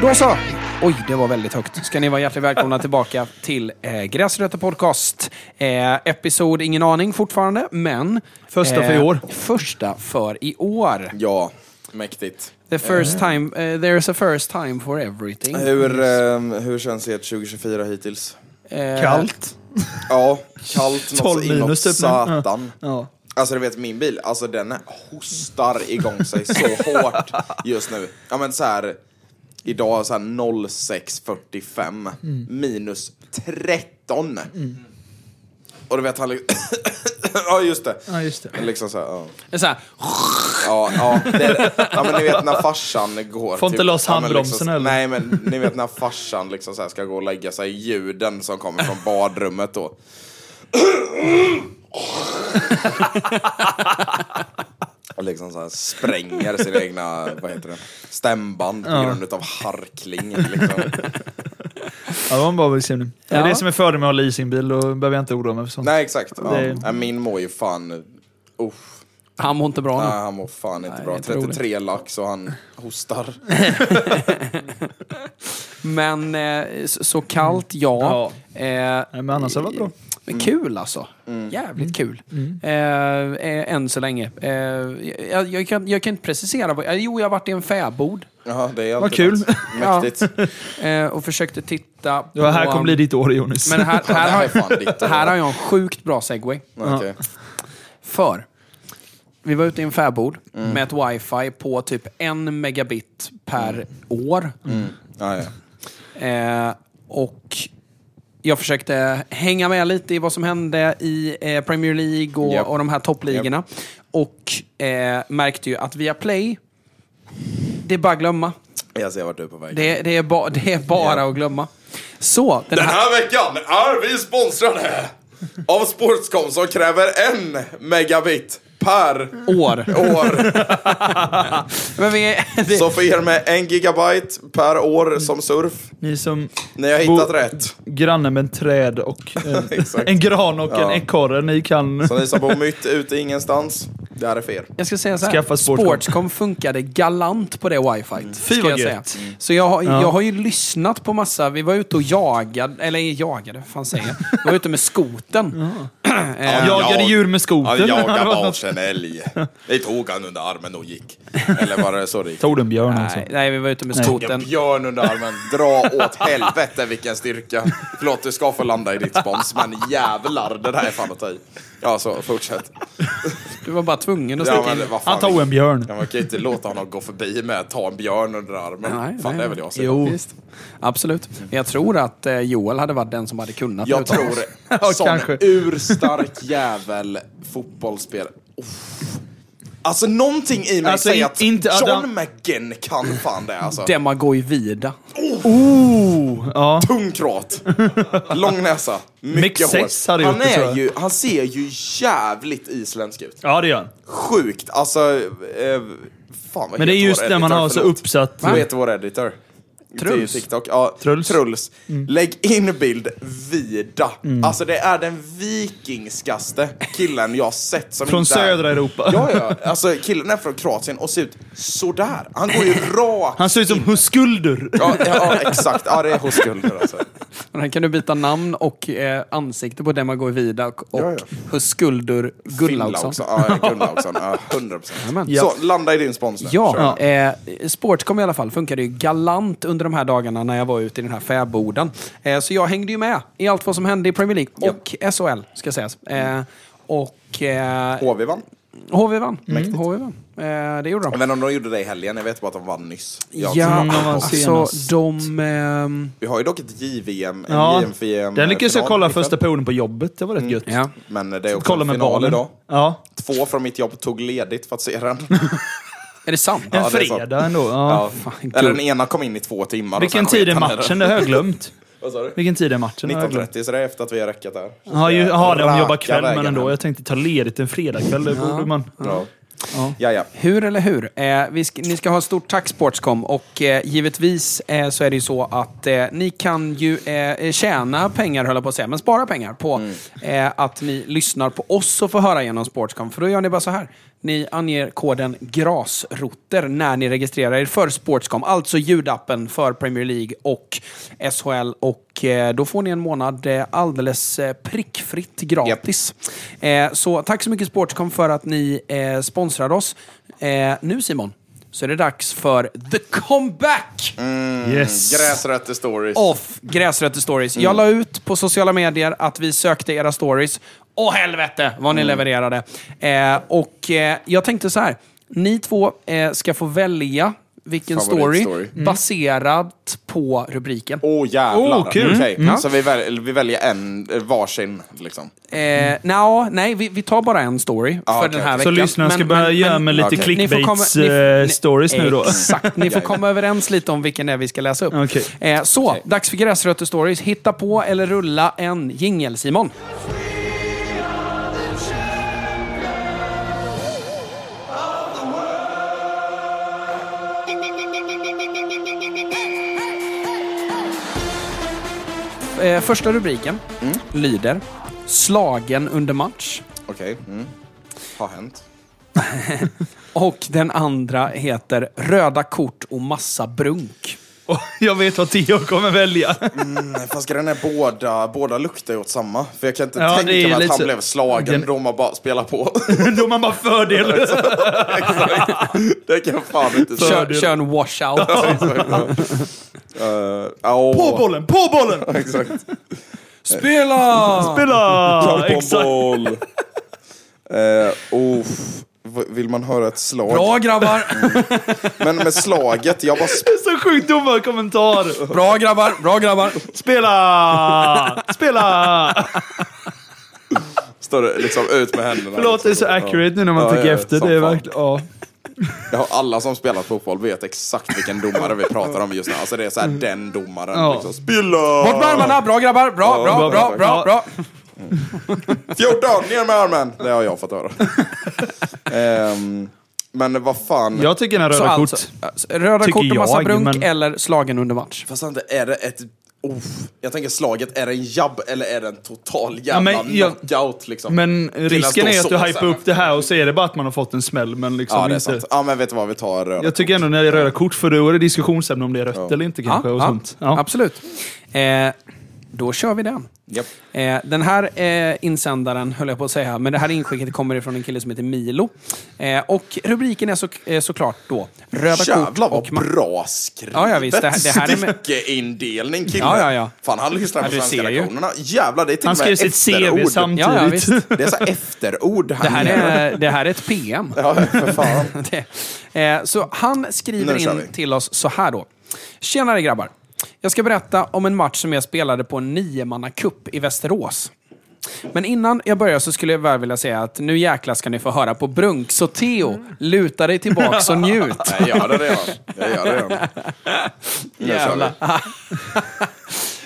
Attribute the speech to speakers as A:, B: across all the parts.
A: Då så! Oj, det var väldigt högt. Ska ni vara hjärtligt välkomna tillbaka till eh, Gräsrötter Podcast. Eh, episod, ingen aning fortfarande, men... eh,
B: Första för i år.
A: Första för i år.
C: Ja, mäktigt.
A: The first time, eh, there's a first time for everything.
C: Hur, eh, hur känns ert 2024 hittills?
A: Eh,
B: Kallt.
C: Ja, kallt
B: 12
C: något inåt
B: minus typ nu.
C: satan.
B: Ja.
C: Alltså du vet min bil, alltså den hostar igång sig så hårt just nu. Ja men så här idag så här 06.45 minus 13. Och du vet han liksom, ja just det.
B: Ja, just det.
C: Liksom så här, ja.
A: det är så här,
C: Ja, ja, det, ja men ni vet när farsan går...
B: Får inte loss
C: ja, men
B: handbromsen,
C: liksom,
B: eller?
C: Nej men ni vet när farsan liksom så här ska gå och lägga sig, ljuden som kommer från badrummet då. och liksom så här spränger sina egna, vad heter det, stämband på
B: Ja.
C: grund av harkling. Liksom.
B: Ja, det var en bra beskrivning. Det är
A: Ja.
B: det som är fördelen med att ha leasingbil, då behöver jag inte oroa mig för sånt.
C: Nej exakt. Ja.
B: Det-
C: Min mår ju fan... Uff.
A: Han mår inte bra nu.
C: Nej, han mår fan inte
A: Nej,
C: bra.
A: jag tror det.
C: 33 lax och han hostar.
A: Men eh, så, så kallt, ja. Eh,
B: Nej, men annars har det varit bra.
A: Men kul alltså. Jävligt kul. Eh, eh, än så länge. Eh, jag, jag, kan, jag kan inte precisera. Vad, jo, jag har varit i en fäbod
C: Jaha, det är
B: Vad kul.
C: Mäktigt.
A: eh, och försökte titta på...
B: Det här kommer bli ditt år, Jonas.
A: Men här,
C: Ja,
A: här,
C: här är
A: har, här har jag en sjukt bra segway.
C: Okej.
A: För vi var ute i en fäbod med ett wifi på typ en megabit per år.
C: Ja, ja.
A: Eh, och jag försökte hänga med lite i vad som hände i eh, Premier League och,
C: Japp.
A: och de här toppligorna. Och eh, märkte ju att via Play, det är bara att glömma.
C: Jag ser vart du är på väg.
A: Det, det, är, ba, det är bara
C: Japp.
A: att glömma. Så, den
C: Den
A: här,
C: här veckan är vi sponsrade av Sportscom som kräver en megabit per
A: år.
C: år.
A: Men vi, det,
C: Så för er med en gigabyte per år som surf,
B: Ni som
C: ni har hittat rätt.
B: granne med en träd och
C: Exakt.
B: en gran och en
C: Ja.
B: ekorre, ni kan...
C: Så ni som bor mitt ute ingenstans, det här är för er.
A: jag ska säga så här,
B: Skaffa Sportscom.
A: Sportscom funkade galant på det wifi.
B: Fy
A: ska
B: vad
A: jag säga.
B: gött.
A: Så jag, har-
B: Ja.
A: jag har ju lyssnat på massa, vi var ute och jagade, eller jagade, vad fan säger jag? Vi var ute med skoten. Eh,
B: Jagade djur med skoter.
C: Han
B: Det
C: jagade
B: något.
C: varsin älg. Det tog han under armen och gick. Eller var det så det gick?
B: Tog du en björn alltså?
A: Nej, nej, vi var ute med
B: Nej.
C: En
A: skoten.
C: björn under armen. Dra åt helvete vilken styrka. Förlåt, du ska få landa i ditt spons, men jävlar, det där är fan att ta i. Ja, så fortsätt.
A: Du var bara tvungen att
C: Ja,
A: sticka
C: men
A: in.
C: fan,
B: Han tog en björn.
C: Ja, man kan ju inte låta honom gå förbi med att ta en björn under armen.
A: Nej,
C: fan,
A: nej,
C: det är väl jag som
A: Jo, absolut. Jag tror att eh, Joel hade varit den som hade kunnat.
C: Jag tror sån
B: kanske.
C: urstark jävel fotbollsspel. Uff. Alltså någonting i mig
B: Alltså,
C: säger att
B: inte
C: John
B: Adam-
C: McGinn kan fan det alltså.
A: Demagoy Vida.
B: Oh! Ja.
C: Tung kråt. Lång näsa. Mycket hår.
B: hade
C: Han, är ju, han ser ju jävligt isländsk ut.
B: ja, det gör han.
C: Sjukt. Alltså... Eh, fan vad
B: Men det är just när man har så uppsatt...
C: Vad heter vår editor?
A: Truls.
C: TikTok. Ja,
B: Truls.
C: Truls. Lägg in bild vida. Alltså det är den vikingskaste killen jag sett. Som
B: Från
C: inte är-
B: södra Europa.
C: Ja, ja. Alltså killen är från Kroatien och ser ut sådär. Han går ju rakt
B: Han ser ut som
C: in.
B: Huskuldur.
C: Ja, ja, exakt. Ja, det är hos Gulder alltså.
A: Men här kan du byta namn och eh, ansikte på Demagoy Vida och, och
C: Ja, ja.
A: Huskuldur.
C: Finnlaugsson. Ja, Gunnlaugsson. Ja, 100 procent.
A: Jajamän.
C: Så, landa i din spons nu.
A: Ja, eh, Sportcom i alla fall funkade ju galant under de här dagarna när jag var ute i den här fäboden. Eh, så jag hängde ju med i allt vad som hände i Premier League och SHL, ska sägas. Eh, och eh,
C: HV vann.
A: HV vann. HV vann. Eh, det gjorde de.
C: Jag vet inte om de gjorde det i helgen. Jag vet bara att de vann nyss. Jag-
A: Ja,
B: de vann
A: alltså de... ehm,
C: Vi har ju dock ett JVM, en
B: Ja,
C: JMFM
B: den lyckades jag
C: final
B: kolla första perioden på jobbet. Det var rätt gött.
A: ja.
C: Men det är också
B: Kolla
C: en
B: med
C: final idag.
B: Ja.
C: Två från mitt jobb tog ledigt för att se den.
A: Är det sant?
B: En
C: Ja, det är sant.
B: fredag ändå. Ja.
C: Ja.
A: fan,
C: Eller den ena kom in i två timmar.
B: Vilken tid är matchen? Det har jag glömt.
C: Vad sa du?
B: Vilken tid är matchen? Det har jag glömt.
C: 19.30, så det är efter att vi har räckat där.
B: Ja, ju, aha, de jobbar kväll men ändå.
C: hem.
B: Jag tänkte ta ledigt en fredagkväll. Det borde man.
C: Ja. Ja, ja.
A: Hur eller hur? Eh, vi ska, ni ska ha stort tack Sportscom och eh, givetvis eh, så är det ju så att eh, ni kan ju eh, tjäna pengar, höll jag på att säga, men spara pengar på eh, att ni lyssnar på oss och får höra genom Sportscom. För då gör ni bara så här. Ni anger koden GRASROTER när ni registrerar er för Sportscom, alltså ljudappen för Premier League och SHL. Och eh, då får ni en månad eh, alldeles eh, prickfritt gratis. Eh, så tack så mycket Sportscom för att ni sponsrar oss. Nu Simon, så är det dags för The Comeback
B: Yes.
C: Gräsrötter stories.
A: of Gräsrötter Stories. Jag la ut på sociala medier att vi sökte era stories. Åh helvete vad ni levererade! Eh, och eh, jag tänkte så här. Ni två eh, ska få välja vilken story,
C: Favoritstory.
A: baserat på rubriken.
C: Åh jävlar.
B: Åh, kul.
C: Okej,
A: Mm.
C: Så vi, väl, vi väljer en, eh, varsin liksom.
A: Eh, nja, nej, vi, vi tar bara en story för
C: okej,
A: den här
C: okej.
B: Så
A: veckan.
B: lyssnarna ska börja göra med lite
A: ni-
B: clickbaits-stories nu då.
A: Exakt, ni får komma överens lite om vilken det är vi ska läsa upp.
B: Okej.
A: Eh, så, dags för Gräsrötter Stories. Hitta på eller rulla en jingel, Simon. Eh, första rubriken lyder Slagen under match.
C: Okej. Mm. Har hänt.
A: Och den andra heter Röda kort och massa brunk.
B: Jag vet vad Theo kommer välja.
C: Nej, fast grejen är båda, båda luktar ju åt samma. För jag kan inte
B: Ja,
C: tänka mig att
B: lite
C: han
B: så-
C: blev slagen
B: Den-
C: då man bara spelar på.
B: Då har man bara fördel.
C: det kan jag fan inte
A: Kör, kör en washout.
C: Uh, oh.
B: På bollen, på bollen!
C: Exakt.
A: Spela!
B: Spela! Exakt.
C: boll. Uh, oh. Vill man höra ett slag?
A: Bra grabbar!
C: Men med slaget, jag bara... sp-
B: Så sjukt dumma kommentar.
A: Bra grabbar! Bra grabbar!
B: Spela! Spela!
C: Står det liksom ut med händerna.
B: Förlåt, det är så accurate nu när man
C: Ja,
B: tänker
C: ja,
B: efter. Det är verkligen... Ja.
C: Alla som spelar fotboll vet exakt vilken domare vi pratar om just nu. Alltså det är så här den domaren.
B: Ja.
C: Liksom. Spilla!
A: Bort med armarna! Bra grabbar! Bra,
C: Ja,
A: bra,
C: bra,
A: bra, bra, bra!
C: 14, ner med armen! Det har jag fått höra. Ehm, men vad fan.
B: Jag tycker den här
A: Så
B: röda
A: alltså,
B: kort...
A: alltså, röda
B: Tycker
A: kort och massa
B: jag,
A: brunk
B: men-
A: eller slagen under match?
C: Fast inte, är det ett... Oh, jag tänker slaget, är det en jabb eller är det en total
B: Ja,
C: jävla
B: men jag-
C: knockout liksom?
B: Men risken är att du hypar upp det här och så är det bara att man har fått en smäll. Men liksom
C: Ja, det är
B: inte...
C: sant. Ja, men vet du vad, vi tar röda
B: Jag tycker ändå när det är röda kort, för då är det diskussionsämne om det är rött
C: Ja.
B: eller inte kanske. och sånt. Ja.
A: Absolut. Eh, då kör vi den.
C: Japp.
A: Eh, den här eh, insändaren, höll jag på att säga, men det här inskicket kommer ifrån en kille som heter Milo. Eh, och rubriken är så, eh, såklart då Röda kort
C: Jävlar
A: och
C: vad bra skrivet!
A: Ja, ja, visst. Det här- det här är med-
C: Styckeindelning killen.
A: Ja, ja, ja.
C: Fan, han lyssnar på
A: Ja,
C: svenska lektionerna. Jävlar, det är till
B: Han skrev sitt CV
C: efterord.
B: samtidigt.
A: Ja, ja, visst.
C: Det är så här efterord.
A: Det här är, det här är ett PM.
C: Ja, för fan.
A: Det. Eh, så han skriver in
C: vi.
A: till oss så här då. Tjenare grabbar. Jag ska berätta om en match som jag spelade på en niomannacup i Västerås. Men innan jag börjar så skulle jag väl vilja säga att nu jäklar ska ni få höra på Brunk. Så Theo, luta dig tillbaks och njut.
C: Jag gör det redan. Jag gör det redan.
A: Jävlar.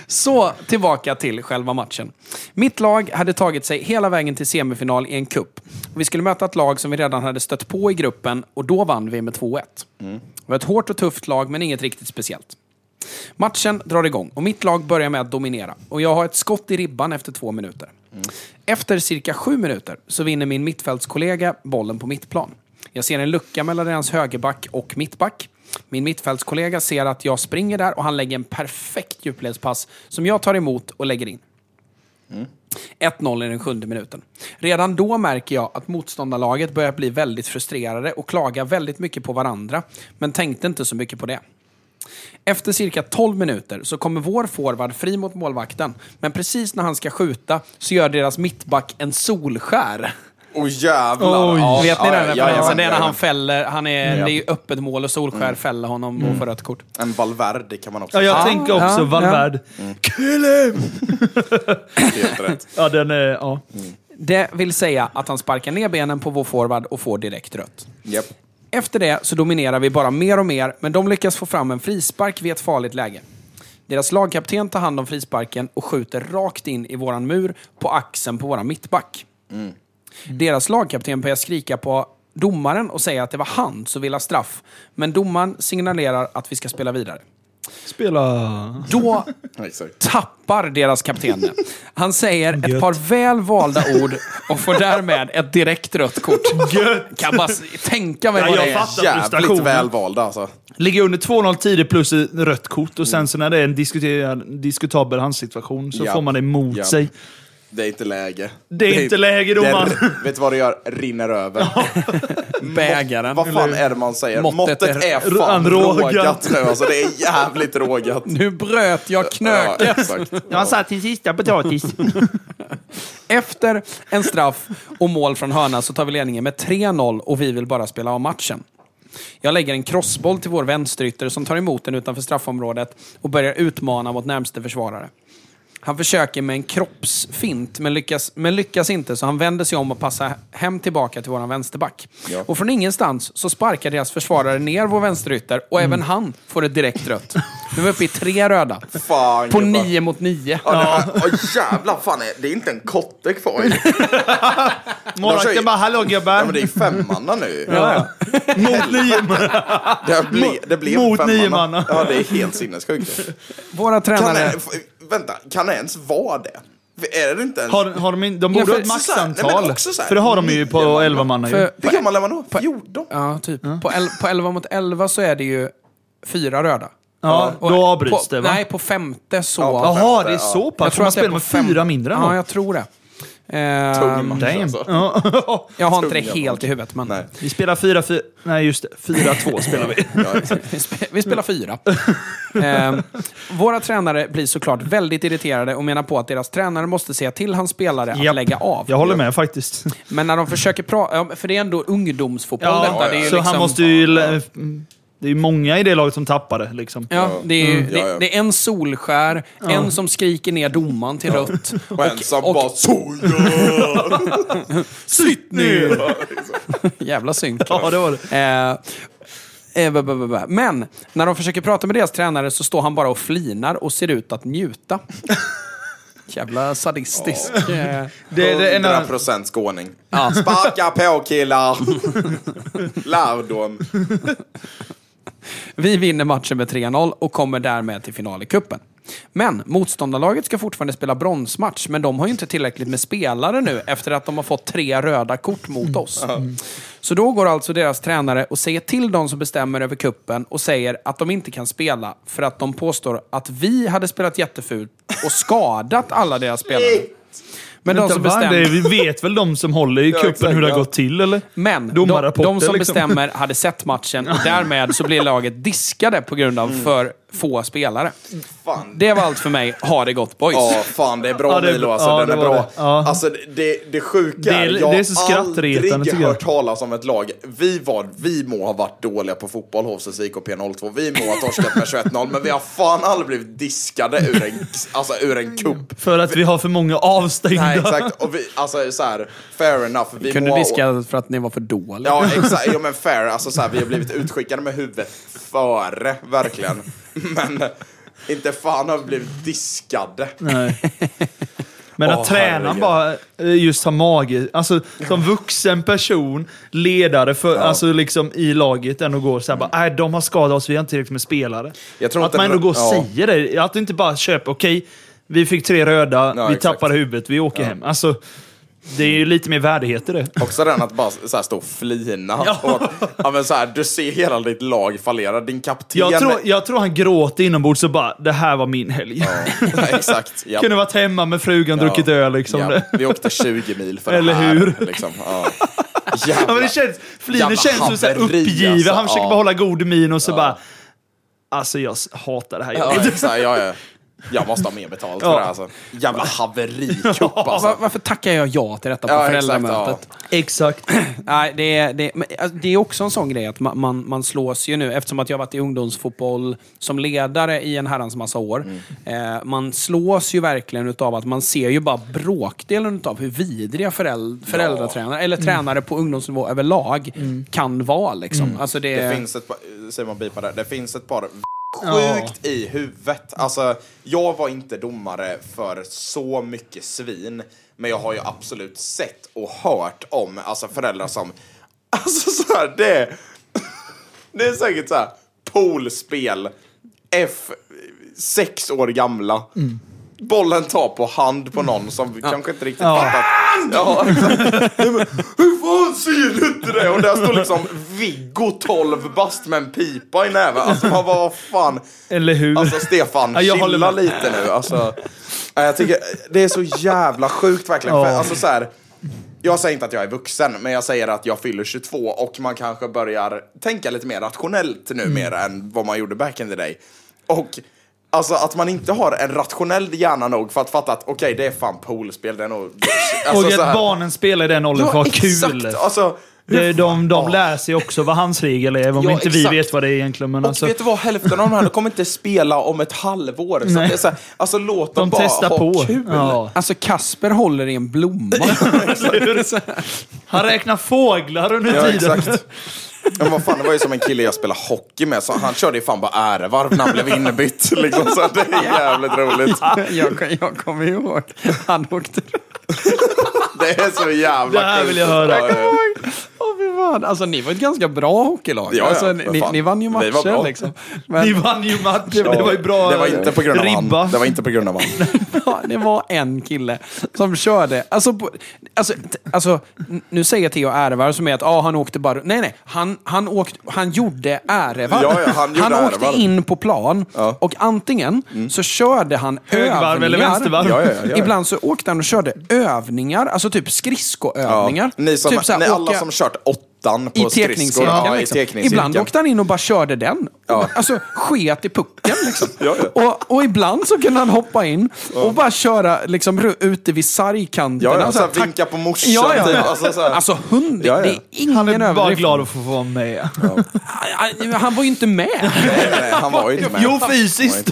A: Så, tillbaka till själva matchen. Mitt lag hade tagit sig hela vägen till semifinal i en kupp. Vi skulle möta ett lag som vi redan hade stött på i gruppen och då vann vi med 2-1. Det var ett hårt och tufft lag, men inget riktigt speciellt. Matchen drar igång och mitt lag börjar med att dominera. Och jag har ett skott i ribban efter två minuter. Efter cirka sju minuter så vinner min mittfältskollega bollen på mittplan. Jag ser en lucka mellan deras högerback och mittback. Min mittfältskollega ser att jag springer där och han lägger en perfekt djupledspass som jag tar emot och lägger in. 1-0 i den sjunde minuten. Redan då märker jag att motståndarlaget börjar bli väldigt frustrerade och klagar väldigt mycket på varandra, men tänkte inte så mycket på det. Efter cirka 12 minuter så kommer vår forward fri mot målvakten, men precis när han ska skjuta så gör deras mittback en solskär.
C: Åh jävlar! Ja,
A: Vet ni
C: ja,
A: den
C: ja,
A: referensen?
C: jajamän,
A: Det är när han fäller, han är, det är ju öppet mål och solskär fäller honom och får rött kort.
C: En Valverde kan man också
B: Ja, jag
A: Ja,
B: tänker också
A: ja,
B: Valverde. Kill him!
C: säga. Helt rätt.
B: Ja, den är... Ja.
A: Det vill säga att han sparkar ner benen på vår forward och får direkt rött.
C: Japp.
A: Efter det så dominerar vi bara mer och mer, men de lyckas få fram en frispark vid ett farligt läge. Deras lagkapten tar hand om frisparken och skjuter rakt in i våran mur på axeln på våran mittback. Deras lagkapten börjar skrika på domaren och säga att det var han som ville ha straff. Men domaren signalerar att vi ska spela vidare.
B: Spela...
A: Då tappar deras kapten det. Han säger ett par väl valda ord och får därmed ett direkt rött kort.
B: Gött!
A: Kan bara tänka mig
B: Ja,
A: vad
B: jag
A: det är.
B: fattar.
C: Jävligt
B: frustrationen.
C: välvalda alltså.
B: Ligger under 2-0 tidigt plus ett rött kort och sen så när det är en diskuterad, diskutabel handsituation så
C: Ja.
B: får man det emot
C: Ja.
B: sig.
C: Det är inte läge.
B: Det är inte läge, domaren.
C: Det- Vet du vad det gör? Rinner över.
A: Bägaren.
C: Vad fan är det man säger?
A: Måttet
C: Måttet,
A: är-
C: är fan
B: rågat.
C: rågat nu. Alltså det är jävligt rågat.
A: Nu bröt jag knöket.
C: Ja.
B: Jag satt till sista potatis.
A: Efter en straff och mål från hörna så tar vi ledningen med 3-0 och vi vill bara spela av matchen. Jag lägger en crossboll till vår vänsterytter som tar emot den utanför straffområdet och börjar utmana mot närmste försvarare. Han försöker med en kroppsfint, men lyckas, men lyckas inte, så han vänder sig om och passar hem tillbaka till våran vänsterback.
C: Ja.
A: Och från ingenstans så sparkar deras försvarare ner vår vänsterytter och även han får ett direkt rött. Nu är vi uppe i tre röda.
C: Fan,
A: På
C: gubbar.
A: nio mot nio.
C: Ja, det här, åh, jävlar, fan det är inte en kotte kvar.
B: Målvakten bara, hallå
C: Ja,
B: gubbar.
C: men det är femmanna nu.
A: Ja,
B: Mot nio
C: Det, ble, det blev
B: Mot
C: femmanna.
B: niomanna.
C: Ja, det är helt sinnessjukt.
A: Våra
C: Kan
A: tränare...
C: f- vänta, kan det ens vara det? Är det inte ens...
B: Har, har de, in, de borde
A: för-
B: ha ett
C: så så här- nej,
B: maxantal.
C: här,
B: för det har de ju på
C: nio man.
B: 11 manna ju.
A: För-
C: Det kan man lämna då? 14?
A: Ja, typ. På, el, på 11 mot 11 så är det ju fyra röda.
B: Ja,
A: Och
B: då avbryts
A: på,
B: det va?
A: Nej, på femte så...
C: Ja,
B: Jaha, det är
C: Ja.
B: så pass?
A: jag
B: Får man
A: att det är
B: spela
A: på
B: med
A: fem-
B: fyra mindre än
A: Ja, jag tror det. Ehm,
C: Tung match
B: Damn.
C: alltså.
B: Ja.
A: jag har inte det
C: Tunga
A: helt i huvudet, men
C: Nej.
B: Vi spelar 4-4... Nej, just det. 4-2 spelar vi.
C: Ja, exakt.
A: vi, spe, vi spelar fyra. Ehm, våra tränare blir såklart väldigt irriterade och menar på att deras tränare måste säga till hans spelare att
B: Japp.
A: lägga av.
B: Jag håller med faktiskt.
A: Men när de försöker prata... För det är ändå ungdomsfotboll
B: Ja,
A: detta. Det är ju
B: så
A: liksom,
B: han måste ju... lä- Det är många i det laget som tappar det liksom.
A: Ja, det är,
C: Mm.
A: det,
C: Ja, ja.
A: det är en solskär, en som skriker ner domaren till rött.
C: Och en som bara så gör.
A: Sitt ner! Jävla synk.
B: Ja, det var det.
A: Eh, eh, b- b- b- b- Men när de försöker prata med deras tränare så står han bara och flinar och ser ut att njuta. Jävla sadistisk. Eh,
B: Det, det är en
C: 100
B: annan...
C: procent skåning. Sparka på killar! Lärdom.
A: Vi vinner matchen med 3-0 och kommer därmed till final i kuppen. Men motståndarlaget ska fortfarande spela bronsmatch, men de har ju inte tillräckligt med spelare nu efter att de har fått tre röda kort mot oss. Så då går alltså deras tränare och säger till de som bestämmer över kuppen och säger att de inte kan spela för att de påstår att vi hade spelat jättefult och skadat alla deras spelare. Men de som bestämmer...
B: Det, vi vet väl de som håller i kuppen
C: exakt,
B: hur det har gått till eller?
A: Men de, de som
B: liksom.
A: bestämmer hade sett matchen och därmed så blir laget diskade på grund av för få spelare.
C: Fan.
A: Det var allt för mig. Ha det gott boys.
C: Ja, fan det är bra
B: Ja, det är
C: Milo
B: bra.
C: alltså.
B: Ja,
C: den
B: det
C: är bra.
B: det. Ja.
C: Alltså det- det, sjuka
B: Det är-
C: jag
B: det är så
C: har aldrig hört talas om ett lag. Vi, var, vi må ha varit dåliga på fotboll hos IK P02. Vi må ha torskat med 21-0, men vi har fan aldrig blivit diskade ur en, alltså, ur en kupp.
B: För att vi har för många avstängda.
C: Nej, exakt. Och vi, alltså så här, fair enough. Vi
A: Kunde
C: må
A: diska för att ni var för dåliga.
C: Ja, exakt. Jo, men fair. Alltså, så här, vi har blivit utskickade med huvudet före, verkligen. Men inte fan har vi blivit diskade.
B: Nej. Men att
C: Åh,
B: tränaren bara eh, just har mage, alltså som vuxen person, ledare för, alltså liksom i laget, ändå går så här bara, nej de har skadat oss, vi har inte tillräckligt med spelare.
C: Jag tror
B: att man ändå går och
C: ja.
B: säger det, att du inte bara köper, okej, vi fick tre röda,
C: Ja,
B: vi
C: exakt.
B: tappade huvudet, vi åker hem. Alltså, det är ju lite mer värdighet i det.
C: Också den att bara så här stå och flina.
B: Ja.
C: Och att, ja, men så här, du ser hela ditt lag fallera. Din kapten...
B: Jag tror, jag tror han gråter inombords och bara, det här var min helg.
C: Ja, exakt. Ja.
B: Kunde varit hemma med frugan,
C: Ja.
B: druckit öl liksom.
C: Ja, vi åkte 20 mil för
B: Eller
C: det här.
B: hur?
C: Liksom. Ja.
B: Ja, men det känns, Fliner
C: Jävla
B: känns som så här
C: haveri,
B: uppgiven,
C: alltså.
B: han försöker
C: Ja.
B: bara hålla god min och så bara, alltså jag hatar det här
C: Ja,
B: jobbet.
C: exakt. Ja, ja. Jag måste ha mer betalt för
B: Ja.
C: det här. Alltså. Jävla haverikupp alltså.
A: Var, varför tackar jag ja till detta på
C: Ja, exakt,
A: föräldramötet?
B: Exakt.
A: Nej, det, är- det, men, alltså, det är också en sån grej att man, man, man slås ju nu, eftersom att jag har varit i ungdomsfotboll som ledare i en herrans massa år. Eh, man slås ju verkligen utav att man ser ju bara bråkdelen utav hur vidriga föräld, föräldratränare, eller tränare på ungdomsnivå överlag, kan vara. Liksom. Alltså det,
C: Det finns ett par, Simon bipar där. Det finns ett par sjukt i huvudet. Alltså, jag var inte domare för så mycket svin, men jag har ju absolut sett och hört om alltså, föräldrar som... Alltså så här, det... Det är säkert så här poolspel, F, sex år gamla. Bollen tar på hand på någon som kanske inte riktigt
B: Ja.
C: fattat. Ja, exakt. Hur fan ser du inte det? Och där står liksom Viggo 12 bast med en pipa i näven. Alltså man bara, vad fan.
B: Eller hur?
C: Alltså Stefan,
B: Ja, jag håller
C: chilla
B: med.
C: lite nu. Alltså, ja, jag tycker det är så jävla sjukt verkligen. För,
B: Ja.
C: alltså, så här, jag säger inte att jag är vuxen, men jag säger att jag fyller 22 och man kanske börjar tänka lite mer rationellt numera
B: Mm.
C: än vad man gjorde back in the day. Och alltså att man inte har en rationell hjärna nog för att fatta att okej, det är fan poolspel, det är nog... Alltså,
B: och
C: så
B: att
C: här-
B: barnen spelar i den åldern för att ha kul.
C: exakt! Alltså,
B: De, de, de lär sig också vad hans regel är, om
C: Ja,
B: inte
C: exakt.
B: vi vet vad det är egentligen. Men
C: Och
B: alltså,
C: vet du vad, hälften av de här kommer inte spela om ett halvår. Så det är så här, alltså låt dem
B: de
C: bara ha
B: på.
C: kul.
B: Ja.
A: Alltså Kasper håller i en blomma.
B: Han räknar fåglar under
C: Ja,
B: tiden.
C: exakt. Men vad fan, det var ju som en kille jag spelade hockey med, så han körde ju fan bara ärevarv när han blev inbytt. Liksom, så det är jävligt roligt.
A: jag, jag kommer ihåg. Han åkte...
C: Det är så jävla
B: Det här vill jag höra.
A: Fan. Alltså ni var ett ganska bra hockeylag.
C: Ja, ja,
A: alltså, ni, ni vann ju
C: Vi var
A: matcher
C: bra.
A: liksom. Men
B: Ni vann ju matchen, det var ju bra
C: Det var inte på grund av
B: ribba.
C: han. Det var inte på grund av han.
A: Ja, det var en kille som körde, alltså, på, alltså, t- alltså nu säger Theo ärevarv som är att ah, han åkte bara, nej nej, han, han, åkte, han gjorde ärevarv.
C: Ja, ja, han gjorde
A: åkte
C: ärevarv.
A: in på plan
C: Ja. Mm.
A: och antingen så körde han
B: Högvarv
A: övningar.
B: eller vänstervarv?
C: Ja, ja, ja, ja.
A: Ibland så åkte han och körde övningar, alltså typ skridskoövningar.
C: Ja. Ni, som,
A: typ så här,
C: ni alla
A: åka-
C: som kört åttan på
A: i
C: skridskor. Ja, i
A: liksom.
C: tekningscirkeln.
A: Ibland åkte han in och bara körde den.
C: Ja.
A: Alltså sket i pucken. Liksom.
C: Ja, ja.
A: Och, och ibland så kunde han hoppa in och bara köra liksom, ute vid sargkanterna.
C: Ja, ja, så här,
A: tack-
C: vinka på morsan,
A: Ja, ja.
C: typ. Alltså, så här.
A: Alltså hund,
C: Ja, ja.
A: det är ingen
B: Han är bara
A: överdrift.
B: glad att få vara med.
A: Han- Han var ju inte med.
C: Nej, nej, han var ju inte med.
B: Jo,
C: var
B: fysiskt.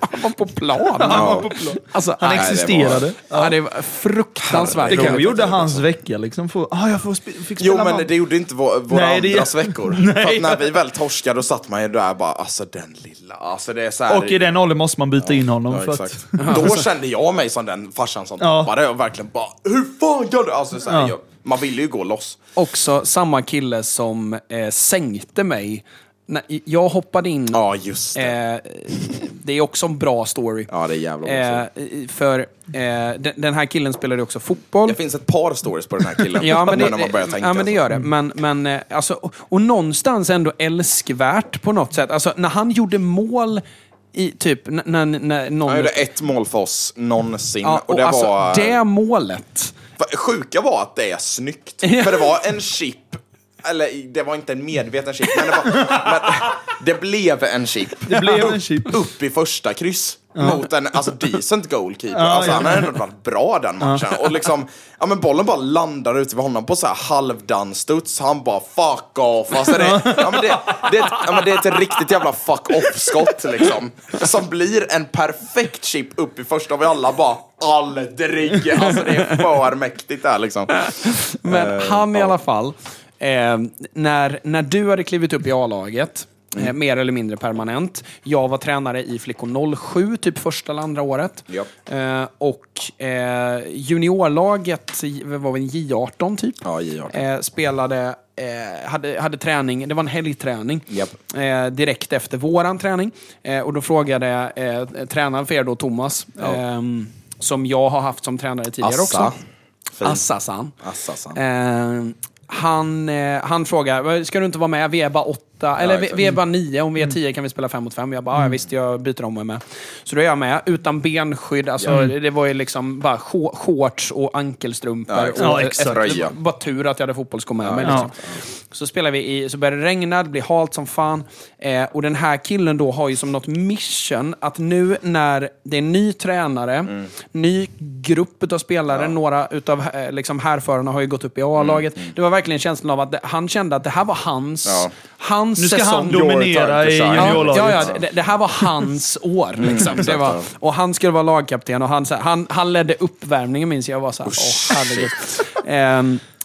A: Han var på plan.
B: Han var på plan.
A: Alltså,
B: Han
A: nej,
B: existerade.
A: Ja, det var fruktansvärt
B: Det kanske gjorde hans vecka liksom. Få, ah, jag får fick spela
C: Jo, men det gjorde inte vår, våra
B: Nej, det-
C: andras veckor.
B: Nej.
C: För att när vi väl torskade, då satt man ju där bara, alltså den lilla, alltså det är så här...
B: Och i den åldern måste man byta in honom.
C: Ja,
B: för
C: exakt.
B: att,
C: Då kände jag mig som den farsan som
B: Ja.
C: tappade och verkligen bara, hur fan gör du? Alltså, så här,
B: Ja.
C: jag, man ville ju gå loss.
A: Också samma kille som eh, sänkte mig. När jag hoppade in.
C: Ja, just det.
A: Eh, det är också en bra story.
C: Ja, det är jävla.
A: Eh, för eh, den, den här killen spelade också fotboll.
C: Det finns ett par stories på den här killen.
A: Ja, men det,
C: när man börjar tänka.
A: ja, men det gör det. Men, men eh, alltså, och, och någonstans ändå älskvärt på något sätt. Alltså, när han gjorde mål i typ, när, när någon...
C: Han gjorde ett mål för oss någonsin.
A: ja,
C: och det
A: alltså,
C: var...
A: det målet.
C: Sjuka var att det är snyggt. För det var en chip, eller det var inte en medveten chip, men det, var, men det blev en chip.
B: det blev en chip.
C: Upp i första kryss. Mot en alltså, decent goalkeeper.
B: Ja,
C: alltså,
B: ja.
C: Han har ändå varit bra den matchen. Och liksom, ja, men bollen bara landar ute vid honom på så här halvdansstuds. Han bara fuck off. Alltså, det, ja, men det, det, ja, men det är ett riktigt jävla fuck off-skott liksom. Som blir en perfekt chip upp i första och vi alla bara aldrig. Alltså det är för mäktigt där liksom.
A: Men
C: Eh,
A: han i
C: ja.
A: alla fall, eh, när, när du hade klivit upp i A-laget Eh, mer eller mindre permanent. Jag var tränare i Flickor 07, typ första eller andra året.
C: Japp.
A: Eh, och eh, juniorlaget var väl en J18 typ.
C: Ja, J18.
A: Eh, spelade, eh, hade, hade träning, det var en helgträning. Eh, direkt efter våran träning. Eh, och då frågade eh, tränaren för er då, Thomas, ehm, som jag har haft som tränare tidigare
C: Assa.
A: också.
C: Fin.
A: Assassan.
C: Assassan.
A: Han, eh, han frågar, ska du inte vara med? Vi är bara åtta, eller vi, är bara nio. Om vi är tio kan vi spela fem mot fem. Jag bara, ja, visst, jag byter om och är med. Så då är jag med, utan benskydd. Alltså, Det var ju liksom bara shor- shorts och ankelstrumpor.
C: Ja, exakt.
A: och
B: Ja, exakt.
A: Bara tur att jag hade fotbollsskor med mig.
B: Ja.
A: Liksom. Så spelar vi i, så börjar det regna, det blir halt som fan. Eh, och den här killen då har ju som något mission att nu när det är ny tränare,
C: Mm.
A: ny grupp av spelare, några utav eh, liksom härförarna har ju gått upp i A-laget. Det var verkligen känslan av att det, han kände att det här var hans,
C: Mm, Ja.
A: hans
B: Nu ska
A: säsong.
B: han dominera i.
A: Ja,
B: juniorlaget.
A: ja, ja det, det här var hans år. Liksom. det var, och han skulle vara lagkapten och han, så här, han, han ledde uppvärmningen minns jag. Jag var så här, åh herregud.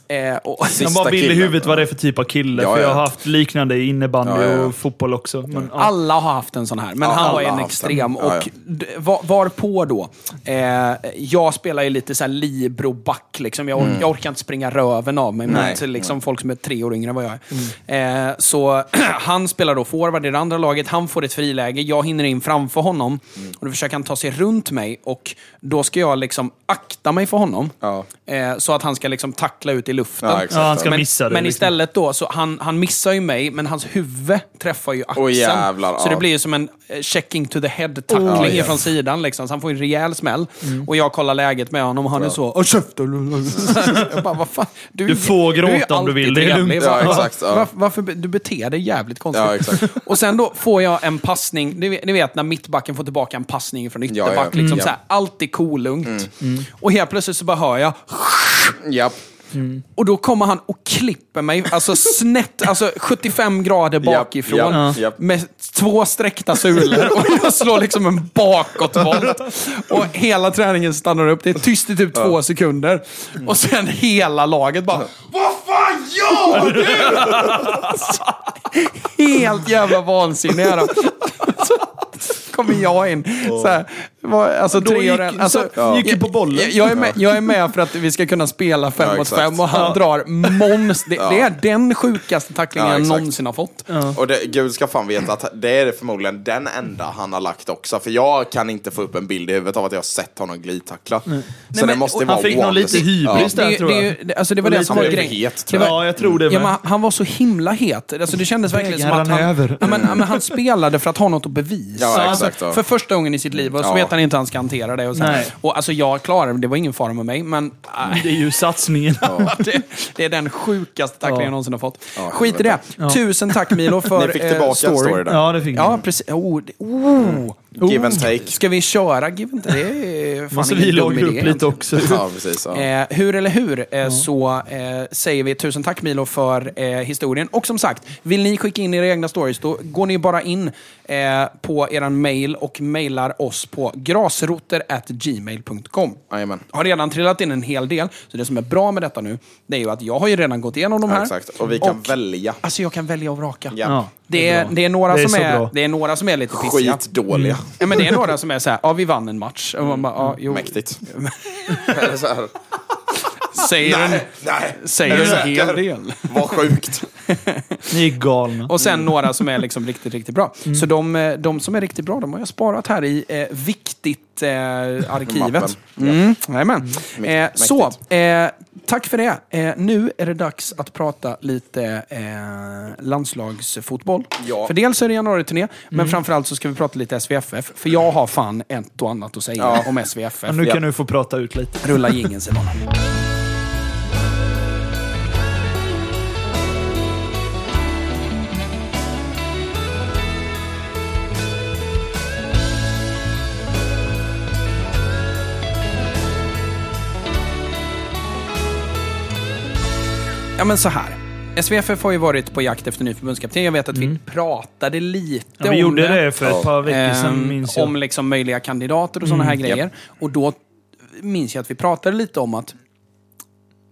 A: Eh, och,
B: Jag bara bild i huvudet vad det är för typ av kille.
C: Ja,
B: för jag
C: ja.
B: har haft liknande i innebandy
C: Ja, ja.
B: och fotboll också. Men, ja.
A: Alla har haft en sån här, men
C: Ja,
A: han var en extrem. Och var, var på då, eh, jag spelar ju lite så här libero-back. Liksom. Jag, or- jag orkar inte springa röven av mig
C: Nej.
A: mot liksom, folk som är tre år yngre än vad jag är. Eh, så han spelar då forward i det andra laget, han får ett friläge, jag hinner in framför honom. Och då försöker han ta sig runt mig och då ska jag liksom akta mig för honom.
C: Ja.
A: Eh, så att han ska liksom tackla ut i luften.
C: Ja, exakt.
B: Ja, han ska
A: men,
B: missa det,
A: Men
B: liksom.
A: istället då, så han, han missar ju mig, men hans huvud träffar ju axeln.
C: Åh, jävlar,
A: så
C: ja.
A: det blir ju som en eh, checking to the head-tackling
C: Oh,
A: från sidan. Liksom. Så han får en rejäl smäll.
B: Mm.
A: Och jag kollar läget med honom och han är så Åh käften! Jag bara, vad fan?
B: Du får
A: är ju
B: gråta om du vill, det är lugnt.
C: Ja, exakt, ja.
A: Varför, varför du beter dig jävligt konstigt.
C: Ja, exakt.
A: Och sen då får jag en passning, ni vet, ni vet när mittbacken får tillbaka en passning från ytterback.
C: Ja, ja.
A: Liksom
C: Mm.
A: så här, allt är kolugnt. Och helt plötsligt så bara hör jag
C: Japp.
A: Och då kommer han och klipper mig, alltså snett, alltså 75 grader bakifrån.
C: japp, japp.
A: Med två sträckta sulor och jag slår liksom en bakåtvolt. Och hela träningen stannar upp, det är tyst i typ två sekunder. Och sen hela laget bara Vad fan gör du? Helt jävla vansinniga. Så kommer jag in. Så här, var, alltså
B: Då
A: tre
B: gick-
A: år äldre. alltså,
B: så- gick ju på bollen.
A: Jag, jag, är med, jag är med för att vi ska kunna spela fem
C: Ja,
A: mot fem och han
B: Ja.
A: drar måns. Det, det är den sjukaste tacklingen
C: Ja,
A: jag någonsin har fått.
C: Och det, Gud ska fan veta att det är förmodligen den enda han har lagt också. För jag kan inte få upp en bild i huvudet av att jag har sett honom glidtackla. Så det
A: men-
C: måste vara
B: Han fick nog lite hybris där tror jag.
A: det, alltså det var det som var grejen.
C: het, tror
A: var-
B: Ja, jag tror det
A: Ja,
B: med.
A: men han var så himla het. Alltså det kändes verkligen som att han, ja, men, ja, han spelade för att ha något att bevisa.
C: Ja,
A: alltså,
C: ja.
A: För första gången i sitt liv. Och så
C: Ja.
A: vet han inte hur han ska hantera det. Och, så.
B: Nej.
A: och alltså jag klarade det, det var ingen fara med mig. Men nej,
B: Det är ju satsningen.
A: det, det är den sjukaste tacklingen
B: Ja.
A: jag någonsin har fått.
C: Ja,
A: Skit i det. Tusen tack Milo för
C: Ni fick
A: eh,
C: tillbaka
A: story.
C: en story där.
B: Ja, det fick
A: Ja,
B: han.
A: precis. Oh, det, oh.
C: Give and take.
A: Ska vi köra give and take? Det är fan
B: Måste vi
A: idé
B: upp lite också.
C: Ja, precis. Ja.
A: Eh, hur eller hur eh, så eh, säger vi tusen tack Milo för eh, historien. Och som sagt, vill ni skicka in era egna stories då går ni bara in eh, på eran mail och mailar oss på grasroter.gmail.com.
C: Jajamän.
A: Har redan trillat in en hel del, så det som är bra med detta nu, det är ju att jag har ju redan gått igenom de här.
C: Ja, exakt. Och vi kan välja.
A: Alltså jag kan välja och vraka.
C: Ja.
B: Ja,
A: Det är, det, är några
B: Det är
A: som är,
B: bra.
A: det är några som är lite pissiga.
C: Skitdåliga.
A: Ja, men det är några som är så här, ja vi vann en match. Och man bara, ja, jo,
C: Mäktigt.
A: Säger en,
C: nej.
A: säger en hel del.
C: Vad sjukt.
B: Ni är galna.
A: Och sen några som är liksom riktigt, riktigt bra. Så de, eh, de som är riktigt bra, de har jag sparat här i eh, viktigt eh, arkivet.
C: Mappen.
A: Mm, jajamän. Eh, så, eh, tack för det. Eh, nu är det dags att prata lite eh, landslagsfotboll.
C: Ja.
A: För dels är det januari-turné, men framförallt så ska vi prata lite SVFF. För jag har fan ett och annat att säga
C: Ja.
A: om SVFF.
B: Ja, nu
C: Ja.
B: kan du få prata ut lite.
A: Rulla jingeln Simon. Ja men så här. SVFF har ju varit på jakt efter ny förbundskapten. Jag vet att vi pratade lite
B: Ja, vi
A: om
B: gjorde
A: det.
B: för ett par veckor sedan,
A: Ehm,
B: minns jag.
A: Om liksom möjliga kandidater och sådana här grejer. Och då minns jag att vi pratade lite om att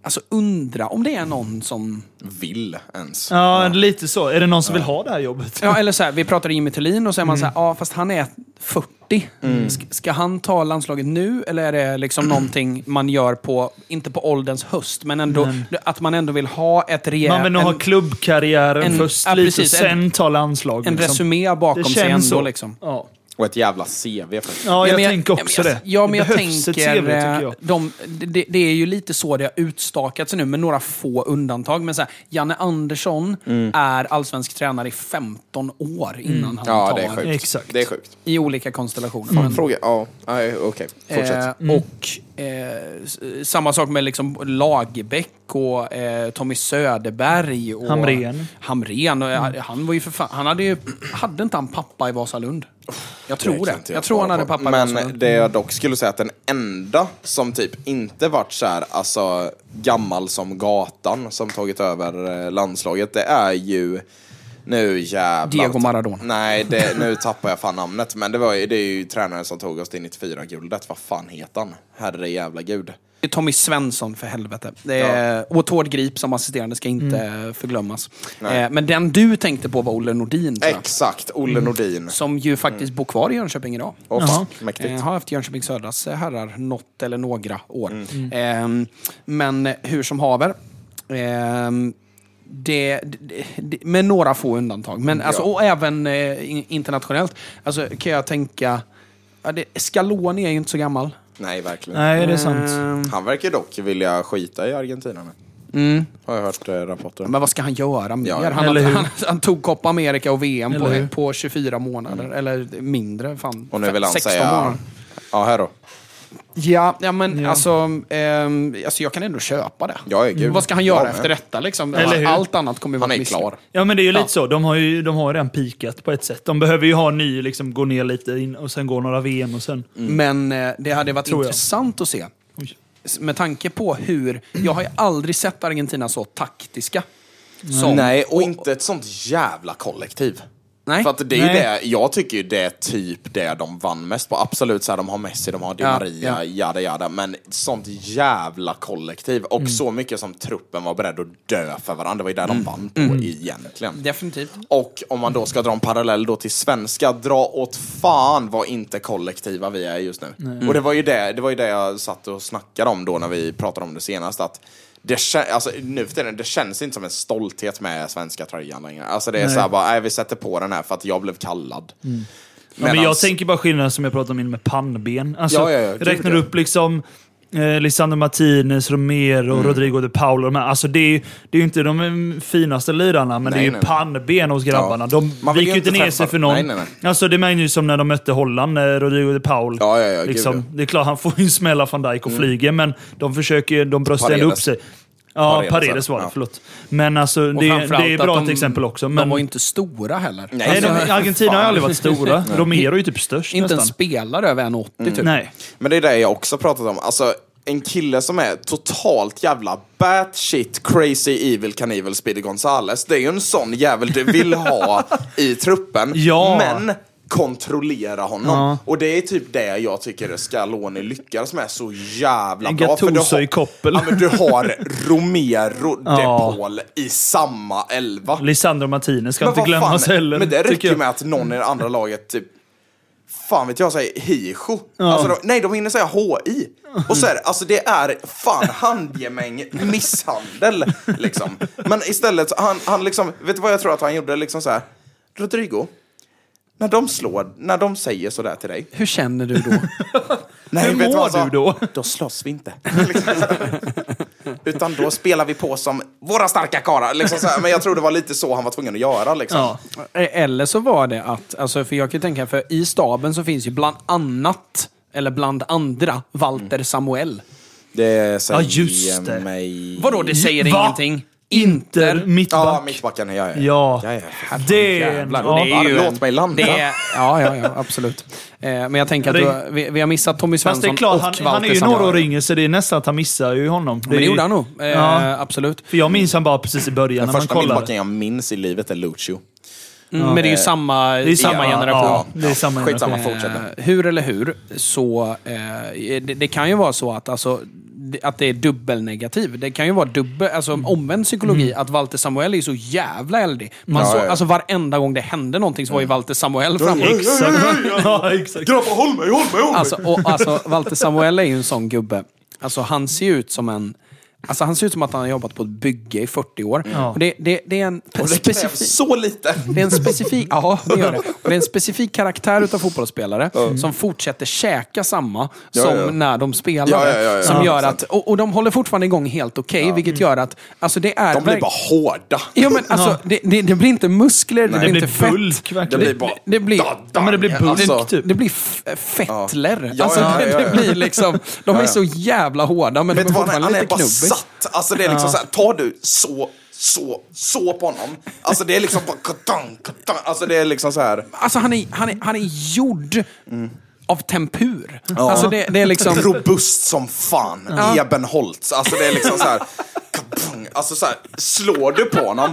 A: alltså undra om det är någon som...
C: Vill ens.
B: Ja, lite så. Är det någon som vill ha det här jobbet?
A: Ja, eller så här, vi pratade Jimmy Thulin och så är man så här, ja fast han är 40. Ska, ska han ta landslaget nu eller är det liksom någonting man gör på, inte på ålderns höst, men ändå att man ändå vill ha ett rejält...
B: Man vill nog ha
A: en,
B: klubbkarriären
A: en-
B: först
A: ja,
B: lite,
A: precis,
B: och sen ta landslag.
A: en
B: liksom.
A: resumé bakom sig ändå liksom.
B: Ja.
C: Och ett jävla CV faktiskt.
B: Ja, jag
A: men
B: tänker också
A: ja, men
B: det.
A: jag- Ja, men
B: det
A: jag
B: behövs
A: tänker...
B: ett CV, tycker jag.
A: De, det, det är ju lite så det har utstakat sig nu, med några få undantag. Men så här, Janne Andersson
B: Mm.
A: är allsvensk tränare i 15 år innan han
C: Ja,
A: tar
C: det är sjukt.
B: Exakt.
C: Det är sjukt.
A: i olika konstellationer. Men-
C: Fråga, ja, nej, okej. Fortsätt.
A: Eh, Och eh, samma sak med liksom Lagerbäck och eh, Tommy Söderberg. Och
B: Hamrén.
A: Hamrén. Och, eh, Han var ju för fan, han hade ju, hade inte han pappa i Vasalund? Jag tror det.
C: inte
A: Jag tror han hade pappa i
C: Men
A: Vasalund.
C: det jag dock skulle säga att den enda som typ inte varit så här, alltså gammal som gatan som tagit över eh, landslaget, det är ju nu jävlar.
A: Diego Maradona.
C: Nej, det, nu tappar jag fan namnet. Men det, var, ju- det är ju tränaren som tog oss till 94-guldet. Vad fan heter han? Herre jävla gud.
A: Det är Tommy Svensson för helvete. Är, Och Tord Grip som assisterande ska inte
C: Mm.
A: förglömmas. Eh, men den du tänkte på var Olle Nordin.
C: Exakt, Olle Nordin.
A: Som ju faktiskt bor kvar i Jönköping idag.
C: Fan, mäktigt.
A: Eh, har haft Jönköping Södras eh, herrar något eller några år.
C: Mm.
A: Ehm, men hur som haver. Det, det, det, med några få undantag. Men alltså,
C: Ja.
A: och även eh, in- internationellt. Alltså, kan jag tänka... Ja, det, Scaloni är ju inte så gammal.
C: Nej, verkligen.
B: Nej, det är sant.
A: Ehm,
C: Han verkar dock vilja skita i Argentina nu.
A: mm.
C: Har jag hört eh, rapporter.
A: Men vad ska han göra mer?
C: Ja,
A: han, han, han tog Copa America och VM på, på 24 månader. Eller mindre. Fan,
C: Och nu vill han
A: 16
C: säga...
A: månader.
C: Ja, här då.
A: Ja, ja men
B: Ja.
A: Alltså, ehm, alltså jag kan ändå köpa det.
C: Ja, gud.
A: Vad ska han göra
C: Ja,
A: efter detta liksom?
B: Eller hur?
A: Allt annat kommer ju vara
C: Han är klar.
B: Ja, men det är ju
A: Ja.
B: lite så. De har ju de har redan pikat på ett sätt. De behöver ju ha ny, liksom gå ner lite in, och sen gå några VM och sen...
A: Men eh, det hade varit
B: Tror jag.
A: intressant att se. Med tanke på hur... Jag har ju aldrig sett Argentina så taktiska. Som,
C: Nej, och inte ett sånt jävla kollektiv.
A: Nej.
C: För att det är ju det, jag tycker ju det är typ det de vann mest på. Absolut så här, de har Messi, de har Di
A: Ja,
C: Maria,
A: ja.
C: jada jada. Men sånt jävla kollektiv. Och
A: Mm.
C: så mycket som truppen var beredd att dö för varandra. Det var ju där de
A: Mm.
C: vann på egentligen.
A: Definitivt.
C: Och om man då ska dra en parallell då till svenska, dra åt fan vad inte kollektiva vi är just nu. Och det var, ju det, det var ju det jag satt och snackade om då när vi pratade om det senast. Att det, alltså, nu för tiden, det känns inte som en stolthet med svenska tröjan längre. Alltså det är så här bara, nej vi sätter på den här för att jag blev kallad.
B: Ja, men jag tänker bara skillnaden som jag pratade om in med pannben. Alltså,
C: Ja, ja, ja, gud,
B: räknar upp liksom eh, Lisandro Martinez, Romero,
C: Mm.
B: Rodrigo de Paul. De här. Alltså, det är det är ju inte de finaste lirarna, men
C: Nej,
B: det är ju pannben hos grabbarna.
C: Ja.
B: De viker
C: ju
B: inte ner sig för någon.
C: Nej, nej, nej.
B: Alltså, det märkte ju som när de mötte Holland, eh, Rodrigo de Paul.
C: Ja, ja, ja,
B: liksom.
C: Mm.
B: Det är klart, han får ju en smäll av van Dijk och flyger, men de försöker ju- de bröstar ändå upp sig. Ja,
C: Paredes,
B: var det,
C: ja.
B: förlåt. Men alltså, det, det är bra
A: de-
B: ett exempel också. Men,
A: De var inte stora heller.
C: Nej,
B: nej, de,
C: Alltså,
B: Argentina har ju
C: fan.
B: aldrig varit stora. Romero är ju typ störst
A: Inte en
B: nästan.
A: spelare över 1,80 typ.
B: Nej.
C: Men det är det jag också pratat om. Alltså, en kille som är totalt jävla batshit crazy evil Cannibal Speedy Gonzales. Det är ju en sån jävel du vill ha i truppen.
B: Ja.
C: Men kontrollera honom.
B: Ja.
C: Och det är typ det jag tycker Scaloni lyckas med så jävla bra. För du har-
B: i koppel.
C: Ja, men du har Romero, De
B: Ja.
C: Paul i samma elva.
B: Lisandro Martinez ska
C: Men
B: inte glömmas
C: fan,
B: heller.
C: Men det räcker
B: jag.
C: med att någon i det andra laget typ Fan vet jag säger Hijo. Alltså, de, nej, de hinner säga HI. Och så är det, alltså det är fan handgemäng misshandel. Liksom. Men istället, han, han liksom, vet du vad jag tror att han gjorde? Liksom så här, Rodrigo, när de slår, när de säger sådär till dig.
A: Hur känner du då?
C: Nej,
B: Hur mår du då?
C: Då slåss vi inte. Liksom. Utan då spelar vi på som våra starka karlar. Liksom. Men jag tror det var lite så han var tvungen att göra. Liksom.
B: Ja.
A: Eller så var det att, alltså, för jag kan tänka, för i staben så finns ju bland annat, eller bland andra, Walter Samuel.
C: Det säger
B: Ja, just det.
C: mig...
A: Vadå, det säger
B: Va?
A: ingenting?
B: Inter, mittback.
C: Ja, mittbacken. Ja, ja.
B: Ja.
C: ja, ja.
B: det
A: Jävlar,
B: ja,
A: det är ju
C: Låt
A: en-
C: mig landa.
A: Det är, ja, ja, ja, absolut. Eh, men jag tänker att
B: Ja,
A: du,
B: det-
A: vi, vi har missat Tommy
B: Fast
A: Svensson
B: det är klart,
A: och
B: han,
A: Walter
B: han är ju några år yngre så det är nästan att han missar ju honom.
A: Men det
B: är-
A: gjorde han nog. Eh,
B: Ja.
A: Absolut.
B: För jag minns han bara precis i början
C: Den
B: när man
C: första mittbacken jag minns i livet är Lucio.
A: Mm, men det är ju samma,
B: Det är samma
A: ja,
B: generation.
A: Ja.
B: Det är samma
C: Skitsamma,
B: generation.
C: fortsätt.
A: Eh, hur eller hur, så eh, det, det kan ju vara så att alltså, det att det är dubbelnegativ. Det kan ju vara dubbel, alltså omvänd psykologi, att Walter Samuel är så jävla eldig. Man
C: Ja,
A: så,
C: ja, ja.
A: Alltså varenda gång det hände någonting så var ju Walter Samuel framme.
B: Exakt. ja, exakt.
C: Grabbar, håll mig, håll mig, håll mig!
A: Alltså, och, alltså, Walter Samuel är ju en sån gubbe. Alltså, han ser ut som en... Alltså, han ser ut som att han har jobbat på ett bygge i 40 år.
B: Ja.
A: Och det, det, det är en
C: Och det
A: specifik...
C: så lite.
A: Det är en specifik, ja, det gör det. Och det är en specifik karaktär utav fotbollsspelare som fortsätter käka samma
C: Ja,
A: som
C: ja.
A: när de spelar.
C: Ja, ja, ja, ja.
A: Som
C: Ja,
A: gör att, och, och de håller fortfarande igång helt okej, vilket gör att alltså det är
C: De blir bara hårda.
A: Ja, men alltså, det, det, det blir inte muskler, det
B: Det
A: blir inte fett.
B: bulk
C: Det blir bara...
A: det blir-
B: Ja, men det blir bulk
C: Alltså,
B: typ.
A: Det blir fettler. Alltså, det, det blir liksom, de är så jävla hårda, men
C: Vet
A: de är fortfarande lite knubbis.
C: Satt. Alltså det är liksom så här, tar du så, så, så på honom. Alltså det är liksom bara katang, katang. Alltså det är liksom så här.
A: Alltså han är, han är, han är gjord av tempur. Alltså det, det är liksom...
C: Robust som fan.
A: Ja.
C: Ebenholtz. Alltså det är liksom så här. Alltså så här, slår du på honom,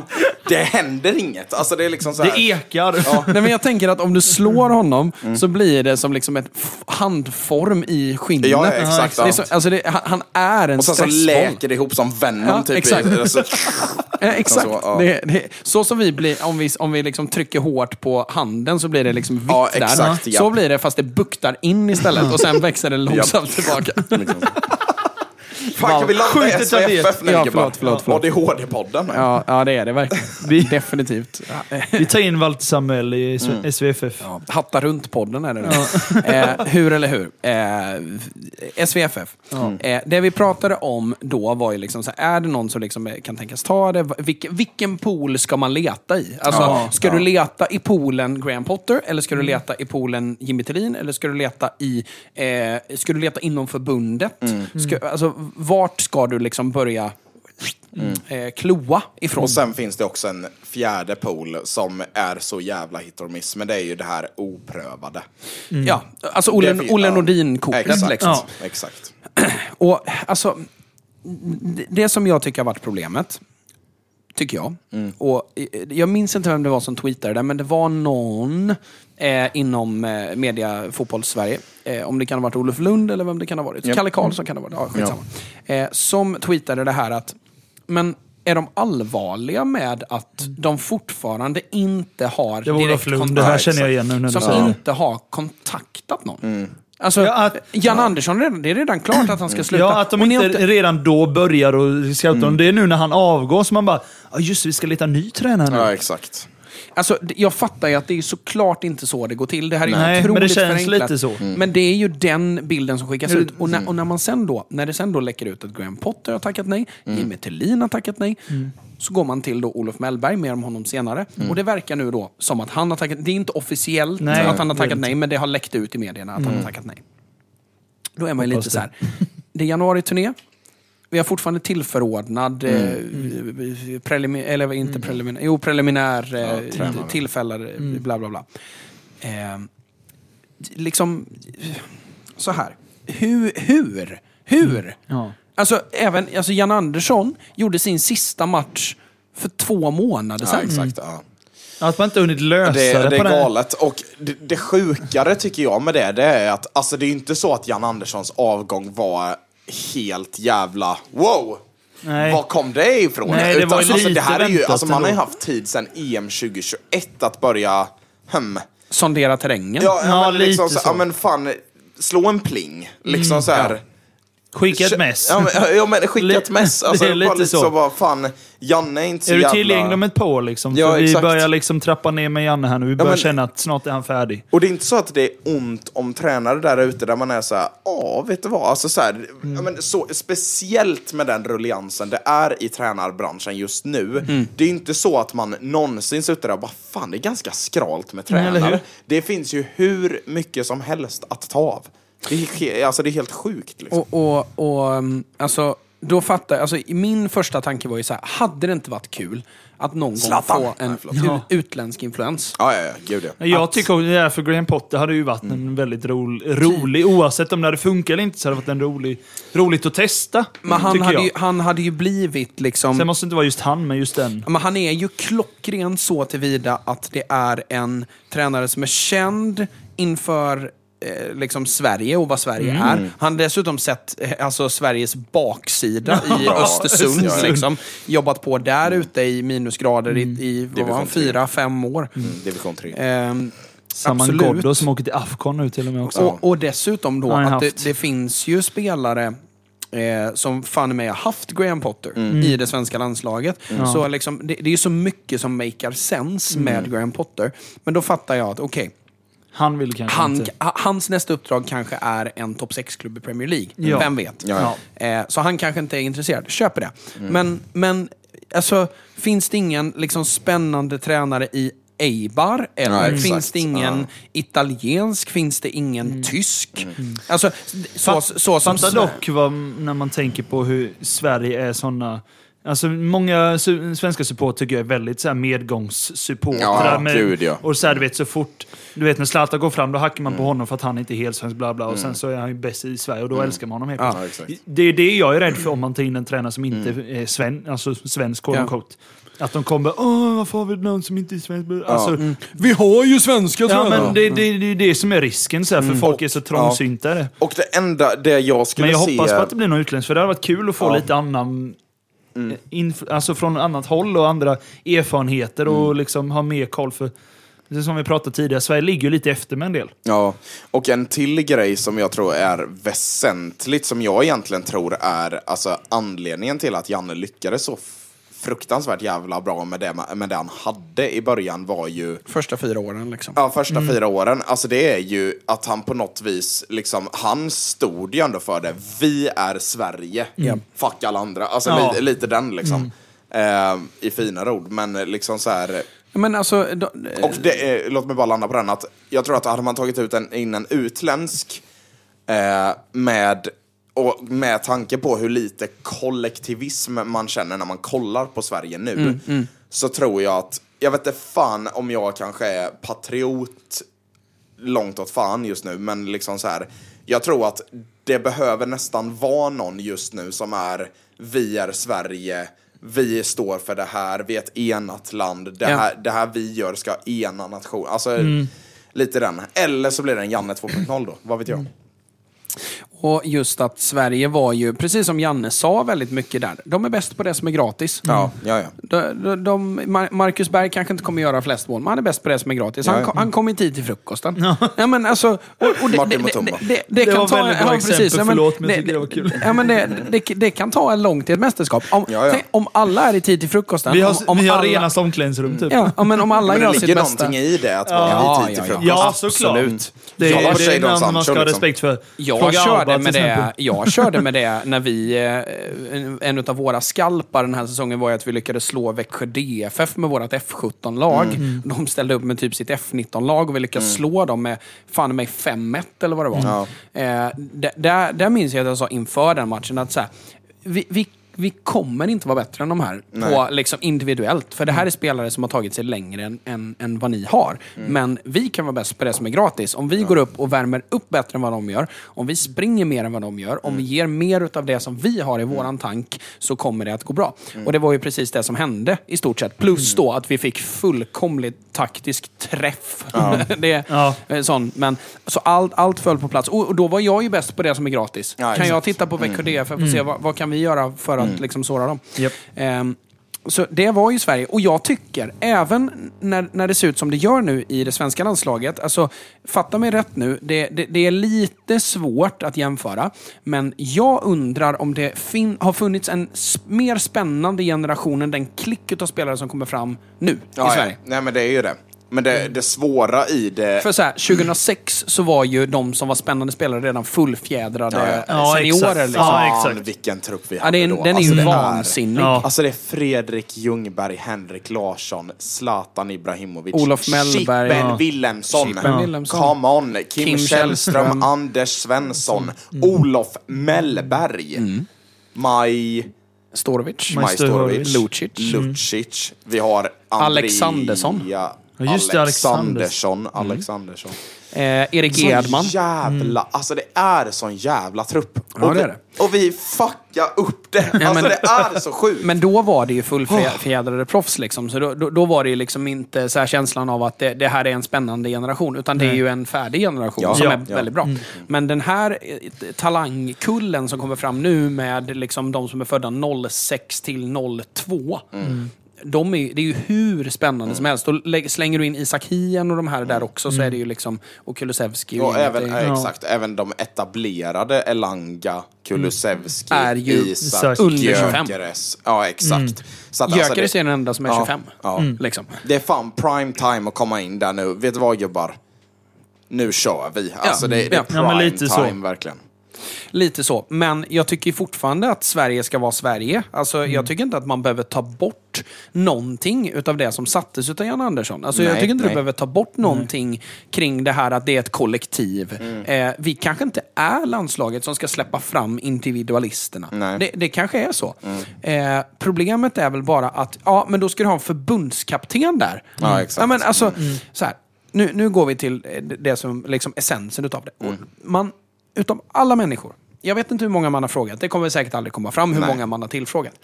C: det händer inget. Alltså det är liksom så här.
B: Det ekar.
A: Nej, men jag tänker att om du slår honom
C: Mm.
A: så blir det som liksom ett handform i skinnet.
C: Ja, ja, exakt.
A: Det är så, alltså det, han, är en
C: Och sen så läker det ihop som Venom
A: Ja,
C: typ.
A: exakt.
C: I, alltså,
A: exakt.
C: Så, ja.
A: det, det, så som vi blir, om vi, om vi liksom trycker hårt på handen så blir det liksom vitt
C: Ja,
A: där.
C: exakt, ja.
A: Så blir det fast det buktar in istället och sen växer det långsamt tillbaka.
C: Fan, kan vi landa i SVFF nu
A: Ja, förlåt, förlåt, förlåt.
C: ADHD-podden.
A: Ja, ja, det är det verkligen.
B: Vi-
A: Definitivt. Ja,
B: Vi tar in Walter Samuel i SVFF.
A: Hatta runt-podden är det nu. Eh, hur eller hur? Eh, SVFF. Eh, det vi pratade om då var ju liksom så här, är det någon som liksom kan tänkas ta det? Vilk, vilken pool ska man leta i? Alltså,
C: Ja,
A: ska
C: ja.
A: du leta i poolen Graham Potter? Eller ska du leta i poolen Jimmy Tillin? Eller ska du leta i, eh, ska du leta inom förbundet? Ska, alltså, vart ska du liksom börja eh, kloa ifrån?
C: Och sen finns det också en fjärde pool som är så jävla hit or miss, men det är ju det här oprövade.
A: Ja, alltså Olle, Olle. Nordin-kortet.
C: Exakt.
A: Liksom.
B: Ja.
C: Exakt.
A: Och alltså, det- det som jag tycker har varit problemet, tycker jag, och eh, jag minns inte vem det var som tweetade det, men det var någon eh, inom eh, media fotbolls-Sverige, eh, om det kan ha varit Olof Lund eller vem det kan ha varit,
C: Ja.
A: Kalle Karlsson kan det ha varit, ja, skitsamma. Eh, som tweetade det här att, men är de allvarliga med att de fortfarande inte har
B: Det
A: direkt
B: Lund.
A: kontakt?
B: Det här känner jag igen nu när du
A: Som
B: sa det.
A: inte har kontaktat någon. Alltså,
B: Ja, att-
A: Jan Andersson, det är redan klart att han ska sluta.
B: Ja, att de
A: har
B: inte redan då börjar och scouta dem. Det är nu när han avgår som man bara, ja just vi ska leta ny tränare nu.
C: Ja, exakt.
A: Alltså, jag fattar ju att det är såklart inte så det går till. Det här är
B: Nej,
A: otroligt
B: men det känns
A: förenklat.
B: lite så.
A: Men det är ju den bilden som skickas
B: Mm.
A: ut. Och när, och när, man sen då, när det sen då läcker ut att Graham Potter har tackat nej, Jimmy Tillin har tackat nej,
B: Mm.
A: så går man till då Olof Mellberg, mer om honom senare. Och det verkar nu då som att han har tackat Det är inte officiellt
B: Nej,
A: att han har tackat nej, men det har läckt ut i medierna att han har tackat nej. Då är man ju lite så här. Det är januari-turné. Vi har fortfarande tillförordnad, eh, prelimin, eller inte preliminär, jo preliminär eh,
C: tränare.
A: tillfälle, bla bla bla. Eh, liksom, så här. Hur, hur, hur?
B: Ja.
A: Alltså, även, alltså Jan Andersson gjorde sin sista match för två månader
C: Ja,
A: sedan.
C: exakt. Ja.
B: Att man inte hunnit lösa
C: Det,
B: det,
C: det
B: på
C: är
B: den.
C: galet. Och det, det sjukare tycker jag med det, det är att alltså, det är inte så att Jan Anderssons avgång var helt jävla wow.
B: Nej.
C: Var kom det ifrån?
B: Nej, det var ju
C: alltså, det här är ju, alltså, Man har ju haft tid sedan EM 2021 att börja, hmm.
A: Sondera terrängen.
C: Ja,
B: Ja,
C: ja, men liksom
B: lite
C: så,
B: så. Mm,
C: ja men fan, slå en pling. Liksom så här.
B: Skicka ett mess.
C: Ja men, ja, men skicka ett mess.
B: Det är
C: Alltså,
B: lite
C: bara lite
B: så.
C: så. bara, fan, Janne är inte så
B: är du
C: jävla...
B: tillgänglig om ett par liksom?
C: Ja,
B: vi
C: exakt.
B: börjar liksom trappa ner med Janne här nu. Vi börjar
C: men-
B: känna att snart är han färdig.
C: Och det är inte så att det är ont om tränare där ute där man är så här, ja, vet du vad, alltså så här, ja, men så, speciellt med den rulliansen det är i tränarbranschen just nu. Det är inte så att man någonsin suttit där och bara, fan det är ganska skralt med tränare. Det finns ju hur mycket som helst att ta av. Det är, alltså, det är helt sjukt. Liksom.
A: Och, och, och um, alltså, då fattar jag, alltså, min första tanke var ju så här, hade det inte varit kul att någon
C: Zlatan!
A: gång få en
C: Nej,
B: Ja.
A: utländsk influens?
C: Ja, ja, ja, gud ja.
B: Jag tycker också det där för Graham Potter hade ju varit en väldigt ro, rolig, oavsett om det hade funkat eller inte, så hade det varit en rolig, roligt att testa.
A: Men han hade,
B: jag.
A: ju, han hade ju blivit liksom...
B: Sen måste det inte vara just han, men just den.
A: Men han är ju klockren så tillvida att det är en tränare som är känd inför eh, liksom Sverige och vad Sverige
C: Mm.
A: är. Han har dessutom sett eh, alltså, Sveriges baksida i Östersund. Liksom. Jobbat på där ute i minusgrader i, i vad var han, fyra, fem år.
C: Mm, Division 3.
A: Ehm,
B: Saman
A: Absolut.
B: Ghoddo som åker till Afcon nu till och med också.
A: och, och dessutom då att det, det finns ju spelare Eh, som fan med har haft Graham Potter
B: Mm.
A: i det svenska landslaget. Så liksom, det, det är ju så mycket som makar sense
B: Mm.
A: med Graham Potter. Men då fattar jag att okej,
B: Han vill kanske
A: han,
B: inte.
A: ha- hans nästa uppdrag kanske är en topp 6-klubb i Premier League.
B: Ja.
A: Vem vet?
C: Ja, ja.
A: Eh, så han kanske inte är intresserad. Köper det.
B: Mm.
A: Men, men alltså, finns det ingen liksom, spännande tränare i Eibar? Eller
C: Ja,
A: finns det ingen italiensk? Finns det ingen
B: Mm.
A: tysk? Alltså, så, så, som...
B: Fattar dock vad, när man tänker på hur Sverige är såna... Alltså många su svenska supportrar tycker jag är väldigt så här medgångssupportrar.
C: Ja,
B: med,
C: gud, ja.
B: Och så här, du vet så fort... Du vet när Zlatan går fram då hackar man på honom för att han inte är helsvensk bla bla. Och sen så är han ju bäst i Sverige och då älskar man honom helt
A: Ja,
C: exakt.
B: Det är det jag är rädd för om man tar in en tränare som inte är sven, alltså svensk. quote
A: Ja.
B: Att de kommer åh varför har vi någon som inte är svensk? Alltså,
A: Vi har ju svenska
B: Ja men det, det, det är det som är risken så här, för folk är så trångsynta.
C: Och det enda, det jag skulle
B: Men jag
C: se...
B: hoppas på att det blir något utländskt, för det hade varit kul att få
C: Ja.
B: lite annan... eh, Inf- alltså från annat håll och andra erfarenheter och liksom ha mer koll för... Som vi pratade tidigare, Sverige ligger ju lite efter med en del.
C: Ja, och en till grej som jag tror är väsentligt, som jag egentligen tror är alltså, anledningen till att Janne lyckades så fruktansvärt jävla bra med det, med det han hade i början var ju
A: Första fyra åren liksom.
C: Ja, första fyra åren. Alltså det är ju att han på något vis, liksom, han stod ju ändå för det. Vi är Sverige. Fuck alla andra. Alltså
B: Ja.
C: lite, lite den liksom. Eh, I finare ord. Men liksom så här.
A: Men alltså... Då,
C: Och det är, låt mig bara landa på den. Att jag tror att hade man tagit ut en, in en utländsk eh, med, och med tanke på hur lite kollektivism man känner när man kollar på Sverige nu. Så tror jag att, jag vet inte fan om jag kanske är patriot långt åt fan just nu, men liksom så här. Jag tror att det behöver nästan vara någon just nu som är vi är Sverige, vi står för det här, vi är ett enat land, det,
A: Ja.
C: här, det här vi gör ska ena nation. Alltså, lite den. Eller så blir det en Janne 2.0 då, vad vet jag.
A: Och just att Sverige var ju, precis som Janne sa väldigt mycket där, de är bäst på det som är gratis.
C: Ja, ja, ja.
A: De, de, de, Mar- Marcus Berg kanske inte kommer göra flest mål, men han är bäst på det som är gratis. Han,
C: Ja, ja.
A: han kom i tid till frukosten. Ja. men alltså, och, och det,
C: Martin
A: det, det, det, det, det
B: Det
A: kan
B: var
A: ta...
B: väldigt bra
A: ja,
B: exempel,
A: precis, ja, men
B: förlåt, men jag tyckte det var kul.
A: Ja, men det, det, det kan ta långt i ett mästerskap. Om,
C: Ja, ja.
A: tänk, om alla är i tid till frukosten.
B: Vi har,
A: om, om
B: vi har
A: alla,
B: rena omklädningsrum typ.
A: Ja, ja, men om alla
C: Men det
A: gör sitt
C: ligger
A: bästa.
C: någonting i det, att vara
A: Ja,
C: i tid till
A: ja, ja.
B: Ja, såklart.
A: Absolut.
B: Det,
C: Jag
B: är- det man ska ha
C: liksom.
B: respekt för.
A: Jag
B: Fråga
A: körde, med det, jag körde med det när vi, eh, en, en av våra skalpar den här säsongen var ju att vi lyckades slå Växjö DFF med vårt F17-lag.
B: Mm.
A: De ställde upp med typ sitt F19-lag och vi lyckades slå dem med fan mig 5-1 eller vad det var.
C: Ja.
A: Eh, där, där minns jag att jag sa inför den matchen att så här, vi, vi vi kommer inte vara bättre än de här på, liksom, individuellt. För det här är spelare som har tagit sig längre än, än, än vad ni har. Men vi kan vara bäst på det som är gratis. Om vi går upp och värmer upp bättre än vad de gör, om vi springer mer än vad de gör, om vi ger mer av det som vi har i våran tank, så kommer det att gå bra. Och det var ju precis det som hände i stort sett. Plus då att vi fick fullkomligt taktisk träff. det,
B: Ja.
A: sån, men, så allt, allt föll på plats. Och, och då var jag ju bäst på det som är gratis.
C: Ja,
A: kan
C: exakt.
A: jag titta på Växjö DFF och se vad, vad kan vi göra för att liksom såra dem?
B: Japp.
A: Ehm, så det var ju Sverige. Och jag tycker, även när, när det ser ut som det gör nu i det svenska landslaget, alltså fatta mig rätt nu, det, det, det är lite svårt att jämföra, men jag undrar om det fin, har funnits en mer spännande generation än den klick av spelare som kommer fram nu i
C: Ja, ja.
A: Sverige.
C: Nej men det är ju det. Men det, det svåra i det...
A: För så här, 2006 så var ju de som var spännande spelare redan fullfjädrade
C: Ja, ja.
B: Ja,
A: seniorer.
B: exakt.
A: Liksom.
B: Ja, exakt.
C: vilken trupp vi
A: Ja,
C: hade
A: är,
C: då.
A: den är ju
C: Alltså, det
A: vansinnig.
B: Ja.
C: Alltså det är Fredrik Ljungberg, Henrik Larsson, Zlatan Ibrahimovic,
A: Olof Mellberg.
C: Chippen
A: Ja.
C: Wilhelmsson,
A: Chippen.
C: Come on, Kim,
A: Kim
C: Källström. Anders Svensson,
A: Mm.
C: Olof Mellberg, Maj...
A: Storovic.
C: Maj
B: Storovic.
A: Lucic.
C: Lucic. Vi har Andrea,
A: Alexandersson.
B: Ja, just det,
C: Alexandersson. Alexandersson.
A: Eh, Erik Edman.
C: jävla, alltså det är sån jävla trupp.
A: Ja,
C: och,
A: det
C: vi,
A: det.
C: och vi fuckar upp det. Alltså
A: men-
C: det är så sjukt.
A: Men då var det ju fullfjädrade proffs liksom. Så då, då, då var det ju liksom inte så här känslan av att det, det här är en spännande generation. Utan det är ju en färdig generation
C: Ja.
A: som
C: Ja,
A: är
C: ja.
A: väldigt bra. Men den här eh, talangkullen som kommer fram nu med liksom de som är födda 06 till 02. De är, det är ju hur spännande som helst. Då lä- slänger du in Isak Hien och de här där också så är det ju liksom... Och Kulusevski. och
C: Och även,
A: Det är-
C: ja. exakt, även de etablerade Elanga, Kulusevski,
A: Är ju
C: Isak,
A: under 25.
C: Gyökeres. Ja, exakt. Så att alltså
A: Gyökeres
C: det,
A: är den enda som är
C: Ja,
A: 25.
C: ja.
A: Liksom.
C: det är fan prime time att komma in där nu. Vet du vad gubbar? Nu kör vi. Alltså det, det är
A: Ja.
C: prime
B: Ja, men lite så.
C: time verkligen.
A: Lite så. Men jag tycker fortfarande att Sverige ska vara Sverige. Alltså,
C: Mm.
A: Jag tycker inte att man behöver ta bort någonting utav det som sattes utav Jan Andersson. Alltså, jag
C: Nej,
A: tycker inte
C: nej.
A: du behöver ta bort någonting kring det här att det är ett kollektiv.
C: Mm.
A: Eh, vi kanske inte är landslaget som ska släppa fram individualisterna.
C: Mm.
A: Det, det kanske är så. Eh, problemet är väl bara att, ja men då ska du ha en förbundskapten där.
C: Ja, exakt.
A: Ja, men alltså, så här, nu, nu går vi till eh, det som liksom essensen utav det.
C: Mm.
A: Man, utav alla människor, jag vet inte hur många man har frågat, det kommer säkert aldrig komma fram hur
C: Nej.
A: många man har tillfrågat.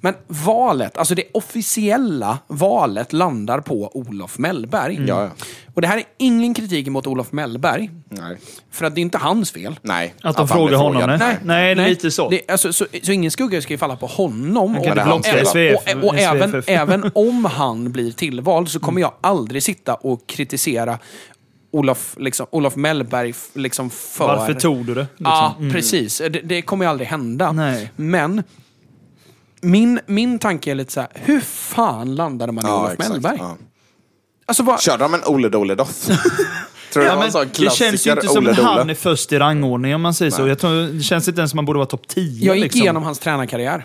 A: Men valet, alltså det officiella valet landar på Olof Mellberg.
C: Ja, ja.
A: Och det här är ingen kritik mot Olof Mellberg,
C: Nej.
A: för att det är inte hans fel.
C: Nej.
B: Att de
C: han
B: frågar honom,
C: frågad.
B: nej. Nej, lite så.
A: Det, alltså, så. Så ingen skugga ska ju falla på honom.
B: kan
A: Och, och, och, och även, även om han blir tillvald så kommer jag aldrig sitta och kritisera Olof, liksom, Olof Mellberg liksom för...
B: Varför tog du det? Liksom.
A: Ja, precis. Det, det kommer ju aldrig hända.
B: Nej.
A: Men min, min tanke är lite så här, hur fan landade man i
C: Ja,
A: Olof
C: exakt.
A: Mellberg?
C: Ja.
A: Alltså, vad,
C: Körde de en Olle Dole Doff? Tror du
B: Ja, men
C: sån
B: det känns ju inte som att han är först i rangordningen om man säger så.
C: Nej.
B: Jag tror, det känns inte ens som man borde vara topp 10.
A: jag gick
B: liksom.
A: igenom hans tränarkarriär.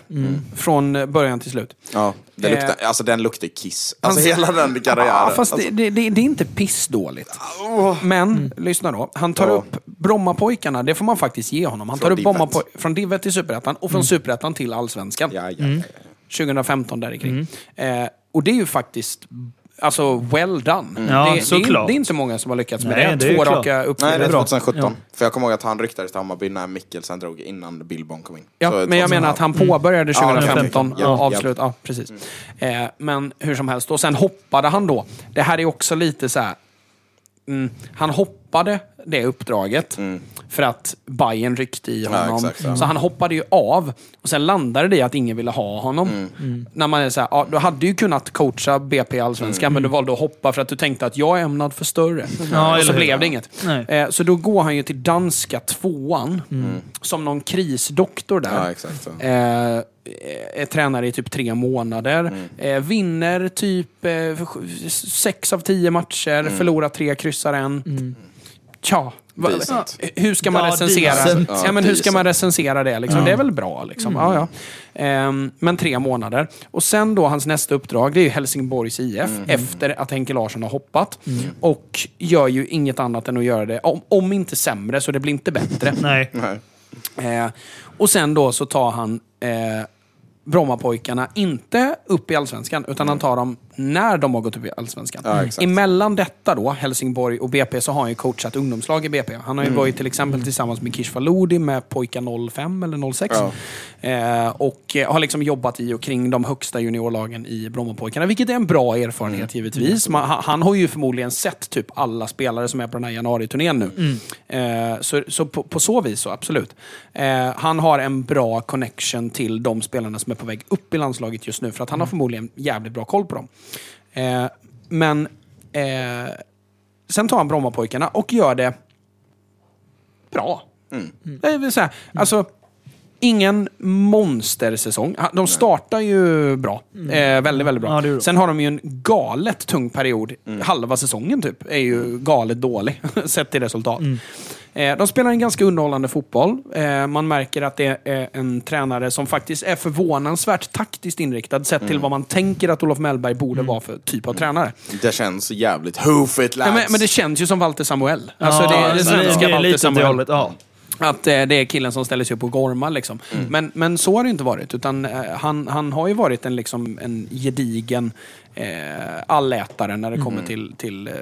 A: Från eh, början till slut.
C: Ja, det
A: Eh,
C: luktar, alltså den luktar kiss. Alltså
A: Hans-
C: hela den karriären.
A: Ja, fast
C: alltså,
A: det, det, det är inte pissdåligt. Men, lyssna då. Han tar
C: Ja.
A: upp Brommapojkarna, det får man faktiskt ge honom. Han tar
C: Från
A: upp
C: Divet.
A: Brommapoj- från Divet till Superettan och från Superettan till Allsvenskan.
C: ja, ja, ja, ja.
A: 2015 där kring. Eh, och det är ju faktiskt Alltså, well done.
B: Ja,
A: det, det, är, det är inte många som har lyckats med
B: Nej,
A: det.
B: det
A: Två raka
C: Nej, det är
A: uppgifter.
C: 2017. För jag kommer ihåg att han ryktades till Hammarby när Mikkelsen drog innan Billborn kom in.
A: Ja,
C: Så
A: men jag menar att han påbörjade
C: Ja,
A: 2015
C: ja,
A: och
C: ja.
A: avslut. Ja, precis. Eh, men hur som helst, och sen hoppade han då. Det här är också lite så här. Mm, han hoppade det uppdraget för att Bayern ryckte i
C: Ja,
A: honom.
C: exakt, ja.
A: Så han hoppade ju av. Och sen landade det i att ingen ville ha honom. När man är så här, ja, du hade ju kunnat coacha BP i Allsvenskan, men du valde att hoppa för att du tänkte att jag är ämnad för större.
B: Ja,
A: och så blev det inget.
B: Nej.
A: Eh, så då går han ju till danska tvåan, som någon krisdoktor där.
C: Ja, exakt. Så.
A: Eh, är tränare i typ tre månader. Eh, vinner typ eh, sex av tio matcher, förlorar tre, kryssar en. Tja. va-. Hur ska man
B: Ja,
A: recensera, ja, men hur ska man recensera det? Liksom? Det är väl bra. Liksom. Ja, ja. Ehm, men tre månader. Och sen då hans nästa uppdrag, det är ju Helsingborgs IF, efter att Henke Larsson har hoppat. Och gör ju inget annat än att göra det, om, om inte sämre, så det blir inte bättre.
B: Nej.
C: Nej.
A: Eh, och sen då så tar han eh, Brommapojkarna inte upp i Allsvenskan, utan han tar dem när de har gått upp i Allsvenskan.
C: Ja, exakt.
A: Emellan detta då, Helsingborg och BP, så har han ju coachat ungdomslag i BP. Han har ju varit till exempel tillsammans med Kish Faludi med pojkar 05 eller 06. Eh, och eh, har liksom jobbat i och kring de högsta juniorlagen i Brommapojkarna, vilket är en bra erfarenhet givetvis. Man, han, har ju förmodligen sett typ alla spelare som är på den här januariturnén nu. Eh, så så på, på så vis så, absolut. Eh, han har en bra connection till de spelarna som är på väg upp i landslaget just nu, för att han har förmodligen jävligt bra koll på dem. Eh, men eh, sen tar han Brommapojkarna och gör det bra. Det vill säga, alltså, ingen monstersäsong. De startar ju bra. Eh, väldigt, väldigt bra.
B: Ja.
A: Sen har de ju en galet tung period. Halva säsongen typ är ju galet dålig, sett till resultat. Eh, de spelar en ganska underhållande fotboll. Eh, man märker att det är en tränare som faktiskt är förvånansvärt taktiskt inriktad, sett till vad man tänker att Olof Mellberg borde vara för typ av tränare.
C: Det känns jävligt hoofigt lads.
A: Ja, men, men det känns ju som Walter Samuel. Alltså, det är det
B: det
A: svenska
B: är
A: Walter
B: lite åt det
A: Samuel.
B: hållet. Ja.
A: Att eh, det är killen som ställer sig upp och gormar. Liksom. Men, men så har det inte varit. Utan eh, han, han har ju varit en, liksom, en gedigen eh, allätare när det kommer till, till, eh,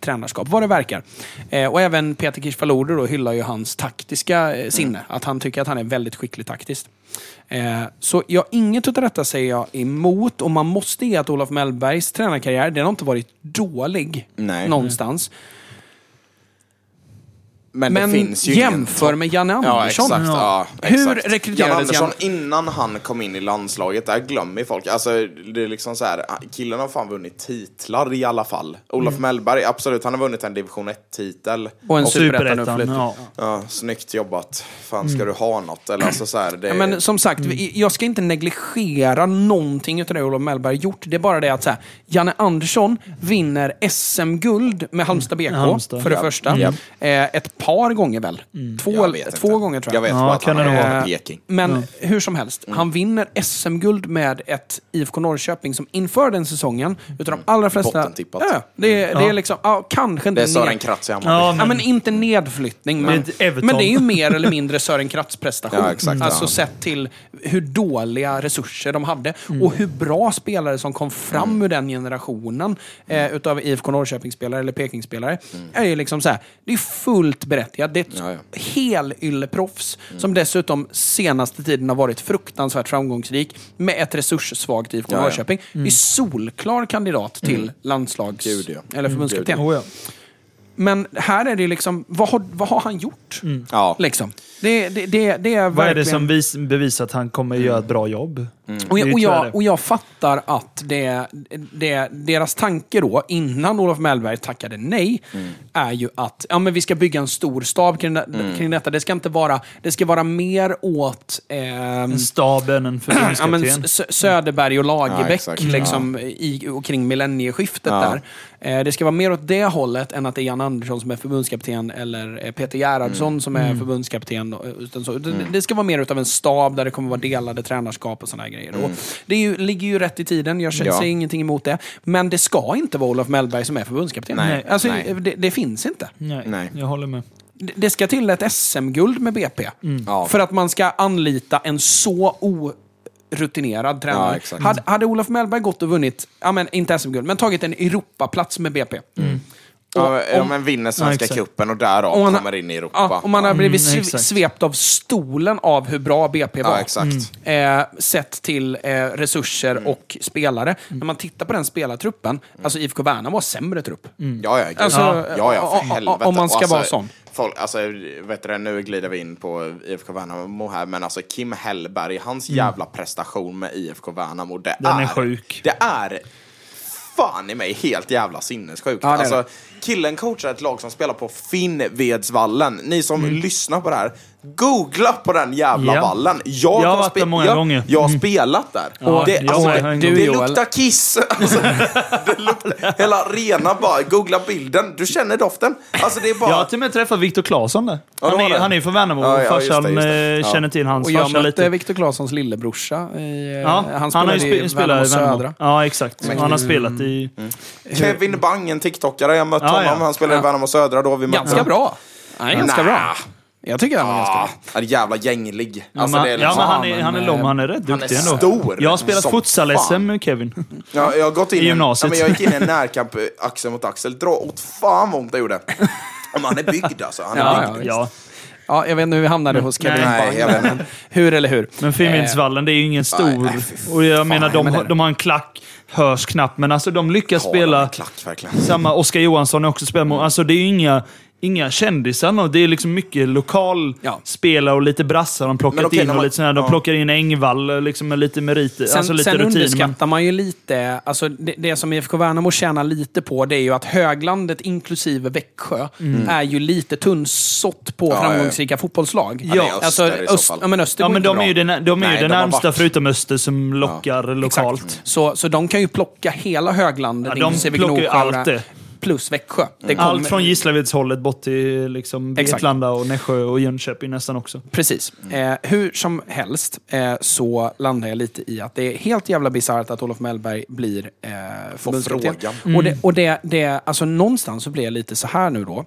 A: tränarskap, vad det verkar. Eh, och även Peter Kirchvalode då hyllar ju hans taktiska eh, sinne. Att han tycker att han är väldigt skicklig taktiskt. Eh, så jag, inget av detta säger jag emot och man måste ge att Olof Mellbergs tränarkarriär, den har inte varit dålig
C: Nej.
A: någonstans.
C: Men,
A: Men
C: det finns ju
A: jämför
C: ingen...
A: med Janne
C: Ja,
A: Andersson.
C: exakt. Ja,
A: Hur
C: exakt.
A: rekryterades
C: Jan Andersson,
A: Jan-
C: innan han kom in i landslaget, där glömmer folk. Alltså, det är liksom så här, killen har fan vunnit titlar i alla fall. Olof Mellberg, absolut, han har vunnit en division 1-titel.
A: Och en
B: Superettan, ja.
C: Ja, snyggt jobbat. Fan, ska du ha något? Eller alltså så här, det...
A: Ja, men som sagt, vi- jag ska inte negligera någonting av det Olof Mellberg gjort. Det är bara det att så här, Janne Andersson vinner SM-guld med Halmstad BK,
B: Halmstad.
A: för det
C: Ja.
A: första.
C: Ja.
A: Eh, ett par gånger väl? Två,
C: vet
A: två
C: inte.
A: gånger tror
C: Jag
A: jag.
C: vet
B: Ja,
C: bara att han är Peking.
A: Men hur som helst, han vinner SM-guld med ett IFK Norrköping som inför den säsongen, utav de allra flesta...
C: Bottentippat.
A: Ja, det, är- det är liksom, ja, kanske inte
C: Det är Sören Kratz i Hammarby.
B: Ja,
A: Ja,
B: men,
A: men inte nedflyttning. Men, men det är ju mer eller mindre Sören Kratz prestation.
C: Ja, exakt,
A: alltså
C: ja.
A: sett till hur dåliga resurser de hade
C: Mm.
A: och hur bra spelare som kom fram ur den generationen eh, utav IFK Norrköping-spelare eller Peking-spelare. är ju liksom så här, det är fullt berättigat. Det är ett
C: Mm. Ja, ja.
A: helylle-proffs som dessutom senaste tiden har varit fruktansvärt framgångsrik med ett resurssvagt IFK
C: Ja, ja.
A: Norrköping. Det är solklar kandidat till landslags...
C: Gud, ja.
A: Eller förbundskapten.
B: Oh, ja.
A: Men här är det liksom, vad har, vad har han gjort?
C: Ja.
A: Liksom. Det, det, det, det är
B: Vad är det
A: verkligen...
B: som vis, bevisar att han kommer göra ett bra jobb?
A: Och
B: Det är
A: jag, och, jag, och jag fattar att det, det, deras tanke då, innan Olof Mellberg tackade nej, är ju att ja, men vi ska bygga en stor stab kring, det, kring detta. Det ska inte vara, det ska vara mer åt... ehm,
B: En staben, en
A: ja, men
B: förbundskapten.
A: S- Söderberg och Lagerbäck
C: Ja,
A: liksom, i, och kring millennieskiftet
C: Ja.
A: där. Eh, det ska vara mer åt det hållet än att det är Jan Andersson som är förbundskapten eller eh, Peter Gerhardsson som är förbundskapten. och- Utan så. Det- Det ska vara mer utav en stab där det kommer vara delade tränarskap och såna här grejer. Och det är ju, ligger ju rätt i tiden, jag
C: Ja.
A: säger ingenting emot det. Men det ska inte vara Olof Mellberg som är förbundskapten.
C: Nej.
A: Alltså,
C: Nej.
A: Det, det finns inte.
B: Nej,
C: Nej.
B: jag håller med.
A: Det ska till ett SM-guld med BP.
C: Ja.
A: För att man ska anlita en så orutinerad
C: Ja,
A: tränare.
C: exakt.
A: hade, hade Olof Mellberg gått och vunnit, ja, men inte SM-guld, men tagit en Europaplats med BP.
C: Ja, men- ja,
A: om-
C: men vinner Svenska
B: exakt.
C: cupen och därav
A: Om man-
C: kommer in i Europa.
A: Ja, om man har blivit
B: Mm,
A: svept av stolen av hur bra BP var.
C: Ja, exakt.
A: Eh, sett till eh, resurser
C: Mm.
A: och spelare. När man tittar på den spelartruppen, alltså IFK Värnamo var sämre trupp.
C: Ja, ja, gud.
A: Alltså,
C: ja, ja, ja, för helvete.
A: om man ska
C: Och alltså,
A: vara sån.
C: Folk, alltså, vet du, nu glider vi in på IFK Värnamo här, men alltså Kim Hellberg, hans jävla prestation med IFK Värnamo, det
B: Den är
C: är...
B: sjuk.
C: Det är fan i mig helt jävla sinnessjukt.
A: Ja, det är
C: alltså,
A: det.
C: Killen coachar ett lag som spelar på Finnvedsvallen. Ni som
A: Mm.
C: lyssnar på det här, googla på den jävla
B: Ja.
C: vallen. Jag,
B: Jag har varit där många
C: jag,
B: gånger.
C: Jag har
B: Mm.
C: spelat där.
B: Ja,
C: det,
B: jag
C: alltså, det, det luktar kiss. Alltså, det luktar, hela arenan bara, googla bilden. Du känner doften. Alltså det är bara...
B: Jag har till och med träffat Viktor Claesson där.
C: Ja,
B: Han är, han är från Värnamo
C: Ja,
B: och
C: ja, just det,
B: farsan
C: just det.
B: eh, känner till hans
A: Och jag
B: farsa
A: mötte
B: lite.
A: Viktor Claessons lillebrorsa. I, eh,
B: Ja,
A: han
B: har
A: spelade
B: ju
A: i
B: spe- spelat i
A: Värnamo. Södra.
B: Ja, exakt. Han har spelat i...
C: Kevin Bang, en TikTokare. Jag mötte honom.
B: ja.
C: Han spelade i
A: Ja.
C: Värnamo Södra då. Vi
A: Ganska bra. Nej, ganska
C: Nja.
A: bra. Jag tycker han var ganska bra.
C: han är jävla gänglig.
B: Ja,
C: Alltså,
B: men,
C: är
B: ja,
C: liksom,
B: men han är,
A: men,
B: han är
A: eh,
B: lång, han är rätt
C: han
B: duktig
C: är
B: ändå.
C: stor.
B: Jag har spelat futsal-SM med Kevin.
C: Ja, jag har gått in
B: I
C: en-
B: gymnasiet.
C: Ja, men jag gick in i en närkamp eh, axel mot axel. Dra åt fan vad ont det gjorde. Men han är byggd alltså. Han är
A: Ja,
C: byggd.
B: Ja.
A: Ja, jag vet inte hur vi hamnade hos Kevin
C: Nej, jag vet
A: hur eller hur.
B: Men Finnvedsvallen, det är ju ingen stor...
C: nej, fy fan.
B: och jag menar, de,
A: men
B: de har en klack, hörs knappt, men alltså de lyckas
C: de
B: spela...
C: klack verkligen.
B: Samma Oskar Johansson har också spelat mot. Alltså det är ju inga, inga kändisar. Det är liksom mycket lokal
A: Ja.
B: spela och lite brassar de plockat
C: Men okej,
B: in.
C: när
B: Och
C: man-
B: lite sådär, de
C: ja.
B: plockar in Engvall liksom med lite meriter.
A: Sen,
B: alltså lite
A: sen
B: rutin. Men,
A: underskattar man ju lite, alltså det, det som IFK Värnamo tjänar lite på, det är ju att höglandet inklusive Växjö är ju lite tunnsått på
C: Ja,
A: framgångsrika fotbollslag.
C: Ja, det är
A: alltså, öst, ja, men Öster
B: ja, men de är ju det, de är
C: Nej,
B: ju det
C: de
B: närmsta
C: varit-
B: förutom Öster som lockar lokalt.
A: Exakt. Så, så de kan ju plocka hela höglandet,
B: Ja, de
A: inklusive
B: plockar ju
A: Gnosjö,
B: allt det.
A: Plus Växjö. Det kommer-
B: Allt från Gislavedshållet bort till liksom. Vetlanda och Nässjö och Jönköping nästan också.
A: Precis. Eh, hur som helst eh, så landar jag lite i att det är helt jävla bisarrt att Olof Mellberg blir eh, förbundskapten.
C: frågan.
A: Och, det, och det, det, alltså någonstans så blir jag lite så här nu då.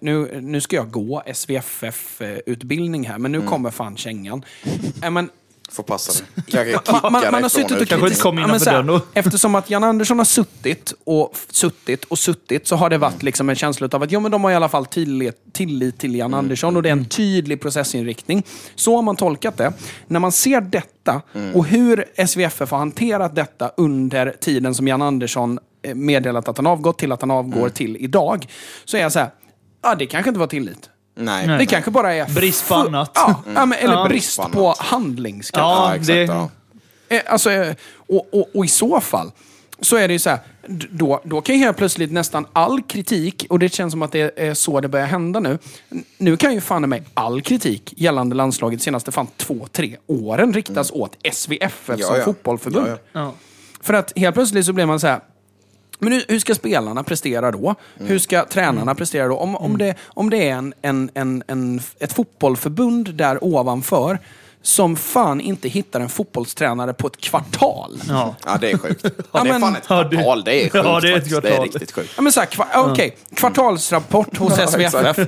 A: Nu- Nu, ska jag gå SVFF-utbildning här, men nu kommer fan kängan. Eh, men
C: Får passa. Kanske
A: man, man, man har suttit och.
B: Kanske inte kom
A: Ja,
B: innanför dörren.
A: Eftersom att Jan Andersson har suttit och suttit och suttit så har det varit liksom en känsla av att jo, men de har i alla fall tillit, tillit till Jan Andersson och det är en tydlig processinriktning. Så har man tolkat det. När man ser detta och hur SVFF har hanterat detta under tiden som Jan Andersson eh, meddelat att han avgått till att han avgår till idag. Så är jag så här, ja det kanske inte var tillit.
C: Nej.
B: Nej.
A: Det kanske bara är...
B: Brist på
A: fu-
B: annat.
A: Ja, ja, men, eller
B: Ja.
A: brist
C: Brist på
A: handlingskraft.
B: Ja,
C: Ja, exakt.
B: det-
C: Ja.
A: Eh, Alltså, eh, och, och, och i så fall så är det ju så här, d- då, då kan ju helt plötsligt nästan all kritik, och det känns som att det är så det börjar hända nu. N- Nu kan ju fan mig all kritik gällande landslaget de senaste fan två, tre åren riktas åt SVFF
C: Ja,
A: som
C: ja.
A: fotbollförbund.
C: Ja,
B: Ja.
A: För att helt plötsligt så blir man så här, men hur, hur ska spelarna prestera då? Hur ska tränarna prestera då? Om, om, det, om det är en, en, en, en, ett fotbollförbund där ovanför som fan inte hittar en fotbollstränare på ett kvartal.
B: Ja.
C: Ja, det är sjukt. Ja,
A: Ja,
C: det är
A: men-
C: fan ett kvartal. Det är sjukt
B: Ja, det är ett
C: faktiskt. Det är
B: kvartal.
C: riktigt sjukt.
A: Ja, men så här, kva, okej, kvartalsrapport hos SVFF.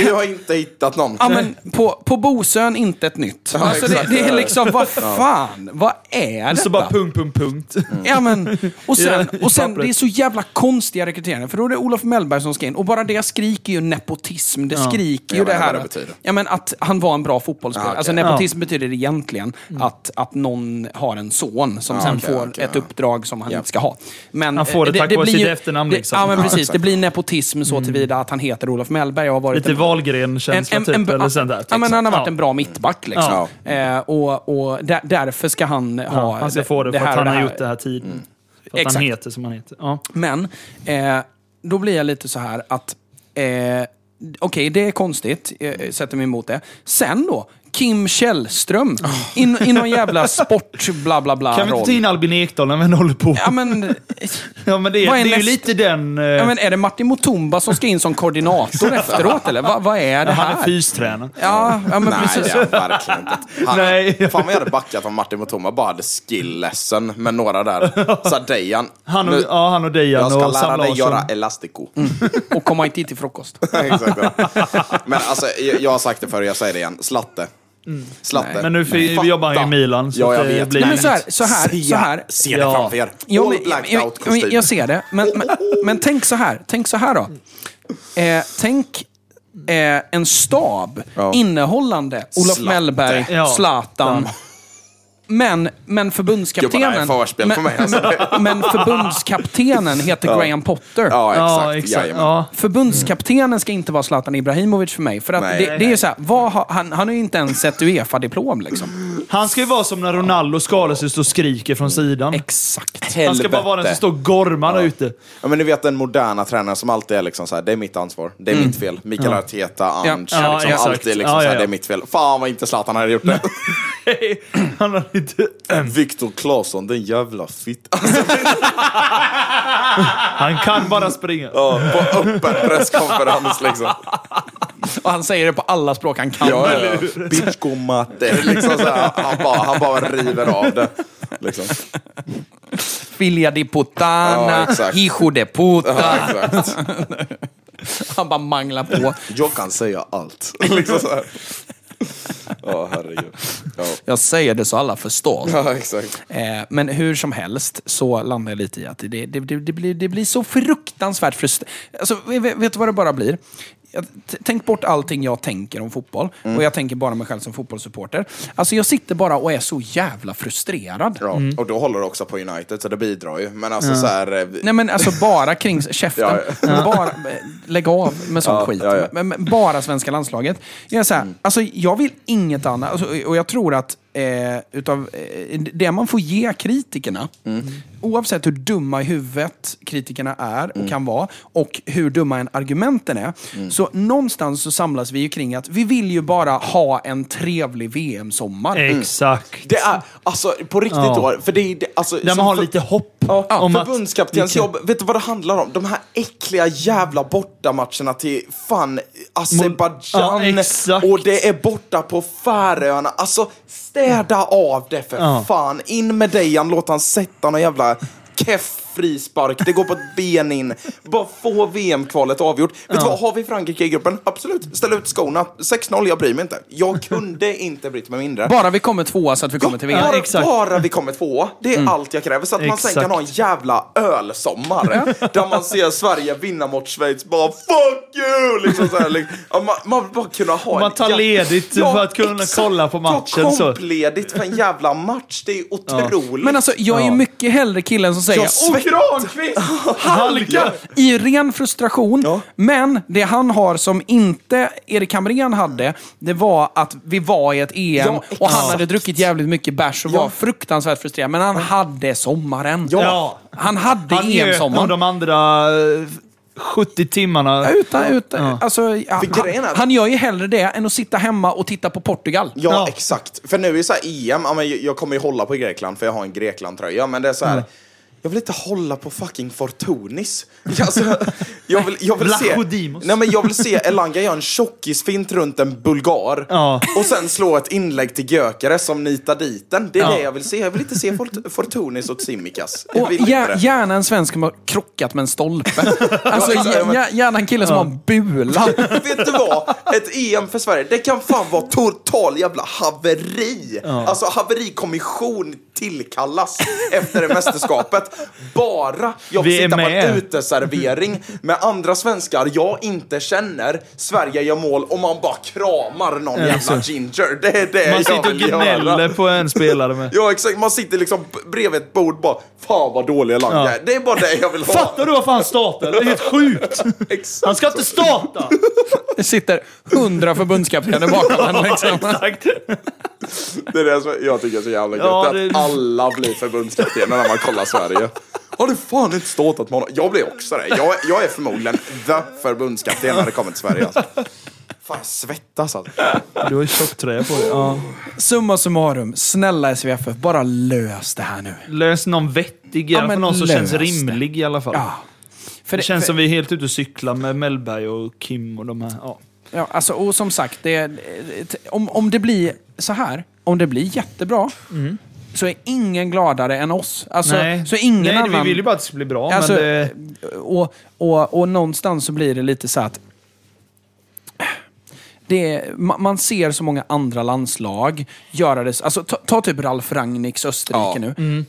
C: För jag har inte hittat någon.
A: Ja, men på, på Bosön inte ett nytt.
C: Ja,
A: Alltså det, det är liksom, vad fan, vad är
B: Så
A: detta?
B: bara punkt, punkt, punkt.
A: Ja, men, och sen,
B: Ja,
A: och sen det är så jävla konstiga rekryteringar. För då är det Olof Mellberg som ska in. Och bara det skriker ju nepotism. Det skriker ju
C: Jag
A: det här
C: det
A: att,
C: betyder.
A: ja, men att han var en bra fotbollsspelare.
C: Ja, okej.
A: Alltså nepotism betyder egentligen
B: Mm.
A: att, att någon har en son som sen
C: okej,
A: får
C: okej,
A: ett
C: ja.
A: uppdrag som han
C: Ja.
A: inte ska ha. Men,
B: Han får det
A: eh,
B: tack vare sitt
A: ju-
B: efternamn,
A: det,
B: liksom.
A: Ja, men
C: Ja,
A: precis.
C: exakt.
A: Det blir nepotism så tillvida att han heter Olof Mellberg och har varit En-
B: Wahlgren-känsla typ, eller sånt där.
A: Ja, men han har varit
B: Ja.
A: en bra mittback. Liksom. Eh, och och där, därför ska han ha...
B: Ja, han ska få det för
A: här
B: att han har gjort det här tiden. För att
A: Exakt.
B: han heter som han heter. Ja.
A: Men eh, då blir jag lite så här att... Eh, Okej, det är konstigt. Jag sätter mig emot det. Sen då? Kim Källström. In, in någon jävla sport bla bla bla
B: Kan vi inte ta in Albin Ekdal när vi håller på?
A: Ja men,
B: Ja, men det, är-
A: Vad är
B: det är ju lite den... eh,
A: ja, men är det Martin Mutumba som ska in som koordinator efteråt eller? Va, vad är det
B: han är
A: här?
B: fystränare.
A: Ja, ja men
C: Nej,
A: precis.
C: det är han verkligen inte. Han,
B: Nej.
C: Fan vad jag hade backat om Martin Motoma bara hade skill-lesson med några där. Så här, Dejan,
B: Han och,
C: nu-
B: ja, han och Dejan
C: jag ska
B: och
C: lära dig göra elastico.
A: Och komma inte hit till frukost.
C: Exakt. Men alltså, jag, jag har sagt det förr, jag säger det igen. Slatte.
A: Nej.
B: Men nu
C: Fatta.
B: jobbar han i Milan. Så
C: Ja, jag
B: det
C: vet.
B: Blir
A: Nej, men så här, så här,
C: Se-
A: så här.
C: Se det
B: Ja.
C: framför er.
A: Ja,
C: All
A: men,
C: blacked
A: jag,
C: out
A: jag,
C: kostym.
A: jag ser det. Men, men, men tänk så här. Tänk så här då. Eh, tänk eh, en stab
C: Ja.
A: innehållande Olof
C: Zlatan.
A: Mellberg,
B: Ja.
A: Men, men förbundskaptenen...
C: förspel på
A: men,
C: mig, alltså.
A: men förbundskaptenen heter Graham Potter.
C: Ja, exakt.
B: Ja, exakt. Ja.
A: Förbundskaptenen ska inte vara Zlatan Ibrahimovic för mig. För att
C: Nej.
A: det, det är ju så här, vad har, han, han har ju inte ens ett Uefa-diplom liksom.
B: Han ska ju vara som när Ronaldo skadar sig och står och skriker från sidan.
A: Exakt.
B: Han ska bara vara den som står och gormar där ute.
C: Ja, men ni vet den moderna tränaren som alltid är liksom så här, det är mitt ansvar, det är mitt fel. Mikael Arteta, Ange,
A: Ja.
C: liksom,
B: Ja,
C: alltid liksom
B: Ja,
C: så här,
B: ja.
C: det är mitt fel. Fan vad inte Zlatan hade gjort det.
B: Han har inte...
C: Viktor Claesson, den jävla fitt.
B: Han kan bara springa.
C: Ja, på öppen presskonferens liksom.
A: Och han säger det på alla språk han kan.
C: Ja, ja, ja. Bitch matte. Liksom så här, han, bara, han bara river av det. Liksom.
A: Filia di
C: Ja,
A: puttana,
C: exakt.
A: hijo de
C: Ja,
A: puta.
C: exakt.
A: Han bara manglar på.
C: Jag kan säga allt. Liksom så här. Ja, herregud. Ja.
A: Jag säger det så alla förstår.
C: ja, exakt.
A: Eh, men hur som helst så landar jag lite i att det, det, det, det, blir, det blir så fruktansvärt frustrerande. Alltså, vet, vet du vad det bara blir? Tänk bort allting jag tänker om fotboll.
C: Mm.
A: Och jag tänker bara mig själv som fotbollssupporter. Alltså jag sitter bara och är så jävla frustrerad.
C: Ja. Och då håller du också på United, så det bidrar ju. Men alltså så här... eh,
A: Nej men alltså bara kring käften.
C: Ja,
A: Bara, lägg av med sån
C: Ja,
A: skit.
C: ja, ja.
A: Men, men bara svenska landslaget. Jag, är så här, alltså, jag vill inget annat. Alltså, och jag tror att eh, utav, eh, det man får ge kritikerna, oavsett hur dumma i huvudet kritikerna är och kan vara, och hur dumma en argumenten är, så någonstans så samlas vi ju kring att vi vill ju bara ha en trevlig VM-sommar.
B: Exakt.
C: Det är, alltså på riktigt
B: Ja.
C: då, för det är det, alltså,
B: Där man har
C: för-
B: lite hopp.
C: Ja,
B: om att-
C: förbundskaptenens
B: vilken-
C: jobb, vet du vad det handlar om? De här äckliga jävla bortamatcherna till fan Azerbajdzjan
B: Ja,
C: och det är borta på Färöarna. Alltså städa av det för
B: Ja.
C: fan. In med Dejan, låt han sätta någon jävla keff frispark, det går på ett ben in. Bara få VM-kvalet avgjort. Vet du vad, har vi Frankrike i gruppen? Absolut, ställ ut skorna. 6-0, jag bryr mig inte. Jag kunde inte brytt mig mindre.
A: Bara vi kommer tvåa så att vi kommer till VM.
C: Bara,
B: exakt.
C: bara vi kommer tvåa. Det är allt jag kräver. Så att man sen
B: Exakt.
C: kan ha en jävla ölsommar. där man ser Sverige vinna mot Schweiz. Bara fuck you! Liksom så här, liksom. Ja, man, man bara kunna ha
B: Man tar ledigt för att kunna kolla på matchen,
C: Ta kompledigt för en jävla match. Det är otroligt.
A: Men alltså, jag är ju
B: Ja.
A: mycket hellre killen som säger
C: Jag
A: "Åh,
C: svett-
A: Granqvist! Halka! I ren frustration.
C: Ja.
A: Men det han har som inte Erik Hamrén hade, det var att vi var i ett EM
C: Ja,
A: och han hade druckit jävligt mycket bärs och
C: Ja.
A: var fruktansvärt frustrerad. Men han hade sommaren.
B: Ja.
A: Han hade EM-sommaren.
B: de andra eh, 70 timmarna.
A: Utan, utan, alltså, ja,
C: är
A: han, han gör ju hellre det än att sitta hemma och titta på Portugal.
C: Ja,
B: Ja.
C: exakt. För nu är det så här EM, jag- kommer ju hålla på Grekland för jag har en Grekland-tröja, men det är så här. Jag vill inte hålla på fucking Fortunis. Alltså, jag vill, jag vill se... Nej, men jag vill se Elanga göra en tjockisfint runt en bulgar
B: Ja.
C: och sen slå ett inlägg till Gökare som nitar dit den. Det är
B: Ja.
C: det jag vill se. Jag vill inte se Fort- Fortunis och Tsimikas.
A: Och gär, gärna en svensk som har krockat med en stolpe. Alltså,
C: Ja,
A: gär- gärna en kille som har en bula.
C: Vet du vad? Ett EM för Sverige, det kan fan vara total jävla haveri. Alltså haverikommission tillkallas efter det mästerskapet. Bara jag
B: Vi
C: får
B: är
C: sitta på en
B: med.
C: uteservering med andra svenskar jag inte känner. Sverige gör mål och man bara kramar någon jävla ginger. Det är det
B: Man
C: jag
B: sitter och gnäller på en spelare med.
C: Ja exakt, man sitter liksom bredvid ett bord bara Fan vad dåliga lag
B: Ja.
C: är. Det är bara det jag vill ha.
B: Fattar du varför han startar? Det är helt sjukt!
C: Exakt.
B: Han ska inte starta!
A: Det sitter hundra förbundskaptener bakom en. Liksom.
B: Exakt.
C: Det är det som jag tycker är så jävla gött.
B: Ja,
C: att
B: det-
C: alla blir förbundskaptener när man kollar Sverige. Har du fan inte startat med honom? Jag blir också det. Jag, jag är förmodligen the förbundskapten när det kommer till Sverige. Alltså. Fan, jag svettas alltså.
B: Du har ju tjocktröja på dig. Ja.
A: Summa summarum, snälla SVFF, bara lös det här nu.
B: Lös någon vettig,
A: Ja, men
B: någon som känns
A: det.
B: rimlig i alla fall.
A: Ja. För
B: Det känns
A: för,
B: som vi är helt ute och cyklar med Mellberg och Kim och de här. Ja.
A: ja, alltså, och som sagt, det, om, om det blir så här, om det blir jättebra, så är ingen gladare än oss. Alltså,
B: Nej,
A: Så ingen
B: Nej
A: annan...
B: vi vill ju bara att det ska bli bra.
A: Alltså,
B: men det,
A: och, och, och någonstans så blir det lite så att det är, ma- man ser så många andra landslag göra det. Alltså, ta, ta typ Ralf Rangnicks Österrike
C: Ja.
A: nu.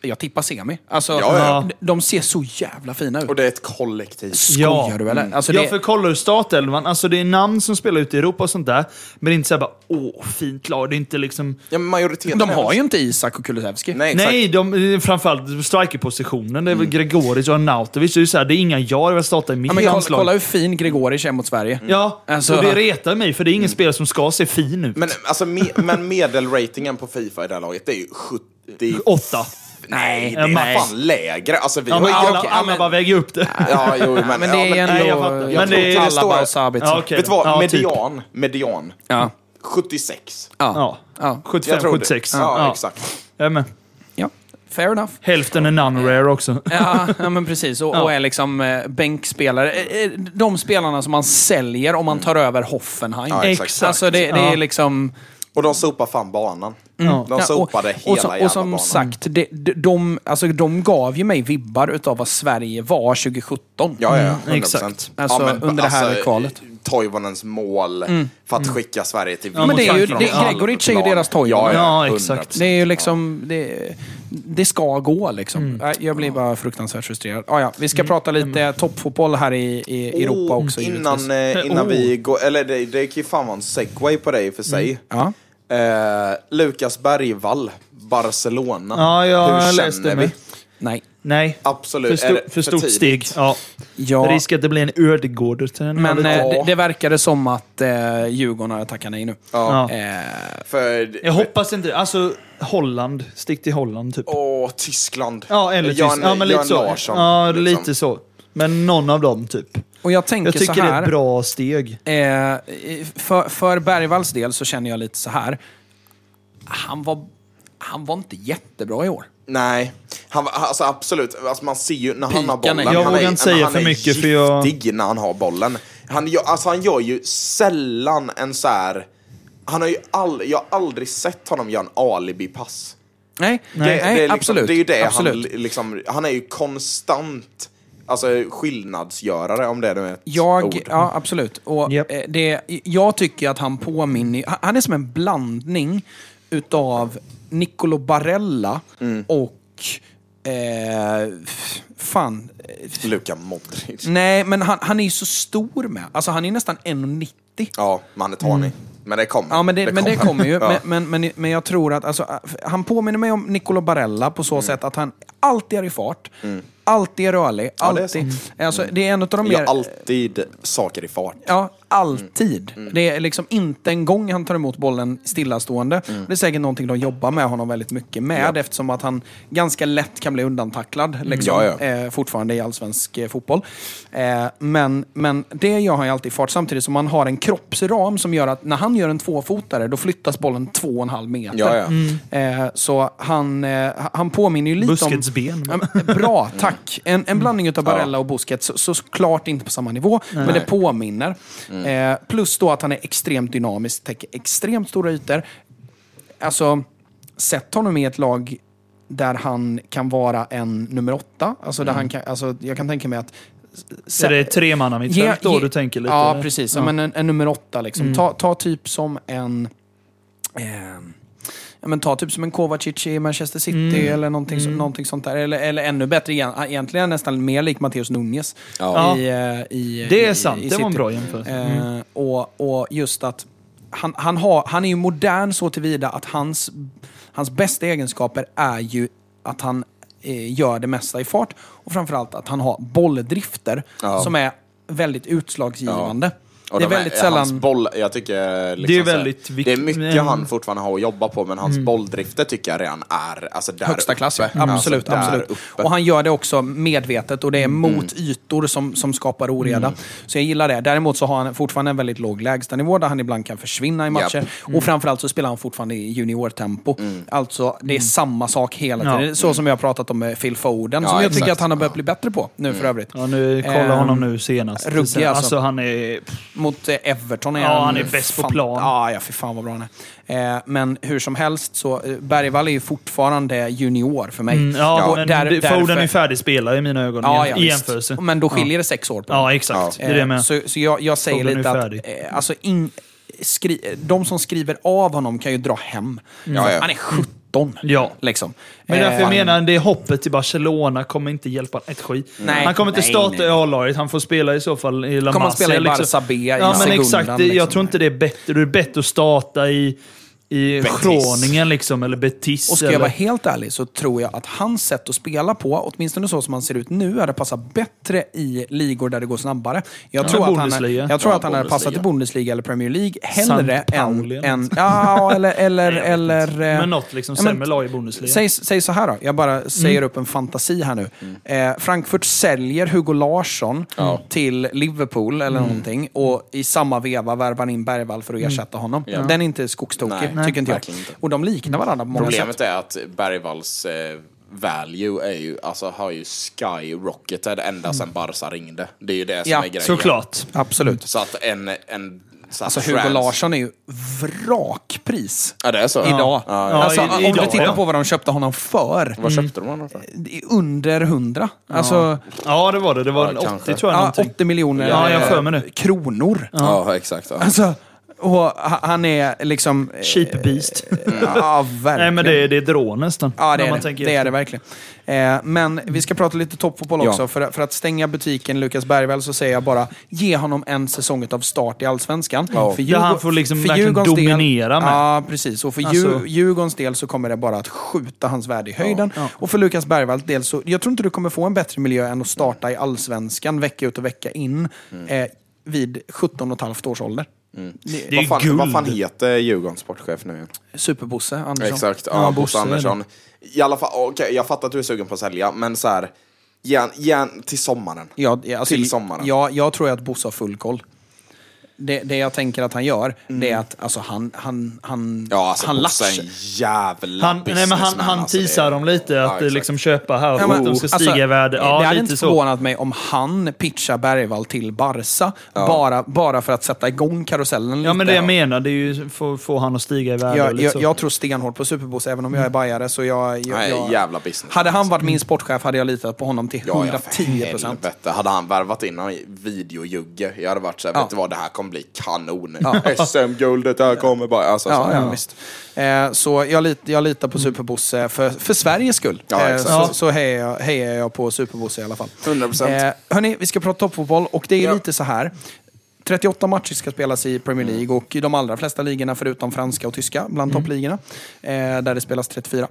A: Jag tippar semi. Alltså,
C: Ja,
B: ja.
A: de- ser så jävla fina ut.
C: Och det är ett kollektiv.
A: Skojar
B: Ja.
A: du eller? Alltså,
B: ja,
A: det,
B: för kollar du startelvan, alltså det är namn som spelar ute i Europa och sånt där. Men det är inte såhär bara, åh, fint lag. Det är inte liksom...
C: Ja, men majoriteten
A: de
C: är
A: har
C: väl-
A: ju inte Isak och Kulusevski.
C: Nej, exakt.
B: Nej, de, framförallt strikerpositionen. Det är väl Gregoric och Arnautovic. Det är, så här, det är inga jag vill starta i mitt
A: Ja, men kolla, kolla hur fin Gregoric är mot Sverige.
B: Ja,
A: Alltså-
B: och det retar mig för det är ingen spelare som ska se fin ut.
C: Men, alltså, me, men medelratingen på Fifa i det här laget, det är ju 70...
B: Åtta.
C: Nej, det är
B: nej.
C: fan lägre. Alltså, vi
B: Ja,
C: har
B: men
C: ju...
B: alla,
A: okej,
B: alla
A: men-
B: bara väger upp det.
C: Ja, jo, men,
A: Men det
C: ja,
A: är ändå...
B: jag fattar.
A: jag
B: Men
A: tror
B: det-
C: det
A: alla bara Sabitzer.
B: Ja, okej.
C: Vet du vad?
B: Ja, typ.
C: median, median,
A: Ja.
C: 76.
A: Ja.
B: Ja.
A: Ja.
B: 75,
C: Jag tror det.
B: 76.
C: Ja, exakt.
B: Ja, men.
A: ja. Fair enough.
B: Hälften är non-rare också.
A: Ja, ja men precis. Och,
B: Ja.
A: och är liksom eh, bänkspelare. Eh, eh, De spelarna som man säljer om man tar över Hoffenheim.
C: Ja, exakt.
A: Alltså det, det
B: Ja.
A: är liksom...
C: Och de sopar fan banan.
B: Ja.
C: De
A: Ja,
C: sopade
A: och,
C: hela
A: och, som,
C: jävla
A: och som
C: banan.
A: sagt, de, de, de, alltså, de gav ju mig vibbar utav vad Sverige var 2017.
C: Ja, ja, ja. 100%.
B: exakt.
A: Alltså, under det här kvalet.
C: Toivonens mål för att skicka Sverige till
B: Ja,
A: men det är ju, det, Gregoric är ju deras Toivonen.
C: Ja, ja,
B: Ja, exakt.
C: 100%.
A: Det är ju liksom... Det, det ska gå liksom.
C: Mm.
A: Jag blir bara fruktansvärt frustrerad. Ah, ja, vi ska prata lite toppfotboll här i, i Europa
C: Oh,
A: också
C: Innan, eh, innan
B: Oh.
C: vi går, eller det, det kan ju fan vara en segway på dig för sig.
A: Ja.
C: Eh, Lukas Bergvall, Barcelona.
B: Ja, jag
C: Hur
B: läste
C: känner vi?
A: Nej.
B: Nej.
C: Absolut.
B: För, sto-
C: det
B: för stort
C: tidigt?
B: steg. Ja.
A: Ja.
B: Risk att det blir en ödegård.
A: Men eh,
C: Ja.
A: det, det verkade som att eh, Djurgården hade tackat nej nu.
C: Ja.
B: Ja.
A: Eh,
C: För,
B: Jag hoppas inte. Alltså, Holland. Stick till Holland, typ.
C: Åh, Tyskland.
B: Ja, eller Tyskland. Ja, men lite
C: Jan
B: så.
C: Larsson.
B: ja,
C: liksom.
B: lite så. Men någon av dem, typ.
A: och jag tänker
B: Jag tycker
A: så
B: det är
A: här.
B: ett bra steg.
A: Eh, för, för Bergvalls del så känner jag lite så här. Han var, han var inte jättebra i år.
C: Nej, han, var- alltså absolut. Alltså man ser ju när han har
A: Pikan är-
C: bollen.
A: Jag
B: vågar inte säga
C: han
B: för
C: är
B: mycket, för jag-
C: giftig när han har bollen. Han gör, alltså han gör ju sällan en så här... Han har ju all, jag har aldrig sett honom göra en alibi-pass.
A: Nej,
C: Det,
A: nej,
C: det är liksom,
A: absolut.
C: Det är ju det
A: absolut.
C: han li- liksom, han är ju konstant Alltså skillnadsgörare om det nu är ett
A: Jag,
C: ord.
A: ja absolut. Och
B: Japp.
A: eh, det, jag tycker att han påminner, han- han är som en blandning utav Nicolo Barella
C: Mm.
A: och, eh, fan,
C: Luka Modric.
A: nej men han, han är ju så stor med. Alltså han är nästan 1,90.
C: Ja, man är tanig. Men det kommer.
A: Mm. Ja, men det, men det kommer ju.
C: Ja.
A: Men, men, men, men jag tror att alltså, han påminner mig om Nicolo Barella på så
C: Mm.
A: sätt att han alltid är i fart, alltid rörlig,
C: Ja, det är
A: alltid. Alltså, det är en av de mer...
C: alltid saker i fart.
A: Ja, alltid.
C: Mm.
A: Det är liksom inte en gång han tar emot bollen stillastående. Det är säkert någonting de jobbar med honom väldigt mycket med
C: Mm. Ja.
A: eftersom att han ganska lätt kan bli undantacklad liksom,
C: Ja, ja.
A: Eh, fortfarande i allsvensk eh, fotboll. Eh, men, men det gör han ju alltid i fart samtidigt som han har en kroppsram som gör att när han gör en tvåfotare då flyttas bollen två och en halv meter.
C: Ja, ja.
A: Eh, så han, eh, han påminner ju lite
B: Busquets
A: om...
B: ben.
A: Ja, men Bra, tack. En, en blandning av Barella och Busquets, så, så såklart inte på samma nivå, men det påminner.
C: Mm.
A: Eh, plus då att han är extremt dynamisk, täcker extremt stora ytor. Alltså, sätt honom i ett lag där han kan vara en nummer åtta. Alltså, där han kan, alltså, jag kan tänka mig att...
B: Så det är tre manna mittfält då du tänker lite?
A: Ja,
B: eller?
A: precis.
B: Ja.
A: Men en, en nummer åtta liksom. Ta, ta typ som en... ehm, ja, men ta typ som en Kovacic i Manchester City eller någonting, så, någonting sånt där. Eller, eller ännu bättre, igen, egentligen nästan mer lik Matteus Nunez.
C: Ja.
A: I, eh, i,
B: Det är
A: i-
B: sant,
A: i
B: det var en bra jämförelse.
A: Eh, och, och just att han, han, har, han är ju modern så tillvida att hans, hans bästa egenskaper är ju att han eh, gör det mesta i fart och framförallt att han har bolldrifter
C: Ja.
A: som är väldigt utslagsgivande.
C: Och
A: Det är
C: de
A: väldigt
C: Hans
A: sällan...
C: boll, jag tycker liksom
B: Det är
C: så här,
B: väldigt
C: Det är mycket
B: Mm.
C: han fortfarande har att jobba på, men hans bolldrifter tycker jag redan är alltså, där
A: Högsta
C: uppe.
A: klass, ja.
C: Alltså,
A: absolut.
C: där
A: absolut.
C: uppe.
A: Och han gör det också medvetet och det är mot ytor som, som skapar oreda. Så jag gillar det. Däremot så har han fortfarande en väldigt låg lägstanivå där han ibland kan försvinna i matcher. Och framförallt så spelar han fortfarande i juniortempo. Alltså, det är samma sak hela
B: Ja.
A: tiden. Så som jag har pratat om med Phil Foden,
C: Ja,
A: som jag tycker
C: exakt.
A: att han har börjat bli bättre på nu för övrigt.
B: Ja, nu, kolla
A: Ehm,
B: honom nu senast.
A: ruggig alltså.
B: alltså. han är...
A: Mot eh, Everton är
B: Ja, han är bäst på plan.
A: Ja, ja, för fan vad bra han är. Eh, men hur som helst så, eh, Bergvall är ju fortfarande junior för mig.
B: Mm, ja,
A: Och
B: men
A: där-
B: det-
A: därför-
B: Foden är färdig spelare i mina ögon
A: Ja,
B: i,
A: ja,
B: jämförelse.
A: Men då skiljer det sex år på.
B: Ja, exakt. Det är det med.
A: Så, så jag, jag säger
B: Foden är
A: lite att eh, alltså in, skri, de som skriver av honom kan ju dra hem.
C: Ja, ja.
A: Han är 17.
B: Ja.
A: Liksom.
B: Men därför jag
A: Eh,
B: menar, det hoppet till Barcelona kommer inte hjälpa ett skit.
A: Nej,
B: han kommer inte
A: nej,
B: starta i A-laget, han får spela i så fall i La
A: Kommer han
B: Masia.
A: spela i
B: liksom.
A: Barca B i
B: Ja, men
A: sekundan,
B: exakt. Det,
A: liksom.
B: Jag tror inte det är bättre. Det är bättre att starta i, i
C: Betis.
B: Groningen liksom, eller Betis.
A: Och ska
B: eller...
A: jag vara helt ärlig så tror jag att hans sätt att spela på, åtminstone så som han ser ut nu, hade passat bättre i ligor där det går snabbare. Jag
B: Ja,
A: tror att han, jag tror
C: Ja,
A: att han hade passat i Bundesliga eller Premier League hellre än... än ja, eller... eller,
B: Nej,
A: eller eh,
B: Men något liksom
A: ja, men
B: sämre lag i Bundesliga.
A: Säg, säg så här då, jag bara säger
B: Mm.
A: upp en fantasi här nu. Eh, Frankfurt säljer Hugo Larsson till Liverpool eller
B: Mm.
A: någonting och i samma veva värvar in Bergvall för att ersätta honom.
C: Ja.
A: Den är inte skogstokig,
C: Nej,
A: tycker inte jag.
C: inte.
A: Och de liknar varandra på många
C: Problemet
A: sätt.
C: är att Bergvalls eh, value är ju, alltså, har ju skyrocketed ända sedan Barca ringde. Det är ju det som
A: Ja,
C: är grejen.
B: Såklart.
A: Absolut.
C: Så att en... en så
A: Alltså Hugo
C: trans-
A: Larsson är ju vrakpris
C: Ja, det är så?
A: idag.
C: Ja, ja.
A: Alltså,
B: i-
A: om
B: idag,
A: du tittar
B: ja.
A: på vad de köpte honom för.
C: Vad köpte de honom för?
A: Under 100. Alltså,
B: Ja, det var det. Det var
C: Ja,
B: 80
C: kanske.
B: tror jag.
A: ja,
B: någonting.
A: 80 miljoner
B: Ja,
A: eh,
B: för mig det.
A: kronor.
C: Ja, exakt. Ja.
A: Alltså, och ha- han är liksom... eh,
B: Cheap beast.
A: Ja, verkligen.
B: Nej, men det, är- det är rån nästan.
A: Ja, det är
B: man
A: det. Det är det verkligen. Eh, men vi ska prata lite toppfotboll
C: Ja.
A: också. För, för att stänga butiken Lukas Bergvall så säger jag bara, ge honom en säsong av start i Allsvenskan.
C: Ja.
A: För
B: Där han får liksom verkligen
A: Djurgårdens
B: dominera med.
A: Ja, precis. Och för
B: Alltså-
A: Djur, Djurgårdens del så kommer det bara att skjuta hans värde i höjden.
B: Ja.
A: Och för Lukas Bergvalls del så, jag tror inte du kommer få en bättre miljö än att starta i Allsvenskan vecka ut och vecka in. Eh, vid 17 och ett halvt års ålder.
B: Det är
C: Vad fan,
B: guld.
C: vad fan heter Djurgårdens sportchef nu igen?
A: Superbosse Andersson.
C: Exakt, ja,
B: Ja,
C: Bosse. Andersson. I alla fall, okej, jag fattar att du är sugen på att sälja, men så här, ge han till sommaren.
A: Ja, alltså,
C: Till sommaren.
A: Ja, jag tror att Bosse har full koll. Det, det jag tänker att han gör, det är att alltså, han, han, han,
C: Ja, alltså
A: han latchar.
C: en jävla
B: Han, nej, men han,
C: businessman,
B: han
C: alltså, det
B: teasar dem lite,
C: Ja,
B: att
C: exakt.
B: liksom köpa här
A: Ja,
B: för
A: men,
B: att de ska
A: alltså,
B: stiga i värde.
A: det
B: Ja,
A: hade
B: lite
A: inte
B: så.
A: förvånat mig om han pitchar Bergvall till Barca bara, bara för att sätta igång karusellen lite.
B: Ja, men det jag menar, det är ju för att få han att stiga i värde. och
A: Jag,
B: lite
A: jag,
B: så.
A: jag tror stenhårt på Superboss, även om jag är bajare. Så jag, jag,
C: Nej,
A: jag,
C: jävla business.
A: hade han varit min sportchef hade jag litat på honom till
C: Ja, ja,
A: 110
C: för
A: procent.
C: helvete. Hade han värvat in någon videojugge, jag hade varit såhär,
A: Ja.
C: vet du vad, det här kommer bli kanon. SM-guldet, det här kommer bara... Alltså,
A: Ja, ja, visst. Eh, så jag, lit, jag litar på Superbosse för, för Sveriges skull.
C: Ja,
A: eh, så
C: Ja.
A: så hejar, jag, hejar jag på Superbosse i alla fall.
C: 100%.
A: Eh, hörni, vi ska prata toppfotboll och det är
C: Ja.
A: lite så här. 38 matcher ska spelas i Premier League och i de allra flesta ligorna förutom franska och tyska bland toppligorna. Eh, där det spelas 34.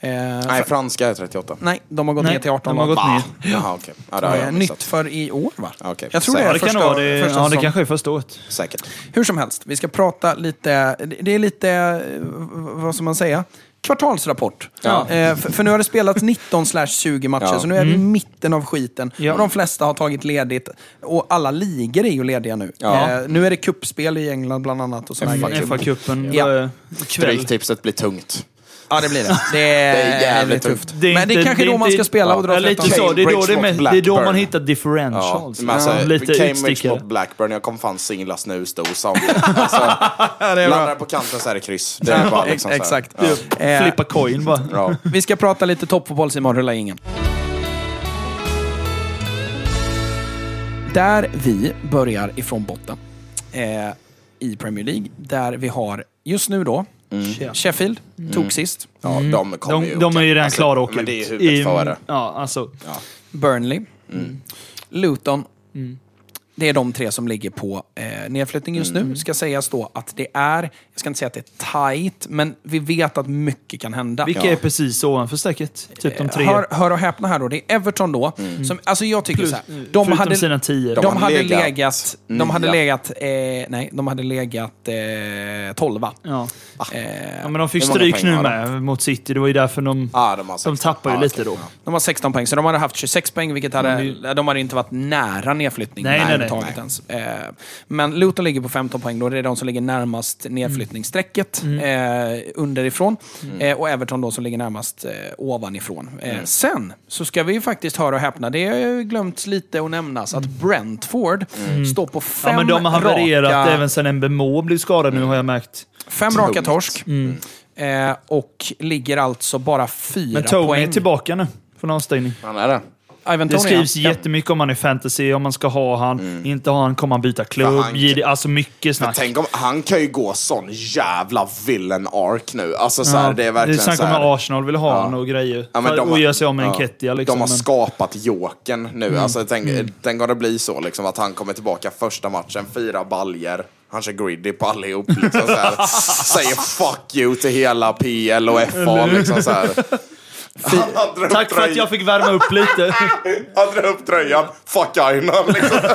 A: Eh,
C: Nej, franska är 38.
A: nej, de har gått
B: Nej,
A: ner till 18
B: de har gått ner.
C: Jaha, okej. Ja, det har
A: Eh,
C: jag
A: nytt för i år va?
C: Okej,
A: Jag tror det
C: säkert.
A: är
B: Ja, det kan
A: första,
B: det vara. Det,
A: första
B: ja, det kanske är första året.
C: Säkert.
A: Hur som helst, vi ska prata lite, det är lite, vad ska man säga? Kvartalsrapport.
C: Ja.
A: Eh, för, för nu har det spelats 19 20 matcher,
C: Ja.
A: så nu är vi i mitten av skiten.
B: Ja.
A: Och de flesta har tagit ledigt. Och alla ligor är ju lediga nu.
C: Ja.
A: Eh, nu är det kuppspel i England bland annat. Och.
B: FA-cupen
A: Ja.
B: börjar ikväll.
C: Stryktipset blir tungt.
A: Ja, det blir det. Det är,
C: Det är jävligt
A: tufft.
B: Det är
A: Men det är
B: inte-
A: kanske
B: det är
A: då man
B: inte-
A: ska spela och dra
B: Ja, lite
A: 13.
B: så. Det är då, det är
C: Cambridge
B: med,
C: mot
B: det är då man hittar
C: Ja,
B: differentials.
C: men alltså,
B: Ja, lite
C: Cambridge
B: utstickare.
C: mot Blackburn, jag kommer fan singla snusdosa om det. Alltså, landar det på kanten så är det kryss. Det är bara liksom så här.
A: Exakt.
C: Ja.
A: Eh,
B: Flippa coin bara.
C: Ja.
A: Vi ska prata lite toppfotboll, Simon. Rulla ingen. Där vi börjar ifrån botten eh, i Premier League. Där vi har just nu då Sheffield, tog sist.
C: Ja, de kommer ju
B: De, de är ju redan
C: Alltså,
B: klara att åka
C: Men det är
B: ut.
C: huvudet
B: I-
C: före.
B: Ja, alltså.
A: Burnley, Luton. Det är de tre som ligger på eh, nedflyttning just nu. Ska sägas då att det är, jag ska inte säga att det är tight, men vi vet att mycket kan hända.
B: Vilka är precis ovanför strecket? Typ de tre.
A: Hör, hör och häpna här då, det är Everton då. Som, alltså jag tycker
B: Plus-
A: så här, de
B: förutom
A: hade,
B: sina tio.
A: De,
C: De
A: hade legat, de hade legat, eh, nej, de hade legat eh, tolva.
B: Ja.
A: Eh,
B: ja, men de fick
C: Hur många
B: stryk
C: poäng
B: nu
C: har de?
B: med mot City. Det var ju därför de...
C: Ja, de, har
B: De
C: 16.
B: tappar ju
C: Ja,
B: lite
C: okej.
B: då.
A: de har 16 poäng, så de hade haft 26 poäng, vilket hade, de hade inte varit nära nedflyttning
B: Nej, nej, nej.
A: Överhuvudtaget ens. Eh, men Luton ligger på 15 poäng då, det är de som ligger närmast nedflyttningsstrecket
B: Mm.
A: eh, underifrån. Eh, och Everton då som ligger närmast ovanifrån. Eh, Sen så ska vi ju faktiskt höra och häpna, det har ju glömt lite att nämnas, att Brentford står på fem
B: Mm. Ja, men de har havererat
A: raka,
B: även sen Mbemo blev skadad nu har jag märkt.
A: fem raka
C: Tungt.
A: torsk. Eh, och ligger alltså bara fyra
B: Men Tony
A: poäng.
B: är tillbaka nu från avstängning.
C: Han är det.
A: Ivan
B: Det skrivs
A: ja.
B: jättemycket om han i fantasy, om man ska ha han, inte ha han, kommer han byta klubb,
C: han-
B: det- alltså mycket
C: Men
B: snack.
C: tänk om, han kan ju gå sån jävla villain arc nu. Alltså så här, det är verkligen så här,
B: kommer Arsenal vilja ha
C: Ja.
B: honom och grejer.
C: Ja, men de
B: och
C: har-
B: göra sig av med en
C: ja.
B: Kettia liksom.
C: De har
B: men-
C: skapat Jokern nu. Alltså, tänk, tänk om det blir så liksom, att han kommer tillbaka första matchen, fyra baljer Han kör greedy på allihop. Liksom, så här. Säger fuck you till hela PL och FA. Liksom, så här. Han drar upp
B: Tack för att jag fick värma upp lite.
C: Han drar upp tröjan. Fuck Aina. Liksom.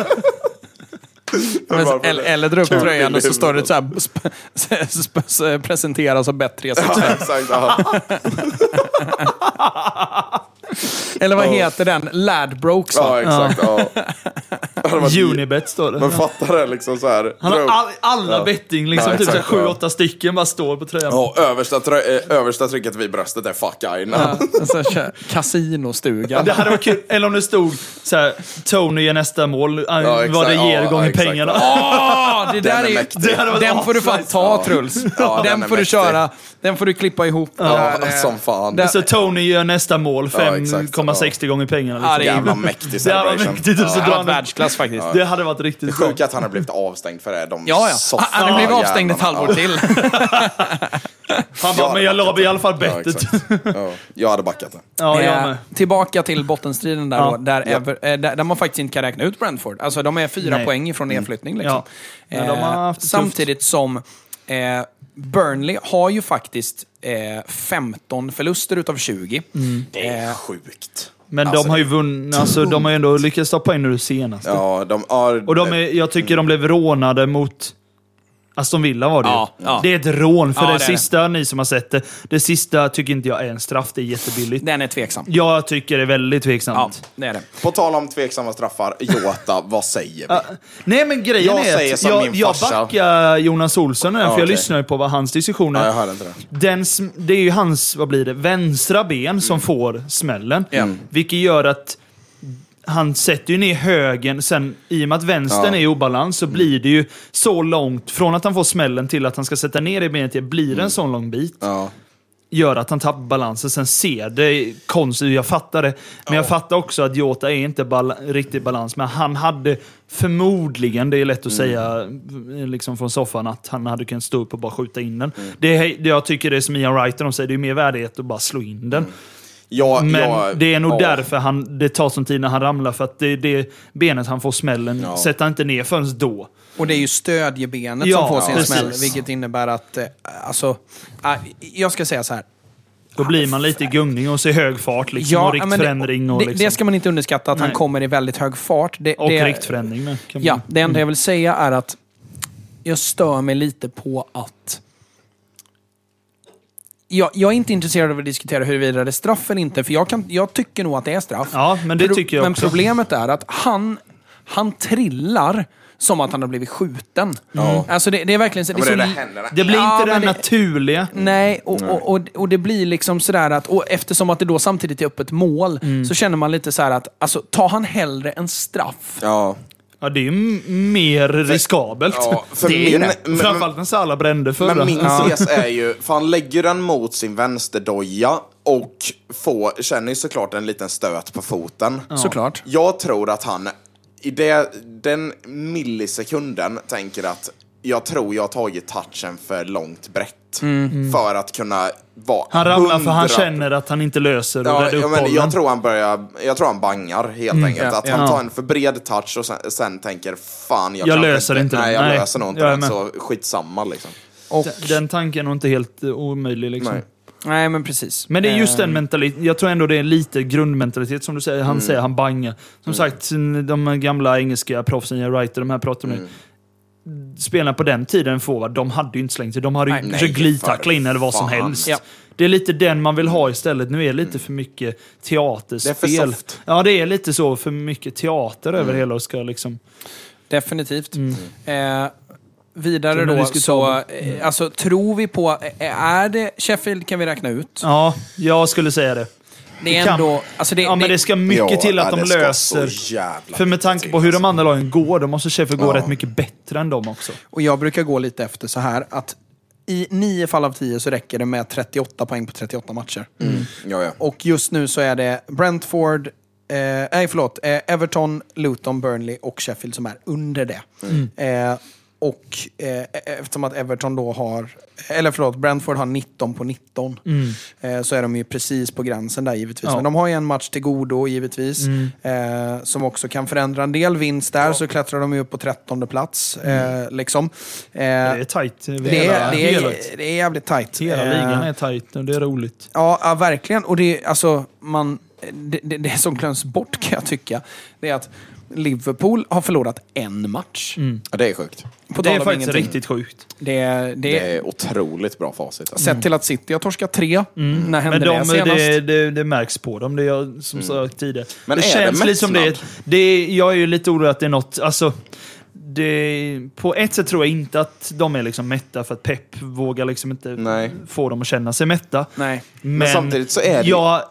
A: Men, eller, eller dra upp
C: Kul
A: tröjan och så står det
C: huvudet.
A: så här, sp- sp- sp- presenteras av bättre
C: Ja, exakt.
A: Eller vad heter den? Ladbrokes
C: Ja, exakt. Ja.
B: Unibet står det.
C: Men fatta det liksom så här.
B: Han har all, alla
C: Ja.
B: betting, liksom
C: Ja,
B: typ
C: exakt,
B: sju,
C: ja.
B: åtta stycken bara står på tröjan.
C: Ja, översta, trö- eh, översta trycket vid bröstet är fuck Aina.
A: Ja, så Kasinostugan.
B: Det hade varit kul. Eller om det stod så här, Tony gör nästa mål, äh,
C: exakt.
B: vad det ger
C: Ja,
B: gånger
C: exakt.
B: pengarna.
A: Åh, det där
C: Den är
A: är,
C: mäktig.
B: Det
A: den får du fan ta Truls.
C: Ja, den
A: får du köra. Den får du klippa ihop.
C: Ja,
A: Där, eh,
C: som fan.
A: där-
B: Så Tony gör nästa mål,
C: Ja, exakt.
B: 5,60 gånger pengarna.
A: Ja,
B: Liksom.
A: det är-
C: Jävla mäktig celebration.
B: så
A: det hade varit världsklass faktiskt.
B: Det hade varit riktigt
C: Det
B: bra.
C: sjuka är att han har blivit avstängd för det. De
A: Ja, ja.
C: softa
A: Han hade blivit avstängd ett
C: jävlarna.
A: halvår till.
B: Han bara, men jag la i alla fall
C: Ja,
B: bettet.
C: exakt. Ja, jag hade backat det.
B: Ja, jag
A: Eh,
B: med.
A: tillbaka till bottenstriden där,
B: Ja.
A: då, där,
C: Ja.
A: Ever, eh, där, där man faktiskt inte kan räkna ut Brentford. Alltså de är fyra
B: Nej.
A: poäng ifrån nedflyttning. Liksom.
B: Ja. Men de har
A: Eh,
B: haft det
A: samtidigt som eh, Burnley har ju faktiskt eh, 15 förluster utav 20.
C: Det är
A: Eh,
C: sjukt.
B: Men
C: Alltså,
B: de har ju vunnit, alltså de har ju ändå lyckats ta poäng nu senast.
C: Ja, de har...
B: Och de är, jag tycker de blev rånade mot Aston Villa var det ju.
A: Ja, ja.
B: Det är ett rån, för
A: Ja,
B: det,
A: det är det.
B: sista, ni som har sett det, det sista tycker inte jag är en straff. Det är jättebilligt.
A: Den är tveksam.
B: Jag tycker det är väldigt
A: Ja,
B: tveksamt.
A: det är det.
C: På tal om tveksamma straffar, Jota, vad säger vi?
B: Nej men grejen
C: Jag
B: är
C: säger
B: att
C: som
B: jag,
C: min
B: jag backar Jonas Olsson, ja, för jag
C: okej.
B: lyssnar ju på vad hans diskussioner
C: Ja, jag hörde inte det.
B: Den, det är ju hans, vad blir det, vänstra ben som får smällen.
A: Ja.
B: Vilket gör att han sätter ju ner högen, sen i och med att vänstern
C: Ja.
B: är i obalans så blir det ju så långt, från att han får smällen till att han ska sätta ner det benet, igen, blir det en sån lång bit.
C: Ja.
B: Gör att han tappar balansen, sen ser det konstigt jag fattar det. Men jag fattar också att Jota är inte bal riktigt balans, men han hade förmodligen, det är lätt att säga eh, liksom från soffan, att han hade kunnat stå upp och bara skjuta in den. Det, är- det jag tycker det är som Ian Wright de säger, det är mer värdighet att bara slå in den.
C: Ja,
B: Men
C: ja,
B: det är nog
C: ja.
B: därför han, det tar sån tid när han ramlar, för att det är det benet han får smällen,
C: Ja.
B: sätter han inte ner förrän då.
A: Och det är ju stödjebenet
B: Ja,
A: som får sin
B: precis.
A: smäll, vilket innebär att, eh, alltså, eh, jag ska säga så här.
B: Då blir man lite i gungning och ser hög fart liksom, och
A: men det,
B: riktförändring. Och,
A: det,
B: liksom,
A: det ska man inte underskatta, att han
B: Nej.
A: kommer i väldigt hög fart. Det,
B: och
A: det,
B: riktförändring med. Kan man-
A: Ja, det enda jag vill säga är att jag stör mig lite på att... Jag, jag är inte intresserad av att diskutera huruvida det är straff eller inte, för jag, kan, jag tycker nog att det är straff.
B: Ja, men det
A: Pro-
B: tycker jag
A: Men
B: också.
A: problemet är att han, han trillar som att han har blivit skjuten. Alltså det, det är verkligen så...
C: Ja, men det är.
B: Det blir
A: Ja,
B: inte
A: men
B: det
A: det-
B: naturliga.
A: Nej, och, och, och, och det blir liksom sådär att, och eftersom att det då samtidigt är öppet mål,
B: Mm.
A: så känner man lite så här att, alltså tar han hellre en straff?
C: Ja.
B: Ja, det är ju mer riskabelt.
C: Ja, för
B: det är
C: min-
B: det.
C: men-
B: Framförallt när Salah brände förra.
C: Men min
B: Ja.
C: tes är ju, för han lägger den mot sin vänsterdoja och får, känner ju såklart en liten stöt på foten.
A: Såklart.
C: Jag tror att han i det, den millisekunden tänker att jag tror jag har tagit touchen för långt brett. För att kunna vara
B: Han ramlar för han
C: 100
B: känner att han inte löser
C: Ja, ja,
B: upp
C: men jag tror han börjar, jag tror han bangar helt enkelt.
A: Ja,
C: att
A: ja.
C: han tar en för bred touch och sen, sen tänker fan jag,
B: Jag löser inte den.
C: Nej, jag
B: Nej,
C: löser nog inte
B: jag
C: den,
B: med.
C: så skitsamma liksom.
A: Och,
B: Den- Den tanken är nog inte helt eh, omöjlig. Liksom.
C: Nej.
A: nej, men precis.
B: Men det är just den mentaliteten. Jag tror ändå det är lite grundmentalitet som du säger. Han säger han bangar. Som sagt, de gamla engelska proffsen, Wright och de här pratar om det. Spelarna på den tiden, forward, de hade ju inte slängt sig. De hade ju
A: Nej,
B: försökt glidtackla in eller vad som helst.
A: Ja.
B: Det är lite den man vill ha istället. Nu är det lite för mycket teaterspel.
C: Det är för soft.
B: Ja, det är lite så. För mycket teater över hela och ska liksom...
A: Definitivt.
B: Mm.
A: Eh, vidare då, så eh, alltså, tror vi på... eh, Är det Sheffield kan vi räkna ut.
B: Ja, jag skulle säga det.
A: Det är
B: kan-
A: ändå... Alltså det,
B: Ja, men det ska mycket
C: Ja,
B: till att de
C: det
B: löser... För med tanke på hur de
C: alltså.
B: andra lagen går, då måste Sheffield gå
C: Ja.
B: rätt mycket bättre än dem också.
A: Och jag brukar gå lite efter så här att i nio fall av tio så räcker det med 38 poäng på 38 matcher.
C: Ja, ja.
A: Och just nu så är det Brentford, eh, nej förlåt, eh, Everton, Luton, Burnley och Sheffield som är under det. Eh, och eh, eftersom att Everton då har, eller förlåt, Brentford har 19 på 19. Eh, så är de ju precis på gränsen där givetvis.
B: Ja.
A: Men de har ju en match till godo givetvis. Eh, som också kan förändra en del. Vinst där så klättrar de ju upp på 13 plats. Eh, liksom. Eh,
B: Det är tajt.
A: det,
B: hela-
A: är, det, är, det är jävligt tajt.
B: Hela
A: Eh,
B: ligan är tajt och det är roligt.
A: Ja, ja verkligen. Och det, alltså, man, det, det, det som glöms bort kan jag tycka, det är att Liverpool har förlorat en match.
C: ja, det är sjukt.
A: På
B: Det är faktiskt
A: ingenting.
B: riktigt sjukt.
A: Det, det,
C: Det är otroligt bra facit. Alltså.
A: Sett till att City har torskat tre. När hände
B: Men de,
A: det senast?
B: det, det, det märks på dem, det är jag som sagt tidigare.
C: Men
B: det
C: är det
B: känns lite som det, det Jag är ju lite orolig att det är något... Alltså, det, på ett sätt tror jag inte att de är liksom mätta för att Pep vågar liksom inte
C: Nej.
B: få dem att känna sig mätta.
A: Nej.
B: Men,
C: samtidigt så är det-
B: Jag,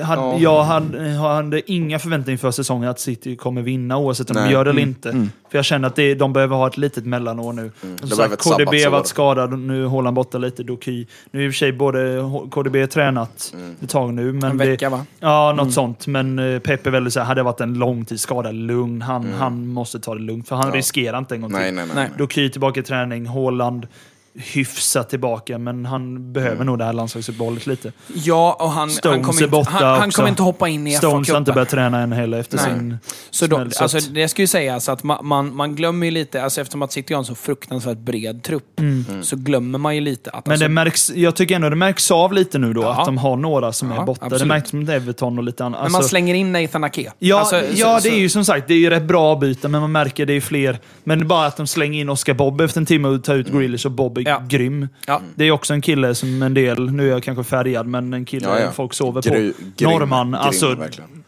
B: hade,
C: Ja.
B: jag hade, hade inga förväntningar för säsongen att City kommer vinna oavsett om de
C: Nej.
B: gör det eller inte. För jag känner att det, de behöver ha ett litet mellanår nu. Som
C: De behöver
B: sagt, KDB har varit skadad, nu håller han borta lite. Doky. Nu är i och för sig både KDB tränat ett tag nu. Men
A: En
B: det-
A: vecka va?
B: Ja, något sånt. Men eh, Pep är väldigt så här, hade det varit en långtidsskada, lugn. Han, han måste ta det lugnt, för han
C: Ja.
B: riskerar inte en gång till.
C: nej, nej.
A: Nej.
B: Doky tillbaka i träning, Haaland hyfsat tillbaka, men han behöver nog det här landslagsuppehållet lite.
A: Ja, och han,
B: Stones
A: han kommer, inte, han, han kommer inte hoppa in i
B: Stones har inte börjat träna än heller efter
A: Nej.
B: sin
A: Så då,
B: smäll, så
A: alltså,
B: att-
A: det ska ju sägas att man, man, man glömmer ju lite, alltså eftersom att City har en så fruktansvärt bred trupp, så glömmer man ju lite att...
B: Mm. Men
A: alltså,
B: det märks, jag tycker ändå det märks av lite nu då,
A: Ja.
B: att de har några som
A: Ja,
B: är borta.
A: absolut.
B: Det märks med Everton och lite annat.
A: men man
B: Alltså-
A: slänger in Nathan Ake.
B: Ja,
A: Alltså,
B: ja
A: så-
B: det är ju som sagt det är ju rätt bra byten, men man märker det är fler. Men bara att de slänger in Oscar Bob efter en timme och tar ut Grealish och Bob
A: Ja.
B: grym.
A: Ja.
B: Det är också en kille som en del, nu är jag kanske färgad, men en kille
C: Ja, ja.
B: folk sover
C: Gry-
B: på.
C: grym,
B: Norrman,
C: grym,
B: alltså
C: verkligen.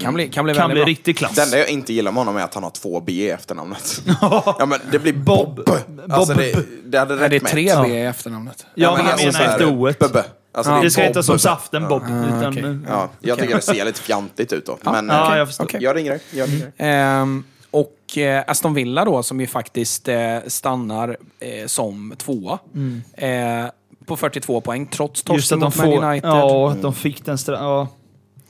A: Kan bli, kan bli
B: kan bli riktig klass.
C: Det enda jag inte gillar med honom är att han har två B i efternamnet. ja, men det blir Bob. Alltså, det, det hade
A: Nej, det är
C: räckt
A: tre
C: med
A: B i efternamnet.
B: Ja, men jag
C: alltså
B: menar
C: så här,
B: efter O-et.
C: Bubbe. Alltså,
B: det ska
C: är
B: heta
C: Bob.
B: som saften Bob. utan,
A: okej.
C: Ja, jag tycker det ser lite fjantigt ut då. Men
B: Ja,
C: okej.
B: jag
C: jag ringer dig. Jag ringer dig.
A: Ehm, och eh, Aston Villa då, som ju faktiskt eh, stannar eh, som tvåa. Eh, på 42 poäng, trots
B: Mm.
A: Torsken
B: de
A: mot
B: får...
A: Man United.
B: Ja, att de fick den stra- Ja,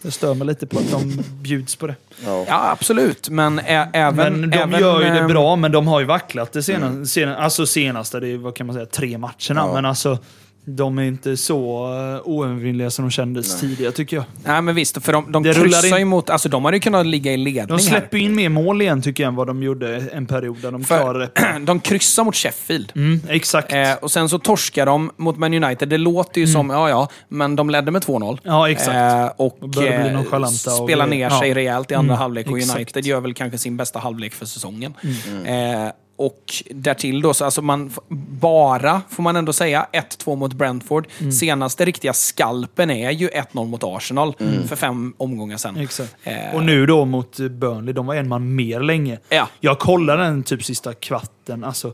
B: det stör mig lite på att de bjuds på det.
C: Ja.
A: Ja, absolut. Men ä- även...
B: Men de
A: även,
B: gör ju det
A: ehm,
B: bra, men de har ju vacklat det senaste, sena, alltså senaste, det är, vad kan man säga, tre matcherna.
C: Ja.
B: Men alltså, de är inte så uh, oövervinnliga som de kändes tidigare tycker jag.
A: Nej, men visst. För de, de
B: Det
A: kryssar ju mot... Alltså, de hade ju kunnat ligga i ledning
B: De släpper in mer mål igen tycker jag än vad de gjorde en period där de klarade det.
A: här. De kryssar mot Sheffield.
B: Mm, exakt.
A: Eh, och sen så torskar de mot Man United. Det låter ju som, ja ja, men de ledde med 2-0.
B: Mm. Ja, exakt.
A: Eh, och eh, spelar ner sig
B: Ja.
A: rejält i andra
B: Mm,
A: halvlek och
B: exakt.
A: United gör väl kanske sin bästa halvlek för säsongen.
B: Mm.
A: Eh, och därtill då, så alltså man bara, får man ändå säga, 1-2 mot Brentford.
B: Mm.
A: Senaste riktiga skalpen är ju 1-0 mot Arsenal för fem omgångar sedan. Eh,
B: Och nu då mot eh, Burnley, de var en man mer länge.
A: Ja.
B: Jag kollade den typ sista kvarten. Alltså,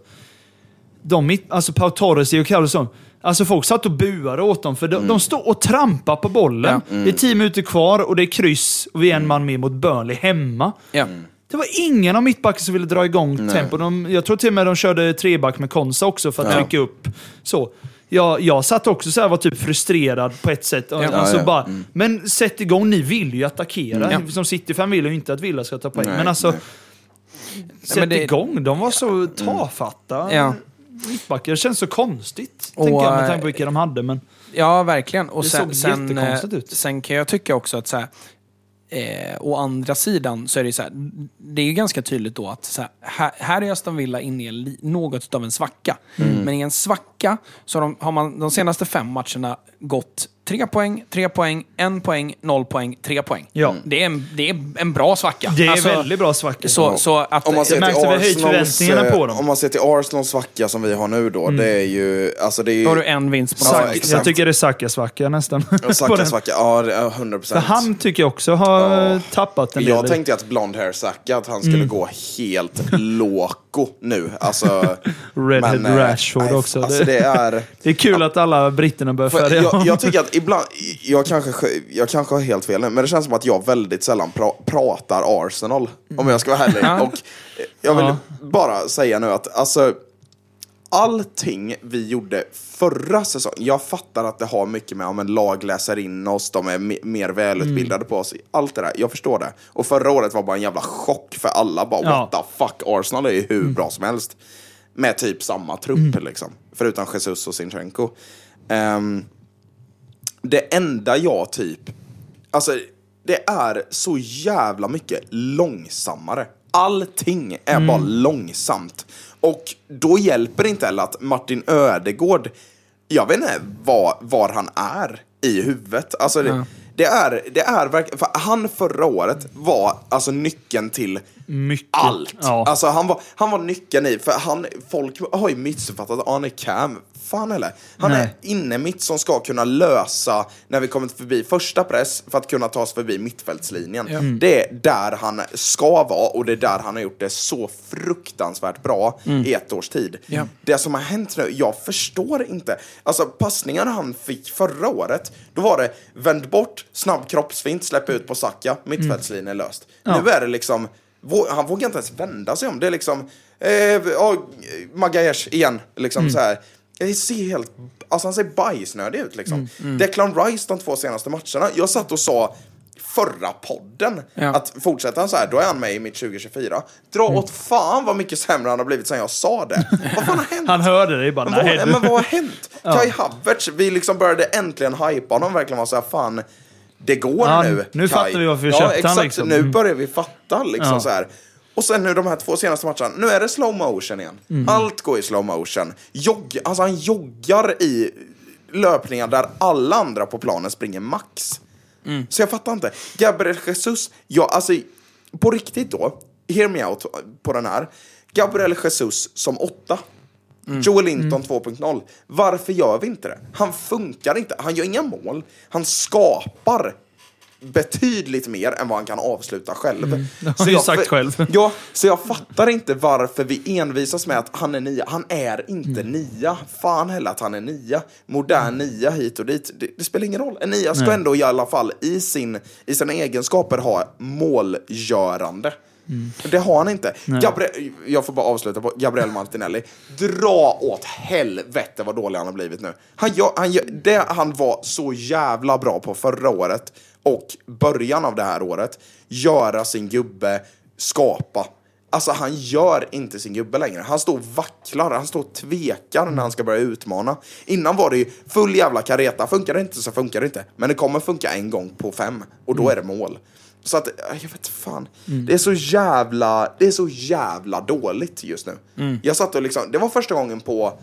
B: de, alltså Pau Torres och Carlsson. Alltså folk satt och buade åt dem, för de, de står och trampar på bollen. Det är tio minuter kvar och det är kryss och vi är en man mer mot Burnley hemma.
A: ja.
B: Det var ingen av mittbacken som ville dra igång tempo. De, jag tror till och med de körde treback med Konsa också för att
C: Ja.
B: trycka upp. Så. Jag, jag satt också så här var typ frustrerad på ett sätt. Alltså
C: Ja, ja.
B: Bara, Men sätt igång, ni vill ju attackera.
A: Ja.
B: Som City-fan vill ju inte att Villa ska ta poäng. Men alltså,
C: nej.
B: sätt
A: men det-
B: igång. De var så tafatta.
A: Ja.
B: Mittbackar. Det känns så konstigt,
A: Och,
B: tänker jag, med
A: eh,
B: tanke på vilka de hade. Men
A: Ja, verkligen. Och
B: Det
A: sen,
B: såg
A: sen,
B: jättekonstigt
A: eh,
B: ut.
A: sen kan jag tycka också att så här, eh, å andra sidan så är det så här, det är ju ganska tydligt då att så här, här, är Aston Villa inne i något av en svacka.
B: Mm.
A: Men i en svacka så de, har man de senaste fem matcherna gått tre poäng, tre poäng, en poäng, noll poäng, tre poäng.
B: Ja.
A: Det, är en, det är en bra svacka.
B: det är
A: Alltså,
B: väldigt bra svacka.
A: Så, så att,
C: Om man ser
B: märks
C: till
B: vi
C: Arsenals,
B: förväntningarna på
C: eh,
B: dem.
C: Om man ser till Arsenals svacka som vi har nu då, det är ju... Alltså det är ju...
A: då har du en vinst på
C: Ja,
B: Sack,
C: exakt.
B: jag tycker det är Saka-svacka nästan.
C: Och
B: På
C: Saka
B: den.
C: svacka, ja, det är 100
B: För
C: procent.
B: han tycker jag också har
C: Ja.
B: tappat en del.
C: Jag tänkte att Blond Hair Saka, att han skulle
B: Mm.
C: gå helt loco nu. Alltså,
B: Redhead
C: men, eh,
B: Rashford
C: nej,
B: också.
C: Alltså det är...
B: Det är kul att alla britterna börjar färga
C: jag, jag tycker att ibland, jag kanske, jag kanske har helt fel nu, men det känns som att jag väldigt sällan pra, pratar Arsenal, om jag ska vara ärlig. Och jag vill
B: Ja.
C: bara säga nu att alltså, allting vi gjorde förra säsongen, jag fattar att det har mycket med om en lag läser in oss, de är me- mer välutbildade
B: Mm.
C: på oss, allt det där, jag förstår det. Och förra året var bara en jävla chock för alla, bara
B: Ja. Mm.
C: what the fuck, Arsenal är ju hur bra som helst. Med typ samma trupp liksom, förutom Jesus och Sinchenko. Ehm, det enda jag typ... Alltså, det är så jävla mycket långsammare. Allting är bara långsamt. Och då hjälper det inte heller att Martin Ödegård, jag vet inte var, var han är i huvudet. Alltså det, det är, det är verkligen, för han förra året var alltså nyckeln till
B: Mycket.
C: allt.
B: Ja.
C: Alltså han var, han var nyckeln i, för han, folk har ju missuppfattat Arne Cam. Fan eller? Han
B: Nej.
C: är inne mitt som ska kunna lösa när vi kommer förbi första press för att kunna ta oss förbi mittfältslinjen.
B: Mm.
C: Det är där han ska vara och det är där han har gjort det så fruktansvärt bra
B: Mm.
C: i ett års tid.
A: Ja.
C: Det som har hänt nu, jag förstår inte. Alltså passningarna han fick förra året, då var det vänd bort, snabb kroppsfint, släpp ut på Saka, mittfältslinjen är löst.
B: Ja.
C: Nu är det liksom, han vågar inte ens vända sig om. Det är liksom, eh, ja, Magalhaes igen, liksom
A: Mm.
C: så här. Det ser helt, alltså han ser bajsnödig ut liksom.
A: Mm,
C: Declan Rice de två senaste matcherna, jag satt och sa förra podden
A: Ja.
C: att fortsätter han så här, då är han med i mitt 2024. Dra
A: Mm.
C: åt fan vad mycket sämre han har blivit sen jag sa det. vad fan har hänt?
B: Han hörde det bara,
C: Men vad, men vad har hänt? Kai Havertz, vi liksom började äntligen hypa honom, verkligen var så här, fan, det går
B: Ja,
C: nu.
B: nu
C: Kai.
B: fattar vi varför vi
C: ja,
B: köpte
C: exakt,
B: han, liksom.
C: Nu
B: Mm.
C: börjar vi fatta liksom
B: Ja.
C: så här. Och sen nu de här två senaste matcherna, nu är det slow motion igen.
B: Mm.
C: Allt går i slow motion. Jogg, alltså han joggar i löpningar där alla andra på planen springer max.
B: Mm.
C: Så jag fattar inte. Gabriel Jesus, ja alltså på riktigt då, hear me out på den här. Gabriel Jesus som åtta.
B: Mm.
C: Joel Linton 2.0. Varför gör vi inte det? Han funkar inte. Han gör inga mål. Han skapar betydligt mer än vad han kan avsluta själv.
B: Det har han ju sagt själv.
C: Ja, så jag fattar inte varför vi envisas med att han är nia. Han är inte
B: Mm.
C: nia. Fan heller att han är nia. Modern nia hit och dit. Det, det spelar ingen roll. En nia ska ändå i alla fall i, sin, i sina egenskaper ha målgörande.
B: Mm.
C: Det har han inte. Gabriel, jag får bara avsluta på Gabriel Martinelli. Dra åt helvete vad dålig han har blivit nu. Han gör, han gör, det han var så jävla bra på förra året och början av det här året, göra sin gubbe skapa. Alltså han gör inte sin gubbe längre. Han står och vacklar, han står och tvekar när han ska börja utmana. Innan var det ju full jävla kareta. Funkar det inte så funkar det inte. Men det kommer funka en gång på fem och då är det mål. Så att, jag vet fan. Det är så jävla, det är så jävla dåligt just nu. Jag satt och liksom, det var första gången på,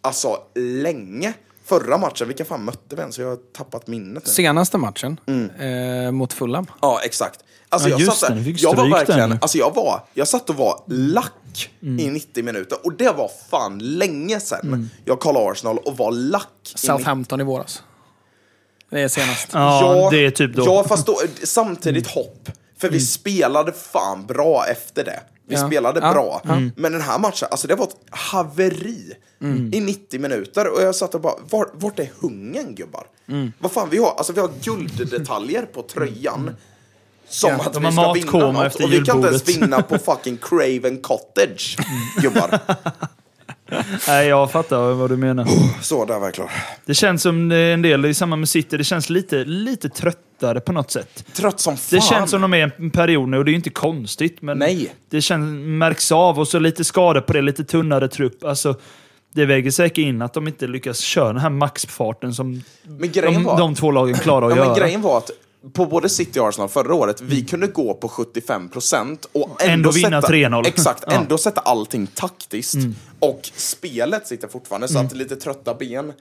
C: alltså länge. Förra matchen, vilka fan mötte vi ens? Jag har tappat minnet nu.
A: Senaste matchen eh, mot Fulham.
C: Ja, exakt. Alltså,
B: Ja,
C: jag, satt jag var verkligen, alltså jag var, jag satt och var lack i 90 minuter. Och det var fan länge sedan jag kollade Arsenal och var lack. i 90
A: Southampton i våras. Det är senast.
B: Ja, det är typ då.
C: Ja, fast då, samtidigt hopp. För vi spelade fan bra efter det. Vi
A: Ja.
C: spelade
A: Ja.
C: bra. Men den här matchen, alltså det var ett haveri i 90 minuter. Och jag satt och bara, var, vart är hungern gubbar? Vad fan, vi har, alltså, vi har gulddetaljer på tröjan. Som
A: Ja,
C: att vi ska vinna något.
B: efter
C: Och vi kan inte ens vinna på fucking Craven Cottage, gubbar.
B: Nej, jag fattar vad du menar.
C: Så, där var jag klar.
B: Det känns som en del i samband med City, det känns lite, lite tröttare på något sätt.
C: Trött som fan.
B: Det känns som de är en period nu och det är ju inte konstigt. Men
C: Nej.
B: Det känns, märks av och så lite skador på det, lite tunnare trupp. Alltså, det väger säkert in att de inte lyckas köra den här maxfarten som de,
C: var...
B: de två lagen klarar att
C: Ja,
B: göra.
C: men grejen var att på både City och Arsenal förra året, vi kunde gå på 75% och ändå,
B: Ändå vinna
C: sätta,
B: 3-0.
C: Exakt,
B: Ja. Mm.
C: ändå sätta allting taktiskt. Och spelet sitter fortfarande, så att lite trötta ben.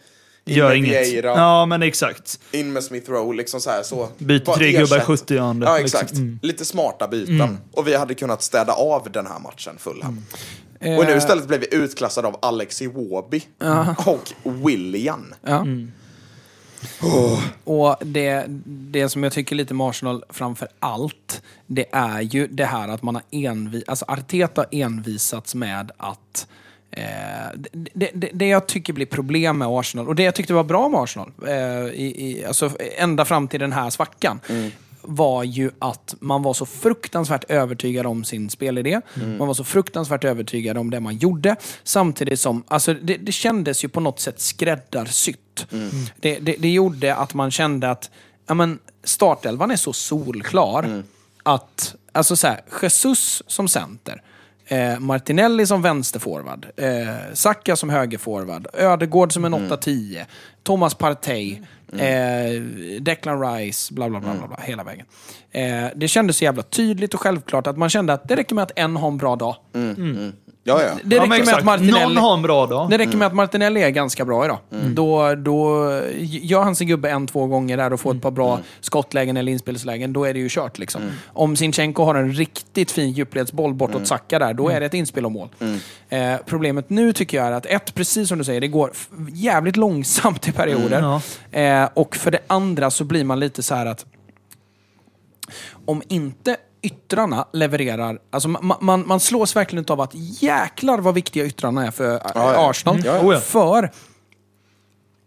C: In
B: Gör
C: med
B: inget.
C: Vieira,
B: Ja, men exakt.
C: in med Smith Rowe, liksom så här. Så. Bara
B: tre gubbar i
C: ersätt.
B: 70 andra,
C: Ja,
B: liksom.
C: exakt.
B: Mm.
C: Lite smarta byten. Och vi hade kunnat städa av den här matchen Fulham. Och nu
A: Eh,
C: istället blev vi utklassade av Alex Iwobi och William.
A: Ja. Och det, det som jag tycker lite med Arsenal framför allt, det är ju det här att man har envi, alltså Arteta envisats med att eh, det, det, det- jag tycker blir problem med Arsenal, och det jag tyckte var bra med Arsenal, eh, i, i, alltså ända fram till den här svackan, var ju att man var så fruktansvärt övertygad om sin spelidé. Man var så fruktansvärt övertygad om det man gjorde. Samtidigt som, alltså det, det kändes ju på något sätt skräddarsytt. Det, det, det gjorde att man kände att ja, men, startelvan är så solklar att, alltså så här, Jesus som center, Eh, Martinelli som vänsterforward, eh, Saka som högerforward, Ödegård som en 8-10, Thomas Partey, eh, Declan Rice, bla bla bla, bla, bla hela vägen. Eh, det kändes så jävla tydligt och självklart att man kände att det räcker med att en har en bra dag.
C: Ja, ja.
A: Det
B: Ja,
A: räcker med att Martinelli...
B: Någon har en bra dag.
A: Det räcker med att Martinelli är ganska bra idag. Då, då gör han sin gubbe en, två gånger där och får ett par bra skottlägen eller inspelslägen, då är det ju kört. Liksom. Om Sinchenko har en riktigt fin djupledsboll bortåt Saka där, då är det ett inspel och mål. Eh, problemet nu tycker jag är att ett, precis som du säger, det går jävligt långsamt i perioder. eh, och för det andra så blir man lite så här att om inte yttrarna levererar, alltså man, man, man slås verkligen av att jäklar vad viktiga yttrarna är för ja,
C: ja.
A: Arsenal.
C: Ja, ja.
B: Oh ja.
A: För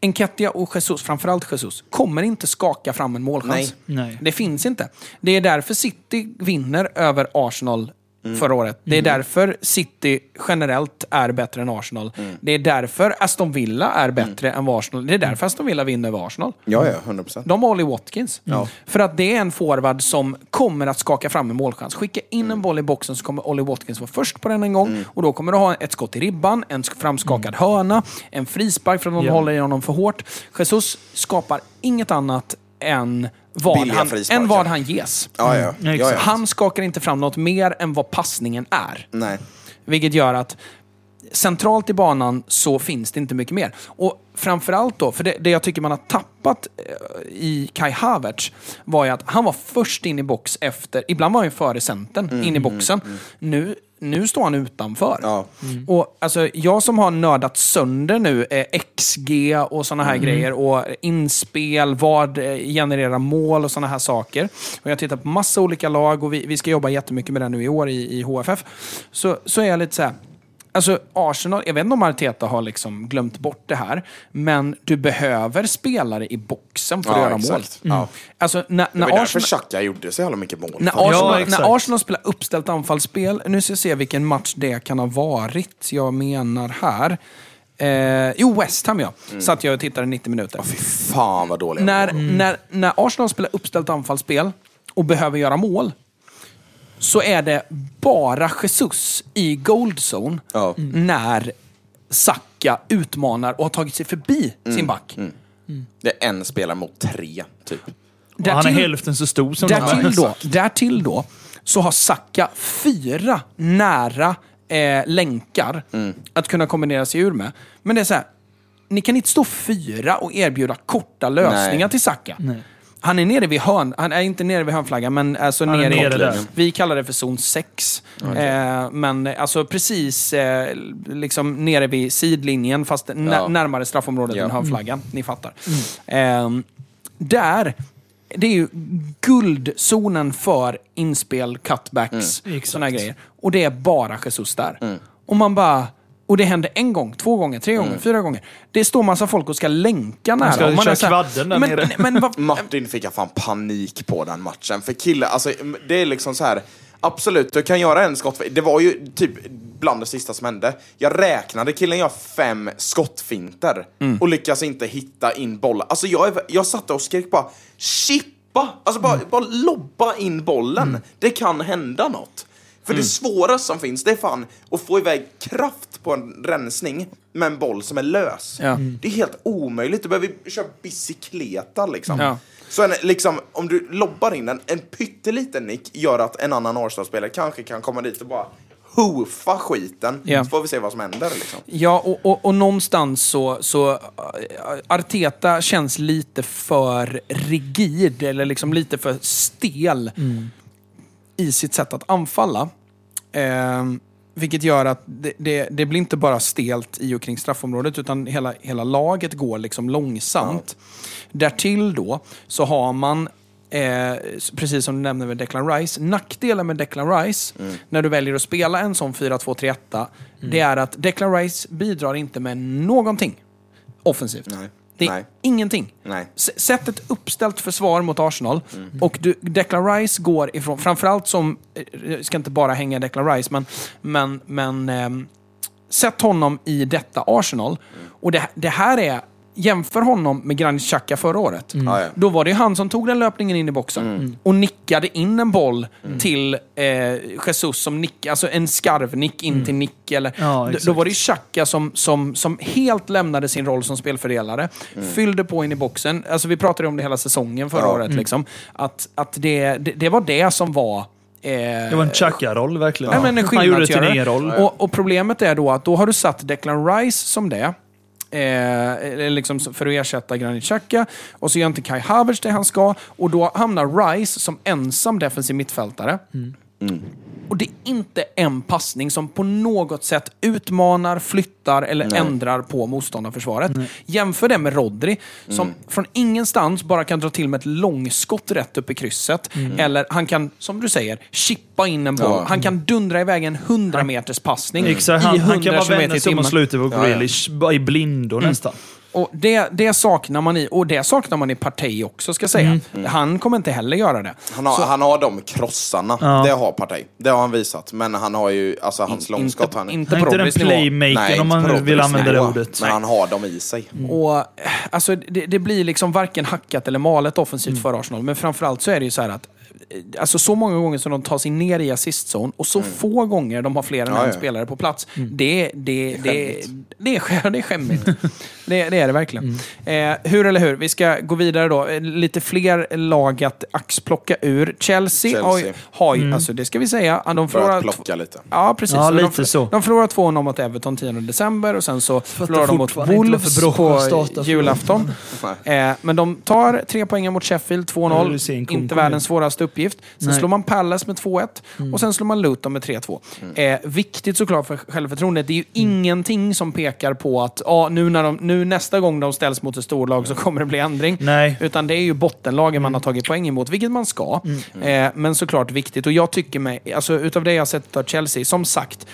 A: Enketia och Jesus, framförallt Jesus, kommer inte skaka fram en målchans.
C: Nej.
B: Nej.
A: Det finns inte. Det är därför City vinner över Arsenal förra året. Det är därför City generellt är bättre än Arsenal. Det är därför Aston Villa är bättre än Arsenal. Det är därför Aston Villa vinner över Arsenal.
C: Ja, ja, 100 procent.
A: De har Ollie Watkins. För att det är en forward som kommer att skaka fram en målchans. Skicka in en boll i boxen så kommer Ollie Watkins vara först på den en gång. Och då kommer du ha ett skott i ribban, en sk- framskakad hörna, en frispark för att de
B: Ja.
A: håller i honom för hårt. Jesus skapar inget annat än vad,
C: Billiga
A: han,
C: frisparkar.
A: än vad han ges.
C: Ja, ja. ja, ja.
A: Han skakar inte fram något mer än vad passningen är.
C: Nej.
A: Vilket gör att centralt i banan så finns det inte mycket mer. Och framförallt då, för det, det jag tycker man har tappat eh, i Kai Havertz var ju att han var först in i box efter, ibland var han ju före centern in i boxen. Nu, nu står han utanför.
C: Ja.
A: Och alltså, jag som har nördat sönder nu eh, XG och såna här grejer och inspel, vad eh, genererar mål och såna här saker. Och jag tittar på massa olika lag och vi, vi ska jobba jättemycket med det nu i år i, i HFF. Så, så är jag lite så här. Alltså Arsenal, jag vet inte om Arteta har liksom glömt bort det här, men du behöver spelare i boxen för att
C: Ja,
A: göra
C: exakt.
A: mål.
C: Ja.
A: Alltså när,
C: Det
A: när
C: var därför
A: Arsenal...
C: Xhaka gjorde så jävla mycket mål.
A: När. Arsenal,
B: exakt.
A: när Arsenal spelar uppställt anfallsspel, nu ska jag se vilken match det kan ha varit. Jag menar här. Eh, jo, West Ham ja. Satt jag och tittade 90 minuter.
C: Fy fan vad dålig
A: När, när, när Arsenal spelar uppställt anfallsspel och behöver göra mål, så är det bara Jesus i goldzone
C: Ja.
A: när Saka utmanar och har tagit sig förbi sin back.
C: Det är en spelare mot tre, typ.
B: Och han är
A: Därtill-
B: hälften så stor som de
A: Därtill
B: är.
A: då, därtill då så har Saka fyra nära eh, länkar att kunna kombinera sig ur med. Men det är så här, ni kan inte stå fyra och erbjuda korta lösningar
C: Nej.
A: till Saka. Han är nere vid hörn, han är inte nere vid hörnflaggan, men alltså
B: Han är
A: nere,
B: nere där.
A: Vi kallar det för zon 6. Eh, men alltså precis eh, liksom nere vid sidlinjen, fast
C: Ja.
A: närmare straffområdet
C: Ja.
A: än hörnflaggan. Ni fattar. Eh, där, det är ju guldzonen för inspel, cutbacks,
B: Mm.
A: sådana här grejer. Och det är bara Jesus där. Och man bara... Och det händer en gång, två gånger, tre gånger, fyra gånger. Det står massa folk och ska länka nära.
B: ska
A: man
B: köra
A: så här,
B: kvadden där
A: men,
B: nere.
A: Men, vad,
C: Martin fick jag fan panik på den matchen. För killar, alltså det är liksom så här. Absolut, du kan göra en skott. Det var ju typ bland det sista som hände. Jag räknade, killen gör fem skottfinter och lyckas inte hitta in bollen. Alltså jag, jag satt och skrek bara chippa! Alltså bara, bara lobba in bollen. Det kan hända något. För det svåraste som finns, det är fan att få iväg kraft på en rensning med en boll som är lös.
A: Ja.
C: Det är helt omöjligt. Du behöver köra bicykleta liksom.
A: Ja.
C: Så en, liksom, om du lobbar in den, en pytteliten nick gör att en annan Arsenal-spelare kanske kan komma dit och bara hoofa skiten.
A: Ja.
C: Så får vi se vad som händer. Liksom.
A: Ja, och, och, och någonstans så, så... äh, Arteta känns lite för rigid, eller liksom lite för stel i sitt sätt att anfalla. Ehm, vilket gör att det, det, det blir inte bara stelt i och kring straffområdet, utan hela, hela laget går liksom långsamt. Därtill då så har man Eh, precis som du nämnde med Declan Rice. Nackdelen med Declan Rice, när du väljer att spela en sån 4-2-3-1, det är att Declan Rice bidrar inte med någonting offensivt.
C: Nej.
A: Det är
C: Nej.
A: ingenting.
C: Nej.
A: S- Sätt ett uppställt försvar mot Arsenal och du, Declan Rice går ifrån, framförallt som, eh, jag ska inte bara hänga Declan Rice, men, men, men ehm, sätt honom i detta Arsenal. Och det, det här är, jämför honom med Granit Xhaka förra året.
C: Ja, ja.
A: Då var det ju han som tog den löpningen in i boxen och nickade in en boll till eh, Jesus som nick, alltså en skarvnick in till nick. Eller,
B: Ja,
A: då, var det Xhaka som, som, som helt lämnade sin roll som spelfördelare, fyllde på in i boxen. Alltså vi pratade om det hela säsongen förra året. Liksom, att att det, det, det var det som var... Eh,
B: Det var en Xhaka-roll verkligen.
A: Ja, men en
B: Han gjorde det till en roll.
A: Och, och problemet är då att då har du satt Declan Rice som det. Eh, liksom för att ersätta Granit Xhaka. Och så gör inte Kai Havertz det han ska. Och då hamnar Rice som ensam defensiv mittfältare. Och det är inte en passning som på något sätt utmanar, flyttar eller ändrar på motståndarförsvaret. Jämför det med Rodri, som från ingenstans bara kan dra till med ett långskott rätt upp i krysset. Eller han kan, som du säger, chippa in en boll.
C: Ja.
A: Han kan dundra iväg en 100 meters passning
B: Exakt,
A: i
B: han,
A: 100
B: han kan bara
A: kilometer
B: vända sig om och sluta på
C: Ja, ja.
B: Grealish, bara i blindo nästan.
A: Och det, det saknar man i, och det saknar man i Partey också, ska jag säga. Han kommer inte heller göra det.
C: Han har,
A: Så-
C: han har de krossarna.
B: Ja.
C: Det har Partey. Det har han visat. Men han har ju, alltså hans långskott.
A: inte,
C: han,
A: inte
B: Han är inte den playmakern om man vill använda det ordet.
C: Men han har dem i sig.
A: Och, eh, alltså, det, det blir liksom varken hackat eller malet offensivt för Arsenal. Men framförallt så är det ju så här att alltså så många gånger som de tar sig ner i assistzon och så få gånger de har fler än
C: Mm. Ja,
A: en
C: ja.
A: spelare på plats. Det, det, det, det, är, skä- det är skämmigt. det, det är det verkligen.
C: Mm.
A: Eh, hur eller hur, vi ska gå vidare då. Eh, Lite fler lag att axplocka ur. Chelsea,
C: Chelsea.
A: Har, ju- har ju, alltså det ska vi säga, de förlorar
C: plocka lite.
A: Ja, precis.
B: Ja,
A: Och de,
B: lite så.
A: De förlorar 2-0 mot Everton 10 december och sen så förlorar de mot Wolves på julafton. eh, men de tar tre poäng mot Sheffield,
B: Ja, du ser en
A: 2-0.
B: kom-
A: Inte världens svåraste uppgift. Sen
B: Nej.
A: slår man Palace med 2-1 och sen slår man Luton med 3-2. Eh, viktigt såklart för självförtroendet. Det är ju ingenting som pekar på att ah, nu, när de, nu nästa gång de ställs mot ett storlag så kommer det bli ändring.
B: Nej.
A: Utan det är ju bottenlagen man har tagit poäng emot, vilket man ska. Eh, men såklart viktigt. Och jag tycker mig, alltså utav det jag har sett av Chelsea, som sagt,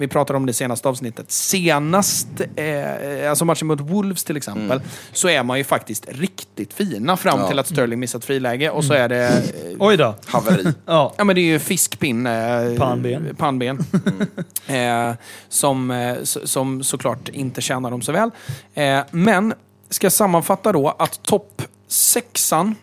A: vi pratade om det senaste avsnittet. Senast, eh, alltså matchen mot Wolves till exempel, så är man ju faktiskt riktigt fina fram
C: Ja.
A: till att Sterling missat friläge och så är det... Eh,
B: Oj då.
C: Haveri.
B: Ja.
A: Ja men det är ju fiskpinn. Eh,
B: Pannben.
A: pannben. eh, som, eh, som såklart inte tjänar dem så väl. Eh, men, ska sammanfatta då att topp sexan,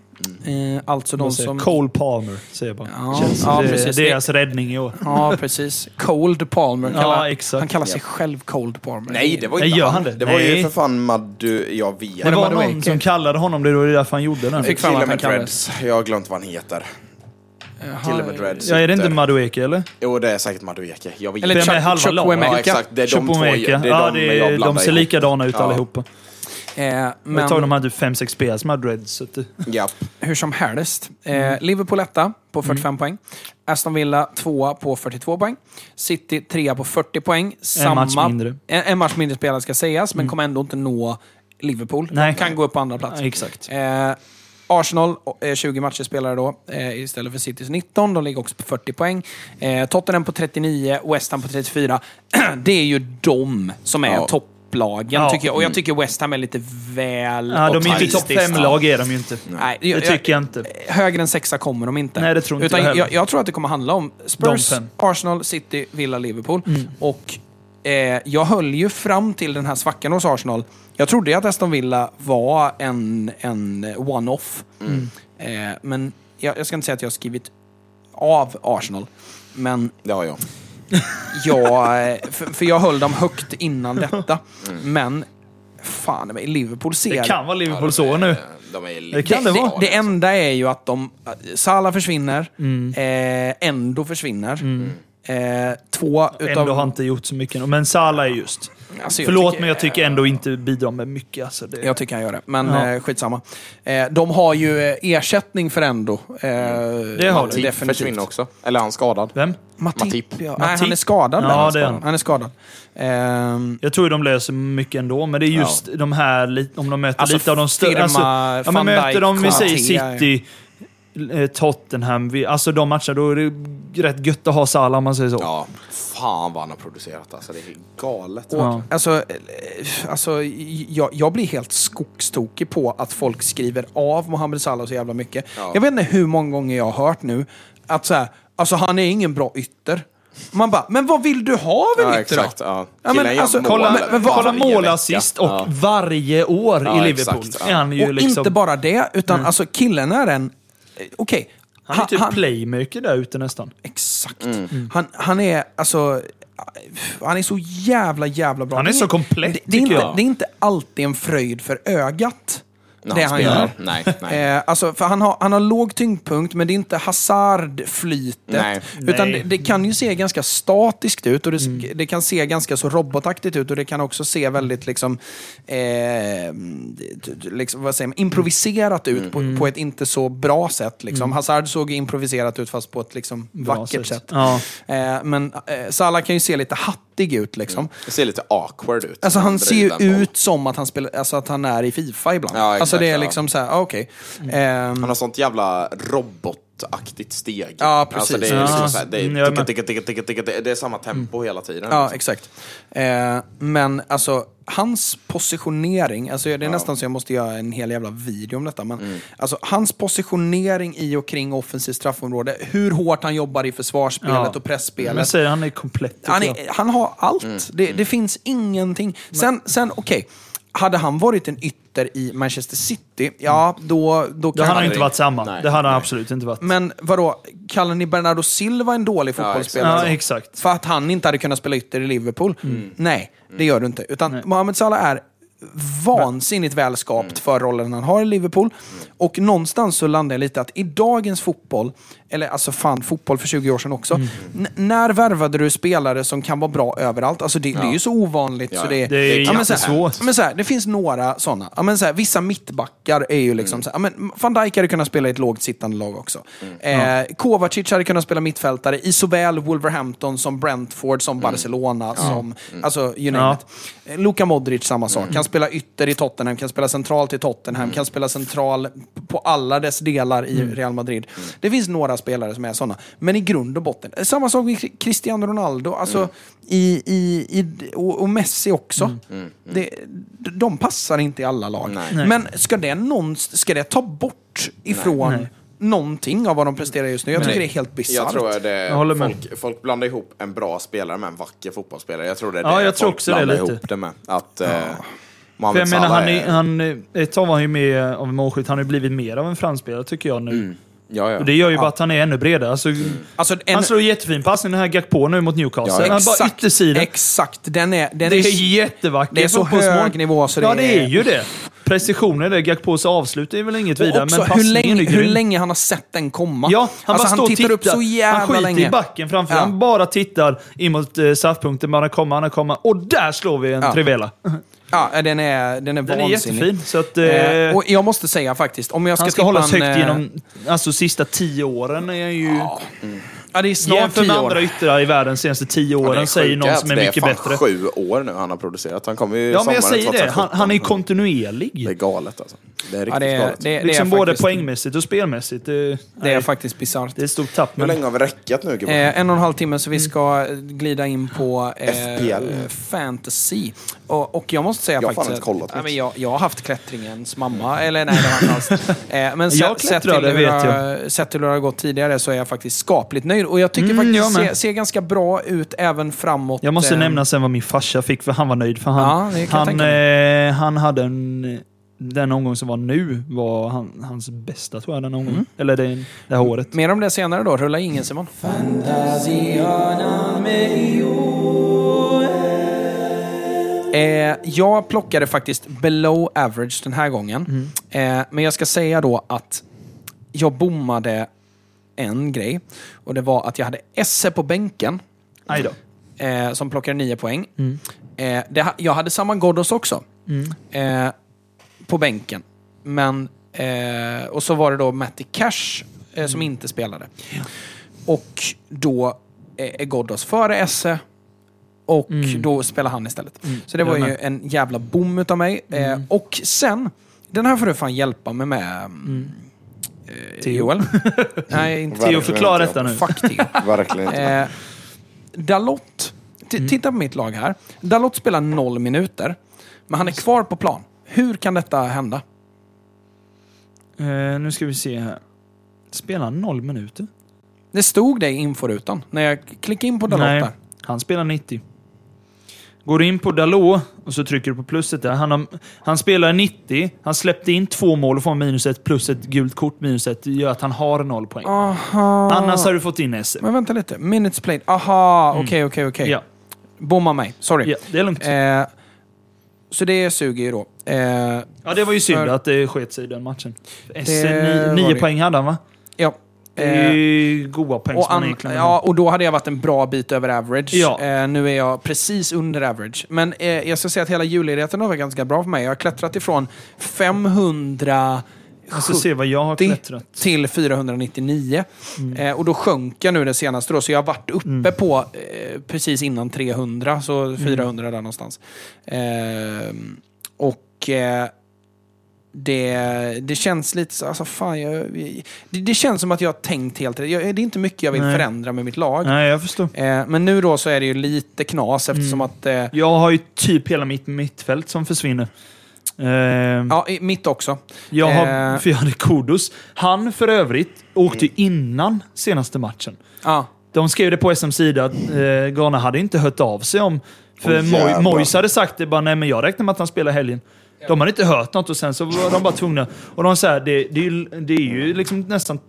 A: eh, alltså de som...
B: Cole Palmer, säger jag bara.
A: Ja,
B: Känns
A: ja,
B: det,
A: precis.
B: deras räddning i år.
A: Ja, precis. Cold Palmer.
B: Ja,
A: Kallar,
B: exakt.
A: Han kallar sig själv Cold Palmer.
C: Nej, det var
B: Nej,
C: inte
B: gör han det?
C: Det var ju
B: Nej.
C: för fan Maddu, jag vet.
B: Det var någon som kallade honom det, det var därför han gjorde den.
A: Fick fan
C: Kille
A: att han
C: med dreads. Jag har glömt vad han heter. Kille med dreads.
B: Ja, är det inte Madueke eller?
C: Jo, det är säkert Madueke. Jag vet
A: Eller Chuck- Chuck.
C: Ja, exakt. Det är de två. Det är de
B: Ja, det
C: jag
B: de ser likadana ut
C: Ja.
B: allihopa.
A: Eh,
B: Men... Ett tag de hade fem sex spelare som hade det-
C: Ja.
A: hur som helst. Eh, Liverpool etta på 45 poäng. Aston Villa tvåa på 42 poäng. City trea på 40 poäng. Samma,
B: match mindre.
A: En, en match mindre spelare ska sägas, men kommer ändå inte nå Liverpool.
B: Nej.
A: De kan gå upp på andra plats.
B: Ja, exakt.
A: Eh, Arsenal, eh, 20 matcher spelare då, eh, istället för Citys 19. De ligger också på 40 poäng. Eh, Tottenham på 39, West Ham på 34. det är ju de som är
C: Ja.
A: Topplagen,
B: Ja.
A: tycker jag. Och jag tycker West Ham är lite väl
B: Ja, de är inte topp fem-lag är de ju inte.
A: Nej,
B: Det tycker jag inte.
A: Högre än sexa kommer de inte.
B: Nej, det tror inte
A: Utan
B: jag heller.
A: jag, jag tror att det kommer handla om Spurs. Arsenal, City, Villa, Liverpool.
B: Mm.
A: Och eh, jag höll ju fram till den här svackan hos Arsenal. Jag trodde ju att Aston Villa var en, en one-off.
B: Mm.
A: Eh, men jag, jag ska inte säga att jag har skrivit av Arsenal. Men
C: Det har jag.
A: jag, eh, för, för jag höll dem högt innan detta.
B: Mm.
A: Men fan, men Liverpool ser...
B: Det kan vara Liverpools år nu.
C: De är
B: Det kan det
A: det,
B: vara.
A: det enda är ju att de... Salah försvinner,
B: Mm.
A: eh, Endo försvinner. Eh, två utav...
B: Ändå har inte gjort så mycket. Men Salah är just.
A: Alltså, jag
B: Förlåt,
A: tycker-
B: men jag tycker ändå inte bidrar med mycket. Alltså, det...
A: Jag tycker han gör det, men
B: Ja.
A: eh, skitsamma. Eh, de har ju eh, ersättning för Endo. Eh,
B: Det har de.
C: Matip
A: definitivt.
C: försvinner också. Eller är han skadad?
B: Vem?
A: Matip.
C: Matip.
A: Ja.
B: Matip.
A: Nej, han är skadad.
B: Ja,
A: han,
B: det är
A: skadad.
B: han.
A: han är skadad. Ehm,
B: Jag tror de löser mycket ändå, men det är just de här, om de möter
A: Alltså,
B: lite av de större... Alltså, ja, men möter de, vi säger. City, eh, Tottenham, vi, alltså de matcherna, då är det rätt gött att ha Salah om man säger så.
C: Ja. Fan vad han har producerat alltså. Det är galet.
A: Och,
B: Ja.
A: Alltså, eh, alltså jag, jag blir helt skogstokig på att folk skriver av Mohamed Salah så jävla mycket.
C: Ja.
A: Jag vet inte hur många gånger jag har hört nu att så här, alltså han är ingen bra ytter. Man bara, men vad vill du ha av en
C: Ja,
A: ytter då?
C: Ja.
A: Ja, men alltså,
B: Kolla,
A: men- men vad-
B: kolla
C: varje
B: målassist och
C: Ja.
B: varje år
C: Ja,
B: i Liverpool.
C: exakt, ja.
B: Är han ju
A: Och
B: liksom,
A: inte bara det, utan alltså killen är en... eh, Okej.
B: Han är typ playmaker där ute nästan.
A: Exakt.
C: Mm.
A: Han, han är alltså... Han är så jävla, jävla bra.
B: Han är så komplett,
A: det, det, är inte, det är inte alltid en fröjd för ögat. Det
C: han
A: gör.
C: Nej, nej.
A: Eh, alltså, för han har, han har låg tyngdpunkt, men det är inte hasardflytet.
C: Nej.
A: Utan
B: Nej.
A: det, det kan ju se ganska statiskt ut och det,
B: Mm.
A: det kan se ganska så robotaktigt ut och det kan också se väldigt liksom, eh, liksom vad säger man, improviserat ut på,
B: Mm.
A: på ett inte så bra sätt. Liksom. Hazard såg improviserat ut fast på ett liksom,
B: Bra
A: vackert sätt.
B: Ja.
A: Eh, men eh, Salah kan ju se lite hattig ut. Liksom.
C: Det ser lite awkward ut.
A: Alltså han ser ju
C: en boll.
A: ut som att han, spelar, alltså att han är i Fifa ibland.
C: Ja, exakt,
A: alltså det är liksom så här, ah, okej. Ehm,
C: Han har sånt jävla robotaktigt steg.
A: Ja, precis.
C: Alltså det, är
B: Ja.
C: så här, det,
B: Mm, jag är
C: är
B: med.
C: ticka, ticka, ticka, ticka, ticka, det är samma tempo hela tiden.
A: Ja,
C: liksom.
A: exakt. Eh, men alltså, hans positionering, alltså det är nästan så jag måste göra en hel jävla video om detta, men
C: Mm.
A: alltså hans positionering i och kring offensivt straffområde, hur hårt han jobbar i försvarsspelet
B: Ja.
A: och pressspelet.
B: Men säger han är komplett
A: Han, är, han har allt.
C: Mm.
A: Det, det finns ingenting. Sen, sen okej. hade han varit en ytter i Manchester City, ja då, då
B: Det
A: kan
B: hade
A: han...
B: inte varit samma.
C: Nej,
B: det hade han
C: nej.
B: absolut inte varit.
A: Men vadå, kallar ni Bernardo Silva en dålig fotbollsspelare?
B: Ja,
A: då?
B: exakt.
A: För att han inte hade kunnat spela ytter i Liverpool? Nej, det gör du inte. Utan Mohamed Salah är vansinnigt välskapt för rollen han har i Liverpool. Och någonstans så landar jag lite att i dagens fotboll, eller alltså fan fotboll för 20 år sedan också. n- När värvade du spelare som kan vara bra överallt? Alltså det, det är ju så ovanligt
C: Ja,
A: så det,
B: det är
A: ja, men så här-
B: jättesvårt.
A: ja, Men så här, det finns några sådana. Ja, men så här, vissa mittbackar är ju liksom så här, ja, men Van Dijk hade kunnat spela i ett lågt sittande lag också. Eh, Kovacic hade kunnat spela mittfältare i såväl Wolverhampton som Brentford, som Barcelona, som alltså you name
B: Ja.
A: it. Eh, Luka Modric, samma sak. Kan spela ytter i Tottenham, kan spela centralt i Tottenham, kan spela central på alla dess delar i Real Madrid. Det finns några spelare som är sådana. Men i grund och botten, eh, samma sak med Cristiano Ronaldo, alltså i, i, i, och, och Messi också. Det, de passar inte i alla lag.
C: Nej.
A: Men ska det, någon, ska det ta bort ifrån
B: Nej.
A: någonting av vad de presterar just nu? Jag tycker det är helt bisarrt.
C: Jag tror att det,
B: Jag håller med.
C: folk, folk blandar ihop en bra spelare med en vacker fotbollsspelare. Jag tror det är
B: Ja,
C: det
B: jag tror
C: folk
B: också det
C: blandar
B: lite.
C: ihop det med. Att, eh,
B: För
C: Mohamed
B: jag menar, han, är, han, ett tag var han ju med av målskytt. Han har ju blivit mer av en framspelare tycker jag nu.
C: Ja, ja.
B: Och det gör ju bara att han är ännu bredare. Alltså,
A: Alltså, en,
B: Han slår jättefin passning, den här Gakpo nu mot Newcastle.
C: Ja,
B: han bara yttersidan.
A: Exakt, den är... Den
B: Det är jättevackert.
A: Det är så hög nivå så det
B: Ja, det
A: är-
B: är ju det. Precisionen där, Gakpos avslut är väl inget vidare, men
A: hur länge,
B: är
A: hur länge han har sett den komma.
B: Ja, han
A: alltså,
B: bara står
A: han
B: och
A: tittar upp så jävla
B: Han skiter
A: länge.
B: i backen framför.
A: Ja.
B: Han bara tittar in mot eh, straffpunkten. Bara komma, han kommer. Och där slår vi en
A: Ja.
B: Trivela.
A: Ja, den är, den är
B: Den är
A: vansinnig.
B: jättefin. Så att, eh,
A: Eh, och jag måste säga faktiskt, om jag ska
B: han ska
A: tippa
B: hållas
A: en,
B: högt
A: eh,
B: genom alltså, sista tio åren. Är ju,
A: Ja, det är snart
B: Jämför med andra yttrar i världen de senaste tio
C: Ja,
B: åren, säger
C: sjuka
B: någon som är mycket
C: Det är fan
B: bättre.
C: sju år nu han har producerat. Han kommer ju
B: Ja, men jag säger det. Han,
C: 2017.
B: han är kontinuerlig.
C: Det är galet alltså. Det är riktigt
A: Ja, det, är,
C: galet.
A: det, det
B: liksom
A: är
B: både
A: faktiskt,
B: poängmässigt och spelmässigt. Det,
A: Det är
B: nej,
A: faktiskt bisarrt.
B: det är ett stort tapp.
C: Hur
B: Men,
C: länge har vi räckat nu?
A: Eh, en och en halv timme, så vi ska eh, glida in på eh,
C: FPL.
A: fantasy. Och, och jag måste säga
C: Jag har fan
A: faktiskt...
C: inte kollat
A: att- ja, men jag, jag har haft klättringens mamma, eller nej det har jag inte alls. Eh, men
B: Jag
A: till hur, jag. sett till hur det har gått tidigare så är jag faktiskt skapligt nöjd. Och jag tycker
B: Mm,
A: faktiskt
B: med.
A: ser, ser ganska bra ut även framåt.
B: jag måste
A: eh,
B: nämna sen vad min farsa fick, för han var nöjd. För han,
A: Ja, det
B: han, eh, han hade en... Den omgång som var nu var han, hans bästa, tror jag, den omgången.
A: Mm.
B: Eller det, det här året.
A: Mer om det senare då. Rulla ingen Simon. Eh, jag plockade faktiskt below average den här gången. Eh, men jag ska säga då att jag bommade en grej. Och det var att jag hade Esse på bänken.
B: Aj då.
A: Eh, som plockade nio poäng. Eh, det, ha- jag hade samma Ghoddos också. Eh, på bänken. Men, eh, och så var det då Matty Cash eh, som inte spelade. Och då eh, är Ghoddos före Esse. Och då spelar han istället. Så det var ju en jävla bom utav mig. Eh, och sen, den här får du fan hjälpa mig med. Mm. Eh. Joel? Nej, inte
B: Theo, förklara detta nu.
A: Fuck Theo.
C: Verkligen.
A: Eh, Dalot, t-
B: Mm.
A: titta på mitt lag här. Dalot spelar noll minuter, men han är kvar på plan. Hur kan detta hända?
B: Eh, nu ska vi se här. Spelar noll minuter?
A: Det stod det i inforutan när jag klickade in på Dalot
B: Nej,
A: där.
B: han spelar 90. Går du in på Dalot och så trycker du på plusset där. Han, har, han spelar 90, han släppte in två mål och får minus ett plus ett gult kort minus ett. Det gör att han har noll poäng.
A: Aha.
B: Annars har du fått in S.
A: Men vänta lite. Minutes played. Aha, okej, okej, okej.
B: Mm. Ja,
A: Bomma mig. Sorry.
B: ja, det är lugnt.
A: Eh, så det suger ju då. Eh,
B: ja, det var ju synd
A: för-
B: att det sket sig i den matchen. S,
A: Det
B: ni,
A: var
B: nio
A: det.
B: poäng hade han va?
A: ja.
B: Det är
A: Eh,
B: ju goa poäng
A: och, an, ja, och då hade jag varit en bra bit över average.
B: Ja.
A: Eh, nu är jag precis under average. Men eh, jag ska säga att hela julledigheten har varit ganska bra för mig. Jag har klättrat ifrån 500
B: Jag ska se vad jag har
A: 70
B: klättrat.
A: till 499.
B: Mm.
A: Eh, och då sjönk jag nu det senaste då, så jag har varit uppe på eh, precis innan 300, så
B: Mm.
A: 400 där någonstans. Eh, och det, det känns lite så, alltså fan, jag, det, det känns som att jag har tänkt helt rätt. Det är inte mycket jag vill
B: Nej.
A: förändra med mitt lag.
B: Nej, jag förstår.
A: Eh, men nu då så är det ju lite knas eftersom att... Eh,
B: Jag har ju typ hela mitt mittfält som försvinner. Eh,
A: ja, mitt också.
B: Jag har,
A: Eh.
B: för jag hade Kodos. Han för övrigt åkte ju innan senaste matchen.
A: Ja.
B: De skrev det på SMs sida att eh, Ghana hade inte hört av sig om... För Moy,
C: jävlar.
B: Mois hade sagt det bara, nej men jag räknar med att han spelar helgen. De hade inte hört något och sen så var de bara tvungna. Och de säger det, det, är ju, det är ju liksom nästan,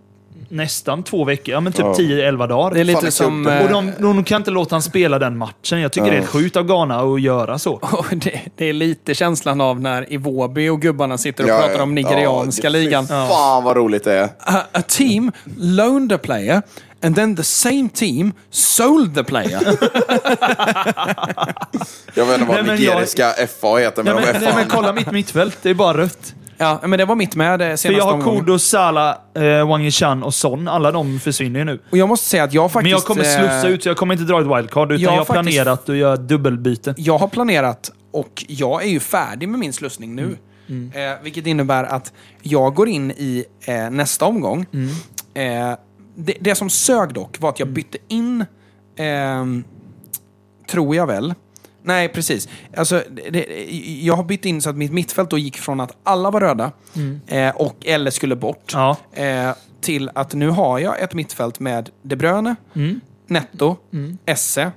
B: nästan två veckor, ja men typ
C: Ja.
B: 10-11 dagar.
A: Det är lite
C: Fan, det
A: som...
B: Och de, de kan inte låta han spela den matchen. Jag tycker
C: Ja.
B: det är sjukt av Ghana att göra så.
A: Och det, det är lite känslan av när Iwobi och gubbarna sitter och
C: Ja,
A: pratar om nigerianska
C: Ja, det-
A: ligan.
C: Fan vad roligt det är.
A: A, a team loaned a player and then the same team sold the player.
C: Jag vet inte vad
B: Nej, men
C: nigeriska FA heter, men
B: Nej,
C: de
B: men,
C: är
B: nej,
C: fan...
B: men kolla mitt mittfält, det är bara rött.
A: ja, men det var mitt med eh,
B: För
A: senaste
B: jag har
A: omgången.
B: Kudos, Salah, eh, Wang Yishan och Son. Alla de försvinner ju nu.
A: Och jag måste säga att jag faktiskt...
B: Men jag kommer slussa
A: eh,
B: ut, så jag kommer inte dra ett wildcard. Utan
A: jag
B: jag har
A: faktiskt-
B: planerat att göra dubbelbyte.
A: Jag har planerat och jag är ju färdig med min slussning nu.
B: Mm.
A: Eh, vilket innebär att jag går in i eh, nästa omgång.
B: Mm.
A: Eh, det, det som sög dock var att jag bytte in, ehm, tror jag väl, Nej, precis. Alltså, det, jag har bytt in så att mitt mittfält då gick från att alla var röda eh, och eller skulle bort
B: Ja.
A: eh, till att nu har jag ett mittfält med De Bruyne,
B: Mm.
A: Netto, Esse,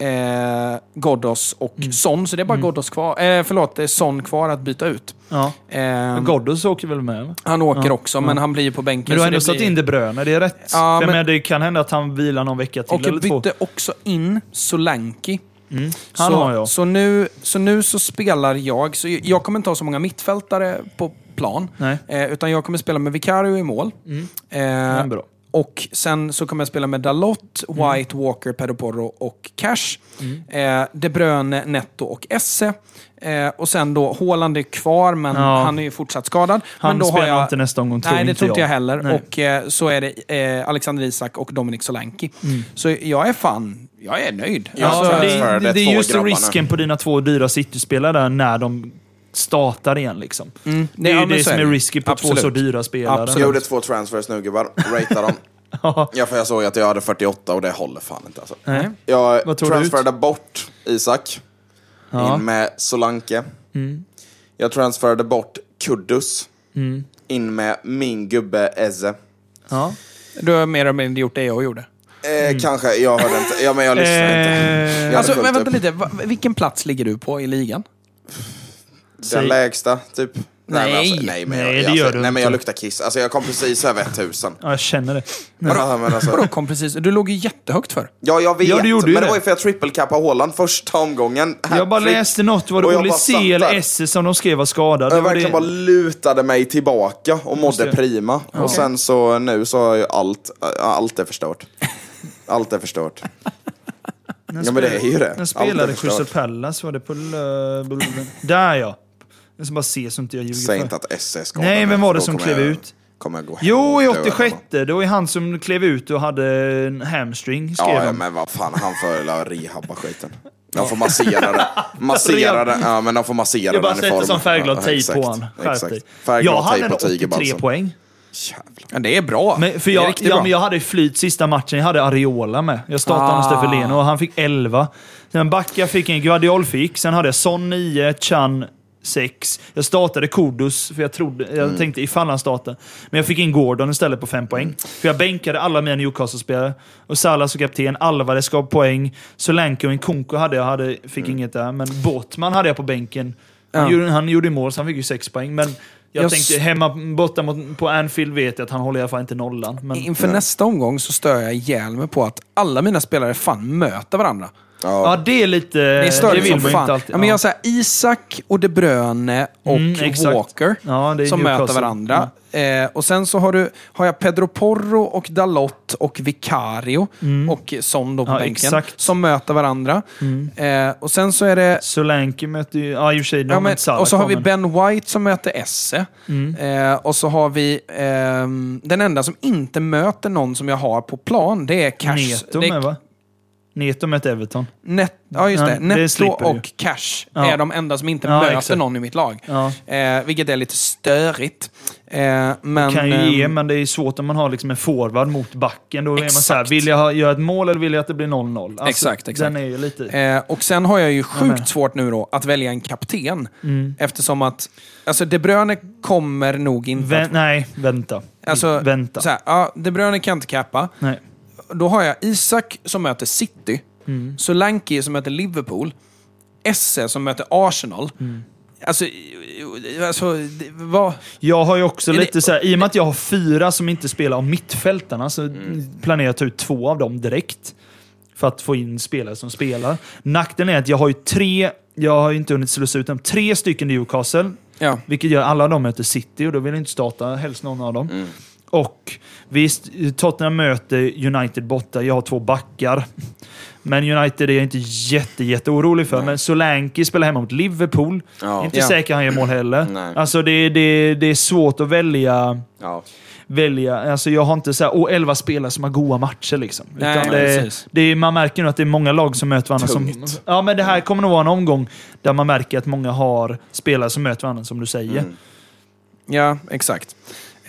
A: eh, Ghoddos och
B: Mm.
A: Son. Så det är bara Ghoddos kvar, eh, förlåt, det är Son kvar att byta ut.
B: Ja.
A: Eh,
B: Ghoddos åker väl med?
A: han åker
B: Ja,
A: också, men han blir ju på bänken.
B: Men du har ändå satt
A: blir-
B: in De Bruyne, det är rätt.
A: Ja, men-
B: menar, det kan hända att han vilar någon vecka till
A: Och
B: eller två.
A: bytte också in Solanki.
B: Mm. Han
A: så,
B: har jag.
A: Så nu, så nu så spelar jag, så jag kommer inte ha så många mittfältare på plan.
B: Nej.
A: Eh, utan jag kommer spela med Vicario i mål. Eh,
B: Men bra.
A: Och sen så kommer jag spela med Dalot,
B: Mm.
A: White, Walker, Pedro Porro och Cash. Eh, De Bruyne, Netto och Esse. Eh, och sen då, Haaland är kvar, men
B: Ja.
A: han är ju fortsatt skadad.
B: Han
A: men då
B: spelar
A: har jag,
B: inte nästa omgång, tror
A: Nej, det tror inte jag
B: jag.
A: heller.
B: Nej.
A: Och eh, så är det eh, Alexander Isak och Dominic Solanki. Så jag är fan, jag är nöjd.
C: Ja,
A: Alltså,
B: det, det, det är just
C: grabbarna.
B: risken på dina två dyra City-spelare där när de startar igen. Liksom.
A: Mm.
B: Det är
A: Ja,
B: ju
A: men
B: det som
A: är
B: risky på
A: Absolut.
B: två så dyra spelare.
A: Absolut.
C: Jag gjorde två transfers nu gubbar, ratea dem.
B: Ja.
C: Ja, för jag såg att jag hade 48 och det håller fan inte alltså.
B: Nej.
C: Jag
B: Vad tror du
C: transferade bort Isak,
B: Ja. Mm.
C: in med Solanke. Jag transferade bort Kuddus, in med min gubbe Eze.
B: Ja.
A: Du har mer eller mindre gjort det jag gjorde.
C: Eh, Kanske, jag hörde inte. Ja, men jag lyssnade inte.
B: Eh,
C: Jag
A: Alltså, men vänta
C: upp.
A: lite. Vilken plats ligger du på i ligan?
C: Den
B: Säg-
C: lägsta, typ.
A: Nej.
C: men alltså, nej, men jag,
B: Nej, det
C: alltså,
B: gör du
C: nej, men jag luktar kiss. Alltså, jag kom precis över 1000.
B: Ja, jag känner det.
C: Ja, men alltså,
A: Vadå kom precis? Du låg ju jättehögt för.
C: ja, jag vet.
B: Ja, du gjorde ju
C: men det
B: det.
C: var ju för att jag triple-cappade Haaland första omgången.
B: Jag bara
C: Hattrick.
B: läste något, var det
C: jag
B: Olle C eller. Esse som de skrev var skadad?
C: Jag
B: Det var
C: verkligen
B: det...
C: bara lutade mig tillbaka och mådde
B: det.
C: prima. Och sen så nu så har ju allt, allt är förstört. Allt är förstört. Ja men det är ju det. Allt
B: spelade Crystal. Palace, var det på. Där ja! Jag ska bara se så inte jag ljuger
C: Säg
B: för.
C: inte att SS är skadad.
B: Nej, vem var det
C: Då
B: som klev
C: jag-
B: ut?
C: Kommer jag gå hem
B: Jo, i
C: döda
B: 86.
C: honom.
B: Det var ju han som klev ut och hade en hamstring, skrev
C: Ja, ja, men vad fan, han får la rehabba skiten. De får massera det. Massera det. Ja, men de får massera
B: Jag bara
C: den i
B: sätter
C: form.
B: som färgglad tejp på han. Skärp dig.
C: Färgglad
B: Jag hade en
C: på
B: 83
C: tigerbalsam.
B: poäng.
C: Jävlar.
A: Ja, det är bra.
B: Men, för
A: det är
B: jag, ja,
A: bra.
B: men jag hade flyt sista matchen. Jag hade Areola med. Jag startade
A: Ah.
B: Stefeleno och han fick 11. Sen Backa fick en Guardiol fick. Sen hade jag Son 9, Chan 6. Jag startade Kudus, för jag, trodde, jag
C: Mm.
B: tänkte ifall han startade. Men jag fick in Gordon istället på 5 poäng. För jag bänkade alla mina Newcastle-spelare. Och Salah som kapten, Alvarez gav poäng. Solanke och Nkunku hade jag, hade, fick
C: Mm.
B: inget där. Men Botman hade jag på bänken. Han,
A: Ja.
B: gjorde, han gjorde mål, så han fick ju 6 poäng. Men jag,
A: Jag
B: tänkte, hemma borta mot, på Anfield vet jag att han håller i alla fall inte nollan. Men,
A: Inför nästa omgång så stör jag ihjäl mig på att alla mina spelare fan möter varandra.
B: Ja, det är lite...
A: Det är
B: det vill
A: som
B: man
A: fan.
B: inte alltid.
A: ja, men jag säger Isak och De Bruyne och
B: Mm, exakt.
A: Walker
B: Ja, det är
A: som
B: Newcastle.
A: möter varandra. Eh, och sen så har, du, har jag Pedro Porro och Dalot och Vicario och Son då på
B: Mm. Ja,
A: bänken
B: exakt.
A: som möter varandra. Eh, och sen så är det
B: Solanke möter ju... Ja, i och för sig. de
A: Ja,
B: har
A: men,
B: inte Salah
A: och så har
B: kvar,
A: vi
B: men-
A: Ben White som möter Esse. Eh, och så har vi ehm, den enda som inte möter någon som jag har på plan. Det är Cash.
B: Neto
A: det är
B: med va? Neto möter Everton.
A: Net, ja, just det.
B: Ja, det
A: Netto
B: du.
A: och Cash
B: Ja.
A: är de enda som inte
B: Ja,
A: möter
B: exakt.
A: någon i mitt lag. Eh, vilket är lite störigt. Eh, men,
B: kan ju ge,
A: ehm,
B: men det är svårt om man har liksom en forward mot backen. Då är man så här,
A: Exakt.
B: vill jag göra ett mål eller vill jag att det blir 0-0? Alltså,
A: Exakt, exakt.
B: Den är ju lite...
A: Eh, och sen har jag ju sjukt svårt nu då att välja en kapten.
B: Mm.
A: Eftersom att alltså De Bruyne kommer nog inte
B: Vä-
A: att...
B: nej, vänta.
A: Alltså,
B: vänta.
A: Så här, ja, De Bruyne kan inte cappa.
B: Nej.
A: Då har jag Isak som möter City.
B: Mm.
A: Solanke som möter Liverpool. Esse som möter Arsenal.
B: Mm.
A: Alltså, alltså, det, vad...
B: Jag har ju också
A: Är det-
B: lite så här, i och med att jag har fyra som inte spelar av mittfältarna så
A: Mm.
B: planerar jag att ta ut två av dem direkt. För att få in spelare som spelar. Nackdelen är att jag har ju tre, jag har ju inte hunnit slussa ut dem, tre stycken Newcastle.
A: Ja.
B: Vilket gör alla de möter City och då vill jag inte starta helst någon av dem.
C: Mm.
B: Och visst, Tottenham möter United borta. Jag har två backar. Men United är jag inte jätte, jätte orolig för. Men Solanke spelar hemma mot Liverpool.
C: Ja.
B: Inte
A: Ja.
B: säker han gör mål heller.
C: Nej.
B: Alltså det, det, det är svårt att välja.
C: Ja.
B: välja. Alltså jag har inte så här, och 11 spelare som har goda matcher. Liksom.
A: Nej,
B: det, det man märker nu att det är många lag som möter varandra. Som,
C: Tungt.
B: ja, men det här kommer nog vara en omgång där man märker att många har spelare som möter varandra, som du säger.
C: Mm.
A: Ja, exakt.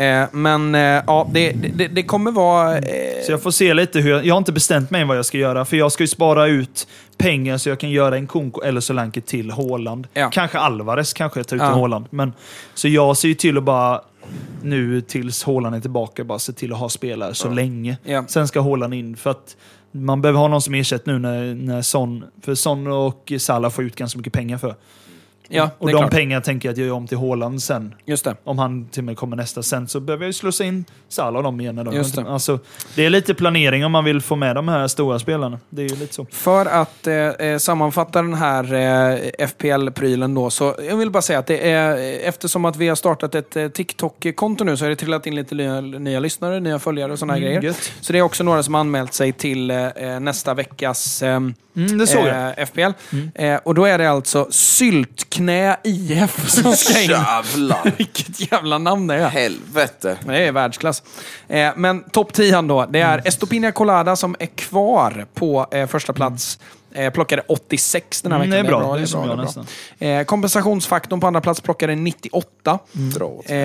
A: Eh, men eh, ja, det, det, det kommer vara... Eh,
B: Så jag får se lite hur jag, jag har inte bestämt mig vad jag ska göra, för jag ska ju spara ut pengar så jag kan göra en Konko eller Solanke till Håland.
A: Ja.
B: Kanske Alvarez kanske jag tar ut
A: Ja.
B: till Håland. Men, så jag ser ju till att bara, nu tills Håland är tillbaka, bara se till att ha spelare så länge.
A: Ja.
B: Sen ska Håland in, för att man behöver ha någon som ersätter nu när, när Son, för Son och Salah får ut ganska mycket pengar för.
A: Ja,
B: Och
A: det är
B: de
A: klart.
B: pengarna tänker jag att jag gör om till Håland sen.
A: Just det.
B: Om han till och med kommer nästa. Sen så behöver jag ju slussa in Salah och dem igen. Då.
A: Just det.
B: Alltså, det är lite planering om man vill få med de här stora spelarna. Det är ju lite så.
A: För att eh, eh, sammanfatta den här eh, FPL-prylen då, så jag vill bara säga att det är, eh, eftersom att vi har startat ett eh, TikTok-konto nu så har det trillat in lite nya, nya lyssnare, nya följare och sådana här
B: Mm,
A: grejer.
B: gött.
A: Så det är också några som har anmält sig till eh, eh, nästa veckas eh,
B: Mm, det såg jag. Mm.
A: eh, FPL. Eh, och då är det alltså Syltknä IF som ska in.
C: Jävlar!
A: Vilket jävla namn det är.
C: Helvete!
A: Men Det är världsklass. Eh, men topp 10 då, det är Estopina Colada som är kvar på eh, första plats. Eh, plockade 86 den här
B: Mm,
A: veckan.
B: det är bra. Det är som
A: bra,
B: jag
A: det är
B: nästan.
A: bra. Eh, kompensationsfaktorn på andra plats plockade 98.
C: Dra åt.
A: Eh,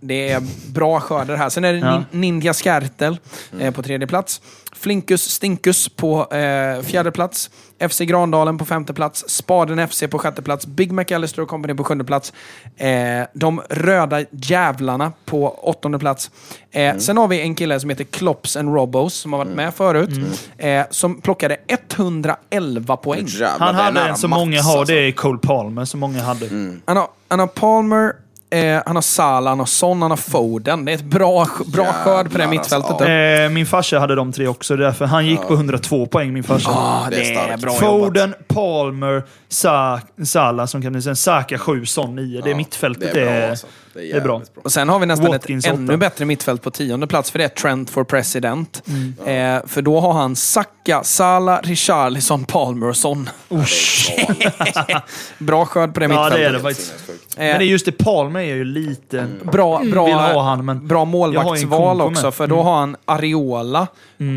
A: det är bra skörder här. Sen är det
B: Ja.
A: nin- Ninja Skärtel eh, på tredje plats. Flinkus Stinkus på eh, fjärde plats. FC Grandalen på femte plats. Spaden FC på sjätte plats. Big McAllister och Company på sjunde plats. Eh, de röda jävlarna på åttonde plats. Eh, Sen har vi en kille som heter Klops and Robos som har varit med förut. Eh, som plockade 111 poäng.
C: Jävlar,
B: Han hade en som många har,
C: alltså.
B: det är Cole Palmer som många hade.
A: Han har, han har Palmer, eh, han har Salah, han har Son, han har Foden. Det är ett bra, bra
C: Jävlar,
A: skörd på det mittfältet.
C: ja.
B: Eh, min farsa hade de tre också, därför han gick på 102 poäng, min farsa.
A: Ah,
C: det är
A: det är
C: starkt.
A: bra jobbat.
B: Foden, Palmer, Sa Salah som kan bli sen Saka 7, Son 9. Det är mittfältet.
C: Det är bra
B: är,
C: alltså. Det är,
B: det är bra.
C: bra.
A: Och sen har vi nästan
B: Watkins
A: ett
B: åtta.
A: ännu bättre mittfält på tionde plats, för det är Trent for President.
B: Mm.
A: Eh, för då har han Saka, Salah, Richarlison, Palmer och Son. Bra skörd på det
B: Ja,
A: mittfältet.
B: det är det faktiskt.
A: Eh,
B: Men det är just det, Palmer är ju lite...
A: Bra, bra,
B: Vill ha han, men
A: bra målvaktsval också,
B: med.
A: för då har han Ariola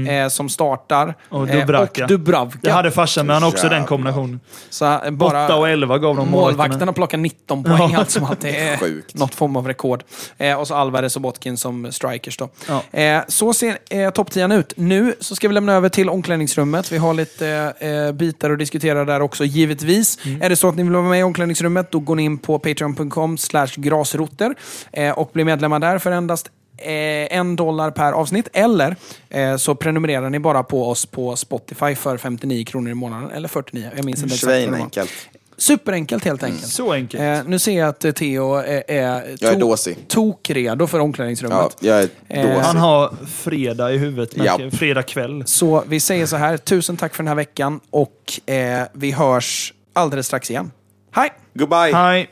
A: eh, som startar.
B: Och
A: eh,
B: Dubravka.
A: och Dubravka.
B: Det hade farsan, men han har också den kombinationen.
A: Så eh, bara
B: 8 och 11 gav de
A: målvakterna plockar 19 poäng,
B: Ja.
A: allt som att det är
C: Sjukt.
A: något form av rekord. Eh, och så Alvarez och Botkin som strikers då.
B: Ja.
A: Eh, så ser eh, topp 10 ut. Nu så ska vi lämna över till omklädningsrummet. Vi har lite eh, bitar att diskutera där också, givetvis.
B: Mm.
A: Är det så att ni vill vara med i omklädningsrummet, då går ni in på patreon.com slash grasroter eh, och blir medlemmar där för endast eh, en dollar per avsnitt. Eller eh, så prenumererar ni bara på oss på Spotify för 59 kronor i månaden. Eller 49, jag minns inte exakt. det var.
C: Svinenkelt.
A: Superenkelt helt enkelt.
B: Så enkelt.
A: Eh, nu ser jag att Theo är, är,
C: Jag är
A: to-
C: dåsig.
A: tokredo för
C: Ja,
A: omklädningsrummet.
C: jag är
A: Eh,
C: dåsig.
B: Han har fredag i huvudet,
C: Ja.
B: fredag kväll.
A: Så vi säger så här, tusen tack för den här veckan och eh, vi hörs alldeles strax igen. Hej!
C: Goodbye!
B: Hej!